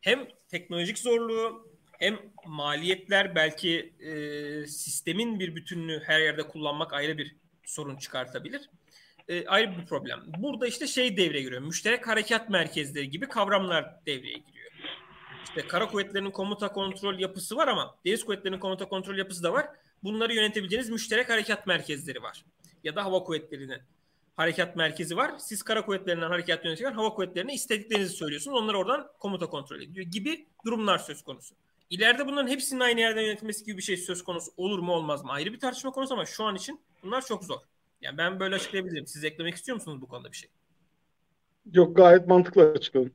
Hem teknolojik zorluğu hem maliyetler belki e, sistemin bir bütününü her yerde kullanmak ayrı bir sorun çıkartabilir e, ayrı bir problem. Burada işte şey devreye giriyor. Müşterek harekat merkezleri gibi kavramlar devreye giriyor. İşte kara kuvvetlerinin komuta kontrol yapısı var ama deniz kuvvetlerinin komuta kontrol yapısı da var. Bunları yönetebileceğiniz müşterek harekat merkezleri var. Ya da hava kuvvetlerinin harekat merkezi var. Siz kara kuvvetlerinden harekat yönetirken hava kuvvetlerine istediklerinizi söylüyorsunuz. Onlar oradan komuta kontrol ediyor gibi durumlar söz konusu. İleride bunların hepsinin aynı yerden yönetilmesi gibi bir şey söz konusu olur mu olmaz mı ayrı bir tartışma konusu ama şu an için bunlar çok zor. Yani ben böyle açıklayabilirim. Siz eklemek istiyor musunuz bu konuda bir şey? Yok gayet mantıklı açıkladım.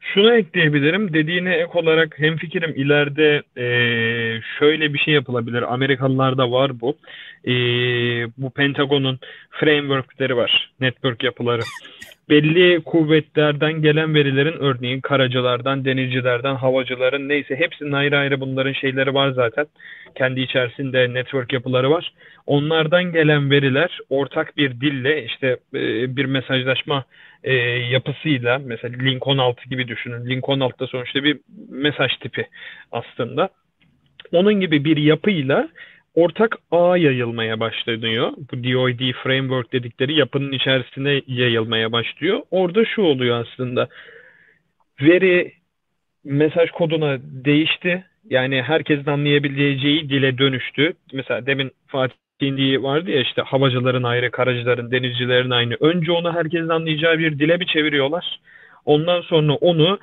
Şunu ekleyebilirim. Dediğine ek olarak hem fikrim ileride e, şöyle bir şey yapılabilir. Amerikalılarda var bu. E, bu Pentagon'un frameworkleri var. Network yapıları. Belli kuvvetlerden gelen verilerin örneğin karacılardan, denizcilerden, havacıların neyse hepsinin ayrı ayrı bunların şeyleri var zaten. Kendi içerisinde network yapıları var. Onlardan gelen veriler ortak bir dille işte e, bir mesajlaşma e, yapısıyla mesela link 16 gibi düşünün. Link 16 da sonuçta bir mesaj tipi aslında. Onun gibi bir yapıyla ortak ağ yayılmaya başlanıyor. Bu DOID framework dedikleri yapının içerisine yayılmaya başlıyor. Orada şu oluyor aslında. Veri mesaj koduna değişti. Yani herkesin anlayabileceği dile dönüştü. Mesela demin Fatih indiği vardı ya işte havacıların ayrı, karacıların, denizcilerin aynı. Önce onu herkesin anlayacağı bir dile bir çeviriyorlar. Ondan sonra onu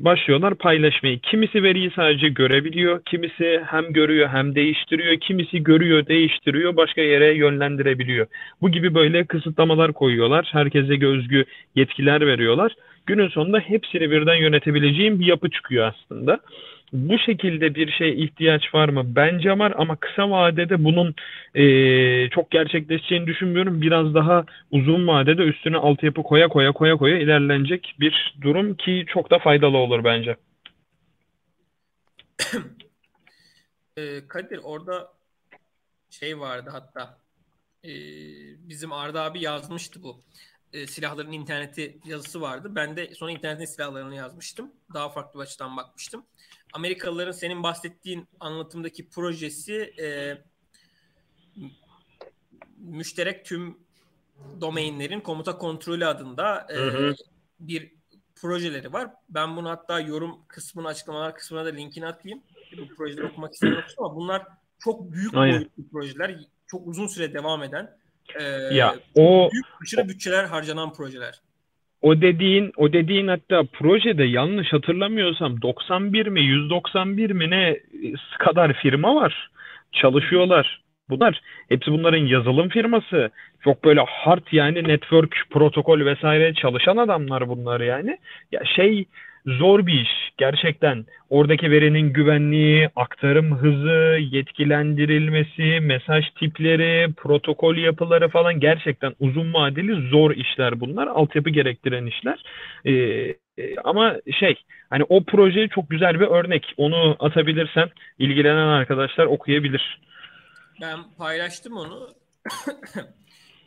başlıyorlar paylaşmayı. Kimisi veriyi sadece görebiliyor, kimisi hem görüyor hem değiştiriyor, kimisi görüyor, değiştiriyor, başka yere yönlendirebiliyor. Bu gibi böyle kısıtlamalar koyuyorlar. Herkese özgü yetkiler veriyorlar. Günün sonunda hepsini birden yönetebileceğim bir yapı çıkıyor aslında bu şekilde bir şey ihtiyaç var mı? Bence var ama kısa vadede bunun e, çok gerçekleşeceğini düşünmüyorum. Biraz daha uzun vadede üstüne altyapı koya koya koya koya ilerlenecek bir durum ki çok da faydalı olur bence. e, Kadir orada şey vardı hatta e, bizim Arda abi yazmıştı bu e, silahların interneti yazısı vardı. Ben de sonra internetin silahlarını yazmıştım. Daha farklı bir açıdan bakmıştım. Amerikalıların senin bahsettiğin anlatımdaki projesi e, müşterek tüm domainlerin komuta kontrolü adında e, hı hı. bir projeleri var. Ben bunu hatta yorum kısmını açıklamalar kısmına da linkini atayım. Bu projeleri okumak isteyen ama bunlar çok büyük boyutlu projeler. Çok uzun süre devam eden e, ya o büyük aşırı bütçeler harcanan projeler. O dediğin o dediğin hatta projede yanlış hatırlamıyorsam 91 mi 191 mi ne kadar firma var. Çalışıyorlar. Bunlar hepsi bunların yazılım firması. Çok böyle hard yani network protokol vesaire çalışan adamlar bunlar yani. Ya şey zor bir iş gerçekten. Oradaki verinin güvenliği, aktarım hızı, yetkilendirilmesi, mesaj tipleri, protokol yapıları falan gerçekten uzun vadeli zor işler bunlar. Altyapı gerektiren işler. Ee, ama şey hani o proje çok güzel bir örnek. Onu atabilirsen ilgilenen arkadaşlar okuyabilir. Ben paylaştım onu.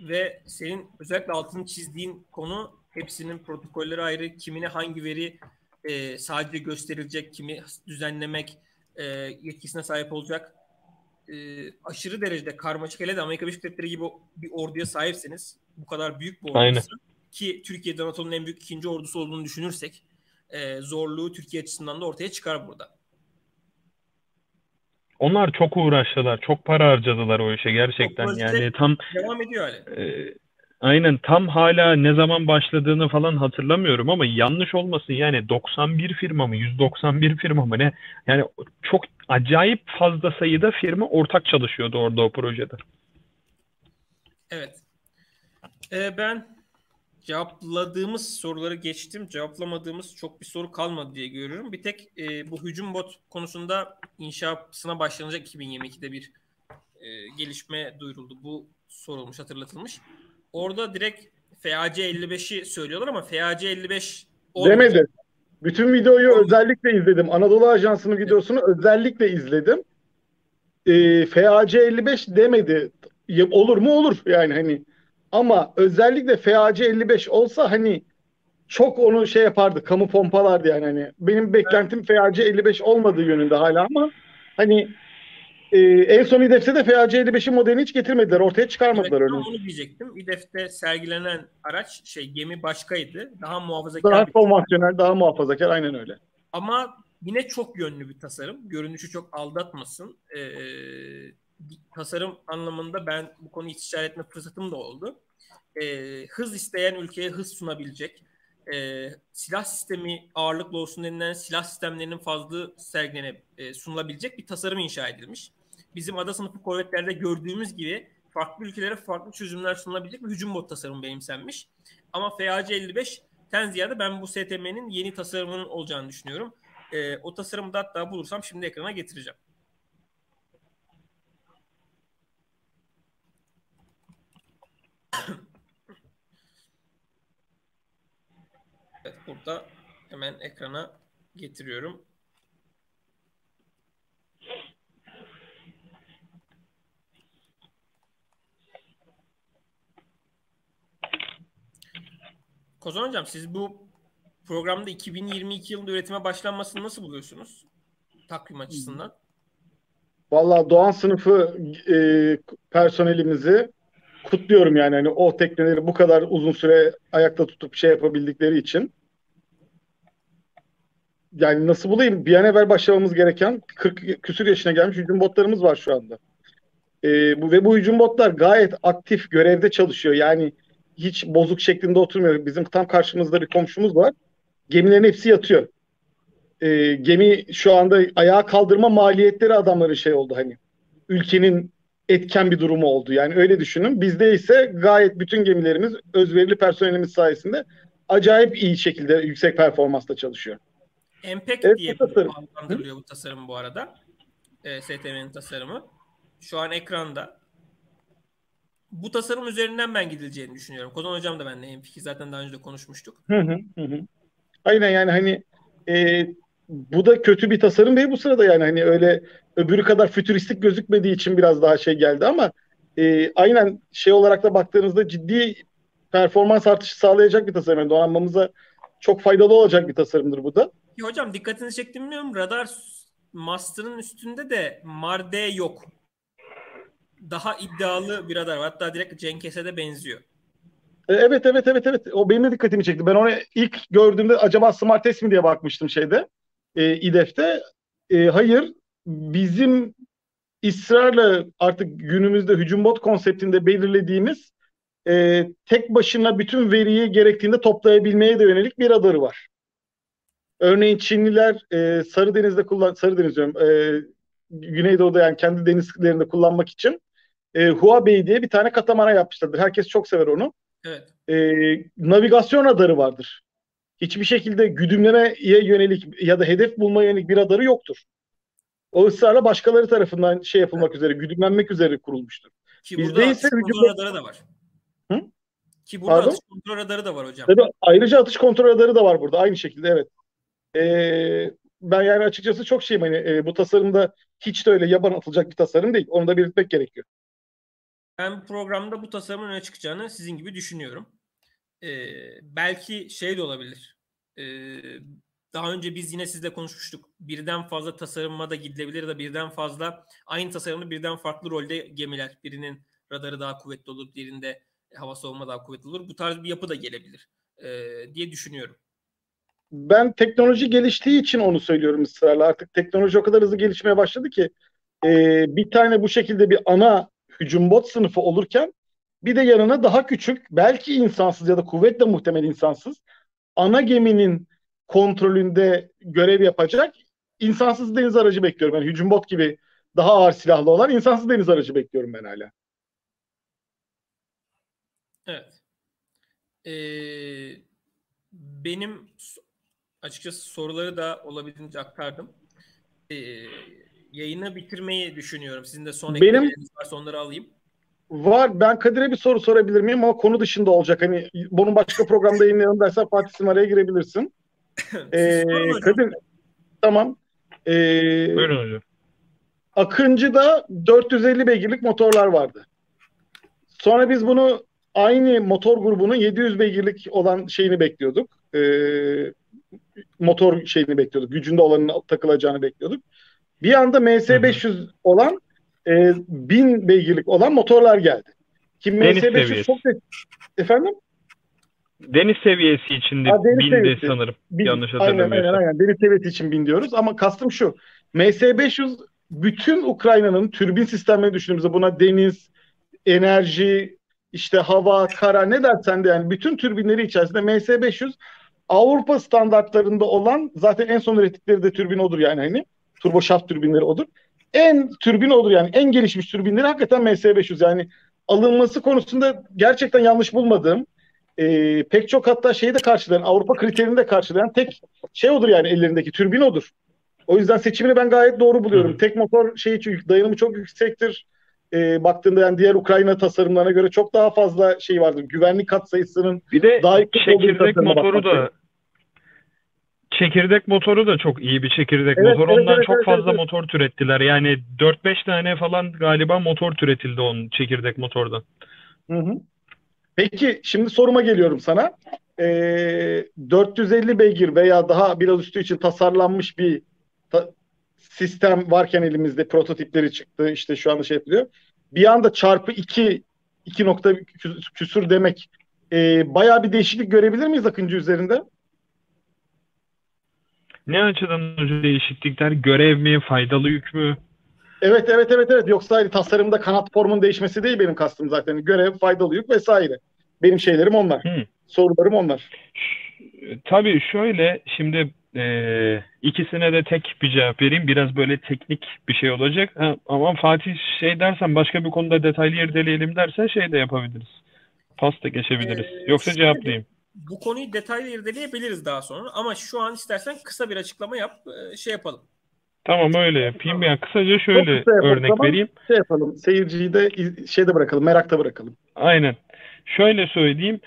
Ve senin özellikle altını çizdiğin konu hepsinin protokolleri ayrı, kimine hangi veri e, sadece gösterilecek, kimi düzenlemek e, yetkisine sahip olacak. E, aşırı derecede karmaşık hele de Amerika Birleşik Devletleri gibi bir orduya sahipseniz bu kadar büyük bir ordusu ki Türkiye'de NATO'nun en büyük ikinci ordusu olduğunu düşünürsek e, zorluğu Türkiye açısından da ortaya çıkar burada. Onlar çok uğraştılar, çok para harcadılar o işe gerçekten. Yani tam devam ediyor hali. E, Aynen tam hala ne zaman başladığını falan hatırlamıyorum ama yanlış olmasın yani 91 firma mı 191 firma mı ne yani çok acayip fazla sayıda firma ortak çalışıyordu orada o projede. Evet. Ee, ben cevapladığımız soruları geçtim. Cevaplamadığımız çok bir soru kalmadı diye görüyorum. Bir tek e, bu hücum bot konusunda inşasına başlanacak 2022'de bir e, gelişme duyuruldu. Bu sorulmuş, hatırlatılmış. Orada direkt FAC 55'i söylüyorlar ama FAC 55 olmayacak. Demedi. Bütün videoyu Olmadı. özellikle izledim. Anadolu Ajansı'nın videosunu evet. özellikle izledim. E, FAC 55 demedi. Olur mu olur yani hani. Ama özellikle FAC 55 olsa hani çok onu şey yapardı. Kamu pompalardı yani hani. Benim beklentim FAC 55 olmadığı yönünde hala ama hani e, en son İDEF'te de FA55'in modelini hiç getirmediler. Ortaya çıkarmadılar evet, öyle. Onu diyecektim. İDEF'te sergilenen araç şey gemi başkaydı. Daha muhafazakar. Daha konvansiyonel, daha muhafazakar aynen öyle. Ama yine çok yönlü bir tasarım. Görünüşü çok aldatmasın. Ee, tasarım anlamında ben bu konuyu istişare etme fırsatım da oldu. Ee, hız isteyen ülkeye hız sunabilecek. Ee, silah sistemi ağırlıklı olsun denilen silah sistemlerinin fazla sergilenip e, sunulabilecek bir tasarım inşa edilmiş bizim ada sınıfı korvetlerde gördüğümüz gibi farklı ülkelere farklı çözümler sunulabilecek bir hücum bot tasarımı benimsenmiş. Ama FAC 55 ten ziyade ben bu STM'nin yeni tasarımının olacağını düşünüyorum. E, o tasarımı da hatta bulursam şimdi ekrana getireceğim. evet burada hemen ekrana getiriyorum. Kozan Hocam siz bu programda 2022 yılında üretime başlanmasını nasıl buluyorsunuz? Takvim açısından. Valla Doğan sınıfı e, personelimizi kutluyorum yani hani o tekneleri bu kadar uzun süre ayakta tutup şey yapabildikleri için. Yani nasıl bulayım? Bir an evvel başlamamız gereken 40 küsür yaşına gelmiş hücum botlarımız var şu anda. E, bu ve bu hücum botlar gayet aktif görevde çalışıyor. Yani hiç bozuk şeklinde oturmuyor. Bizim tam karşımızda bir komşumuz var. Gemilerin hepsi yatıyor. E, gemi şu anda ayağa kaldırma maliyetleri adamların şey oldu hani. Ülkenin etken bir durumu oldu. Yani öyle düşünün. Bizde ise gayet bütün gemilerimiz özverili personelimiz sayesinde acayip iyi şekilde yüksek performansla çalışıyor. Empek evet, diye adlandırılıyor bu tasarım bu arada. E, STM'nin tasarımı. Şu an ekranda bu tasarım üzerinden ben gidileceğini düşünüyorum. Kozan Hocam da benimle hemfikir. Zaten daha önce de konuşmuştuk. Hı hı hı. Aynen yani hani e, bu da kötü bir tasarım değil bu sırada yani hani öyle öbürü kadar fütüristik gözükmediği için biraz daha şey geldi ama e, aynen şey olarak da baktığınızda ciddi performans artışı sağlayacak bir tasarım. Yani donanmamıza çok faydalı olacak bir tasarımdır bu da. Ya hocam dikkatinizi çektim bilmiyorum. Radar master'ın üstünde de Marde yok daha iddialı bir radar. Hatta direkt Cenkes'e de benziyor. E, evet evet evet evet. O benim de dikkatimi çekti. Ben onu ilk gördüğümde acaba Smart Test mi diye bakmıştım şeyde. E, İDEF'te. E, hayır. Bizim ısrarla artık günümüzde hücum bot konseptinde belirlediğimiz e, tek başına bütün veriyi gerektiğinde toplayabilmeye de yönelik bir radarı var. Örneğin Çinliler e, Sarı Deniz'de kullan Sarı Deniz diyorum. E, Güneydoğu'da yani kendi denizlerinde kullanmak için e, Huawei diye bir tane katamara yapmışlardır. Herkes çok sever onu. Evet. E, navigasyon radarı vardır. Hiçbir şekilde güdümlemeye yönelik ya da hedef bulmaya yönelik bir radarı yoktur. O ısrarla başkaları tarafından şey yapılmak üzere, güdümlenmek üzere kurulmuştur. Ki Bizde burada ise hücum- radarı da var. Hı? Ki burada Pardon? atış kontrol radarı da var hocam. Tabii ayrıca atış kontrol radarı da var burada aynı şekilde evet. Ee, ben yani açıkçası çok şeyim hani e, bu tasarımda hiç de öyle yaban atılacak bir tasarım değil. Onu da belirtmek gerekiyor. Ben bu programda bu tasarımın öne çıkacağını sizin gibi düşünüyorum. Ee, belki şey de olabilir. Ee, daha önce biz yine sizle konuşmuştuk. Birden fazla tasarıma da gidilebilir da birden fazla aynı tasarımda birden farklı rolde gemiler. Birinin radarı daha kuvvetli olur, birinde hava savunma daha kuvvetli olur. Bu tarz bir yapı da gelebilir ee, diye düşünüyorum. Ben teknoloji geliştiği için onu söylüyorum ısrarla. Artık teknoloji o kadar hızlı gelişmeye başladı ki e, bir tane bu şekilde bir ana hücum bot sınıfı olurken bir de yanına daha küçük belki insansız ya da kuvvetle muhtemel insansız ana geminin kontrolünde görev yapacak insansız deniz aracı bekliyorum. Yani hücum bot gibi daha ağır silahlı olan insansız deniz aracı bekliyorum ben hala. Evet. Ee, benim açıkçası soruları da olabildiğince aktardım. Ee, yayını bitirmeyi düşünüyorum. Sizin de son Benim- eklemeleriniz varsa onları alayım. Var. Ben Kadir'e bir soru sorabilir miyim ama konu dışında olacak. Hani bunun başka programda yayınlayalım dersen Fatih Sim araya girebilirsin. Ee. Kadir tamam. Ee, Buyurun hocam. Akıncı'da 450 beygirlik motorlar vardı. Sonra biz bunu aynı motor grubunun 700 beygirlik olan şeyini bekliyorduk. Ee, motor şeyini bekliyorduk. Gücünde olanın takılacağını bekliyorduk. Bir anda MS500 olan e, 1000 beygirlik olan motorlar geldi. Ki Deniz MS500 seviyesi. çok da... Efendim? Deniz seviyesi içinde Ha, deniz bindi seviyesi. sanırım. Bin- Yanlış aynen, aynen, hatırlamıyorsam. aynen. Deniz seviyesi için bin diyoruz ama kastım şu. MS-500 bütün Ukrayna'nın türbin sistemlerini düşündüğümüzde buna deniz, enerji, işte hava, kara ne dersen de yani bütün türbinleri içerisinde MS-500 Avrupa standartlarında olan zaten en son ürettikleri de türbin odur yani hani turbo şaft türbinleri odur. En türbin odur yani en gelişmiş türbinleri hakikaten MS-500 yani alınması konusunda gerçekten yanlış bulmadığım e, pek çok hatta şeyi de karşılayan Avrupa kriterini de karşılayan tek şey odur yani ellerindeki türbin odur. O yüzden seçimini ben gayet doğru buluyorum. Hı. Tek motor şeyi dayanımı çok yüksektir. E, baktığında yani diğer Ukrayna tasarımlarına göre çok daha fazla şey vardır. Güvenlik katsayısının Bir de Daha yüksek çekirdek motoru da. Çekirdek motoru da çok iyi bir çekirdek Evet, motor. evet, Ondan evet, çok evet, fazla evet. motor türettiler. Yani 4-5 tane falan galiba motor türetildi onun çekirdek motordan. Hı hı. Peki şimdi soruma geliyorum sana. Ee, 450 beygir veya daha biraz üstü için tasarlanmış bir ta- sistem varken elimizde prototipleri çıktı. işte şu anda şey yapılıyor. Bir anda çarpı 2 2 nokta kü- küsür demek e, bayağı bir değişiklik görebilir miyiz Akıncı üzerinde? Ne açıdan hocam değişiklikler? Görev mi? Faydalı yük mü? Evet evet evet evet. Yoksa hani tasarımda kanat formun değişmesi değil benim kastım zaten. Görev, faydalı yük vesaire. Benim şeylerim onlar. Hı. Sorularım onlar. Tabii şöyle şimdi e, ikisine de tek bir cevap vereyim. Biraz böyle teknik bir şey olacak. Ha, ama Fatih şey dersen başka bir konuda detaylı irdeleyelim dersen şey de yapabiliriz. Pas da geçebiliriz. Ee, Yoksa cevaplayayım. Bu konuyu detaylı irdeleyebiliriz daha sonra ama şu an istersen kısa bir açıklama yap, e, şey yapalım. Tamam öyle yapayım. Yani kısaca şöyle kısa yapalım, örnek tamam. vereyim. Şey yapalım. Seyirciyi de şeyde bırakalım. Merakta bırakalım. Aynen. Şöyle söyleyeyim.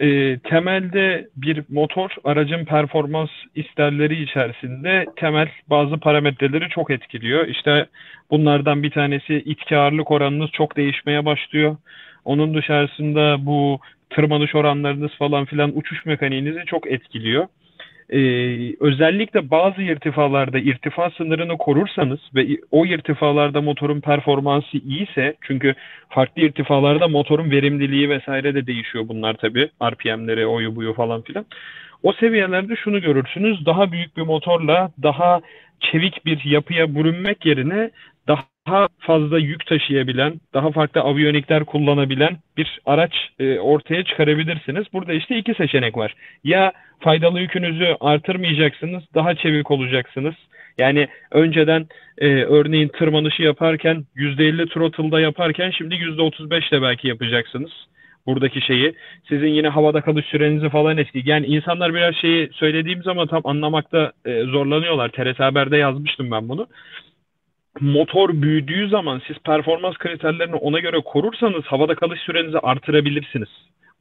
e, temelde bir motor aracın performans isterleri içerisinde temel bazı parametreleri çok etkiliyor. İşte bunlardan bir tanesi itki ağırlık oranınız çok değişmeye başlıyor. Onun dışarısında bu tırmanış oranlarınız falan filan uçuş mekaniğinizi çok etkiliyor. Ee, özellikle bazı irtifalarda irtifa sınırını korursanız ve o irtifalarda motorun performansı iyiyse çünkü farklı irtifalarda motorun verimliliği vesaire de değişiyor bunlar tabii. RPM'leri, oyu buyu falan filan. O seviyelerde şunu görürsünüz. Daha büyük bir motorla daha çevik bir yapıya bürünmek yerine daha fazla yük taşıyabilen, daha farklı aviyonikler kullanabilen bir araç e, ortaya çıkarabilirsiniz. Burada işte iki seçenek var. Ya faydalı yükünüzü artırmayacaksınız, daha çevik olacaksınız. Yani önceden e, örneğin tırmanışı yaparken %50 throttle'da yaparken şimdi %35 ile belki yapacaksınız buradaki şeyi. Sizin yine havada kalış sürenizi falan eski. Yani insanlar biraz şeyi söylediğim zaman tam anlamakta e, zorlanıyorlar. TRT Haber'de yazmıştım ben bunu motor büyüdüğü zaman siz performans kriterlerini ona göre korursanız havada kalış sürenizi artırabilirsiniz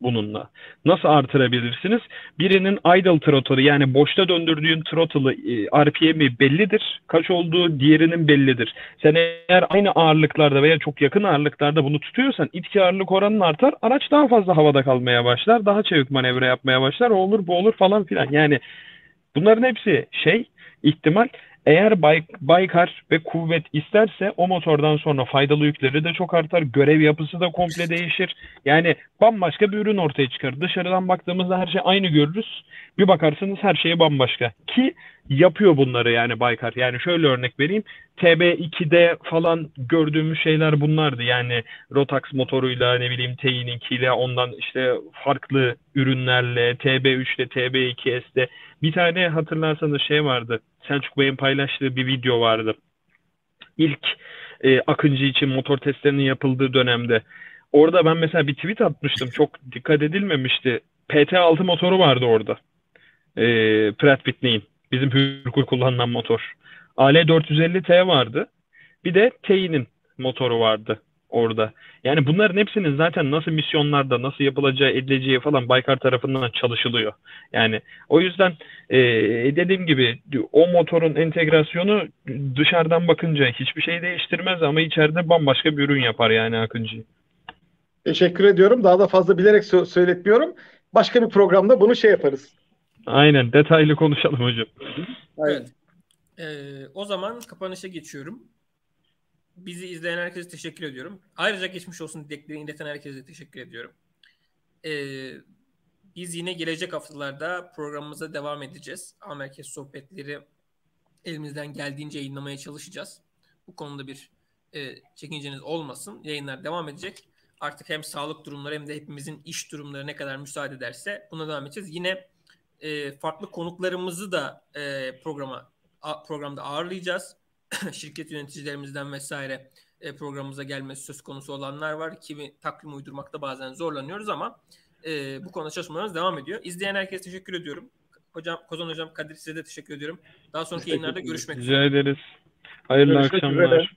bununla. Nasıl artırabilirsiniz? Birinin idle throttle'ı yani boşta döndürdüğün throttle'ı RPM'i bellidir. Kaç olduğu diğerinin bellidir. Sen eğer aynı ağırlıklarda veya çok yakın ağırlıklarda bunu tutuyorsan itki ağırlık oranın artar. Araç daha fazla havada kalmaya başlar. Daha çevik manevra yapmaya başlar. O olur bu olur falan filan. Yani bunların hepsi şey ihtimal eğer bay, Baykar ve kuvvet isterse o motordan sonra faydalı yükleri de çok artar. Görev yapısı da komple değişir. Yani bambaşka bir ürün ortaya çıkar. Dışarıdan baktığımızda her şey aynı görürüz. Bir bakarsınız her şey bambaşka. Ki yapıyor bunları yani Baykar. Yani şöyle örnek vereyim. TB2'de falan gördüğümüz şeyler bunlardı. Yani Rotax motoruyla ne bileyim T2'ile ondan işte farklı ürünlerle TB3'le TB2S'de bir tane hatırlarsanız şey vardı. Selçuk Bey'in paylaştığı bir video vardı. İlk e, Akıncı için motor testlerinin yapıldığı dönemde. Orada ben mesela bir tweet atmıştım. Çok dikkat edilmemişti. PT6 motoru vardı orada. E, Pratt Whitney'in. Bizim Hürkul kullanılan motor. AL450T vardı. Bir de T'nin motoru vardı orada. Yani bunların hepsinin zaten nasıl misyonlarda, nasıl yapılacağı, edileceği falan Baykar tarafından çalışılıyor. Yani o yüzden e, dediğim gibi o motorun entegrasyonu dışarıdan bakınca hiçbir şey değiştirmez ama içeride bambaşka bir ürün yapar yani Akıncı. Teşekkür ediyorum. Daha da fazla bilerek sö- söyletmiyorum. Başka bir programda bunu şey yaparız. Aynen detaylı konuşalım hocam. Evet. Ee, o zaman kapanışa geçiyorum. Bizi izleyen herkese teşekkür ediyorum. Ayrıca geçmiş olsun dileklerini ileten herkese teşekkür ediyorum. Ee, biz yine gelecek haftalarda programımıza devam edeceğiz. A Merkez sohbetleri elimizden geldiğince yayınlamaya çalışacağız. Bu konuda bir e, çekinceniz olmasın. Yayınlar devam edecek. Artık hem sağlık durumları hem de hepimizin iş durumları ne kadar müsaade ederse buna devam edeceğiz. Yine e, farklı konuklarımızı da e, programa a, programda ağırlayacağız. Şirket yöneticilerimizden vesaire e, programımıza gelmesi söz konusu olanlar var. Kimi takvim uydurmakta bazen zorlanıyoruz ama e, bu konuda çalışmalarımız devam ediyor. İzleyen herkese teşekkür ediyorum. Hocam Kozan Hocam Kadir size de teşekkür ediyorum. Daha sonraki yayınlarda görüşmek üzere. Rica ederiz. Hayırlı Görüşmek akşamlar. üzere.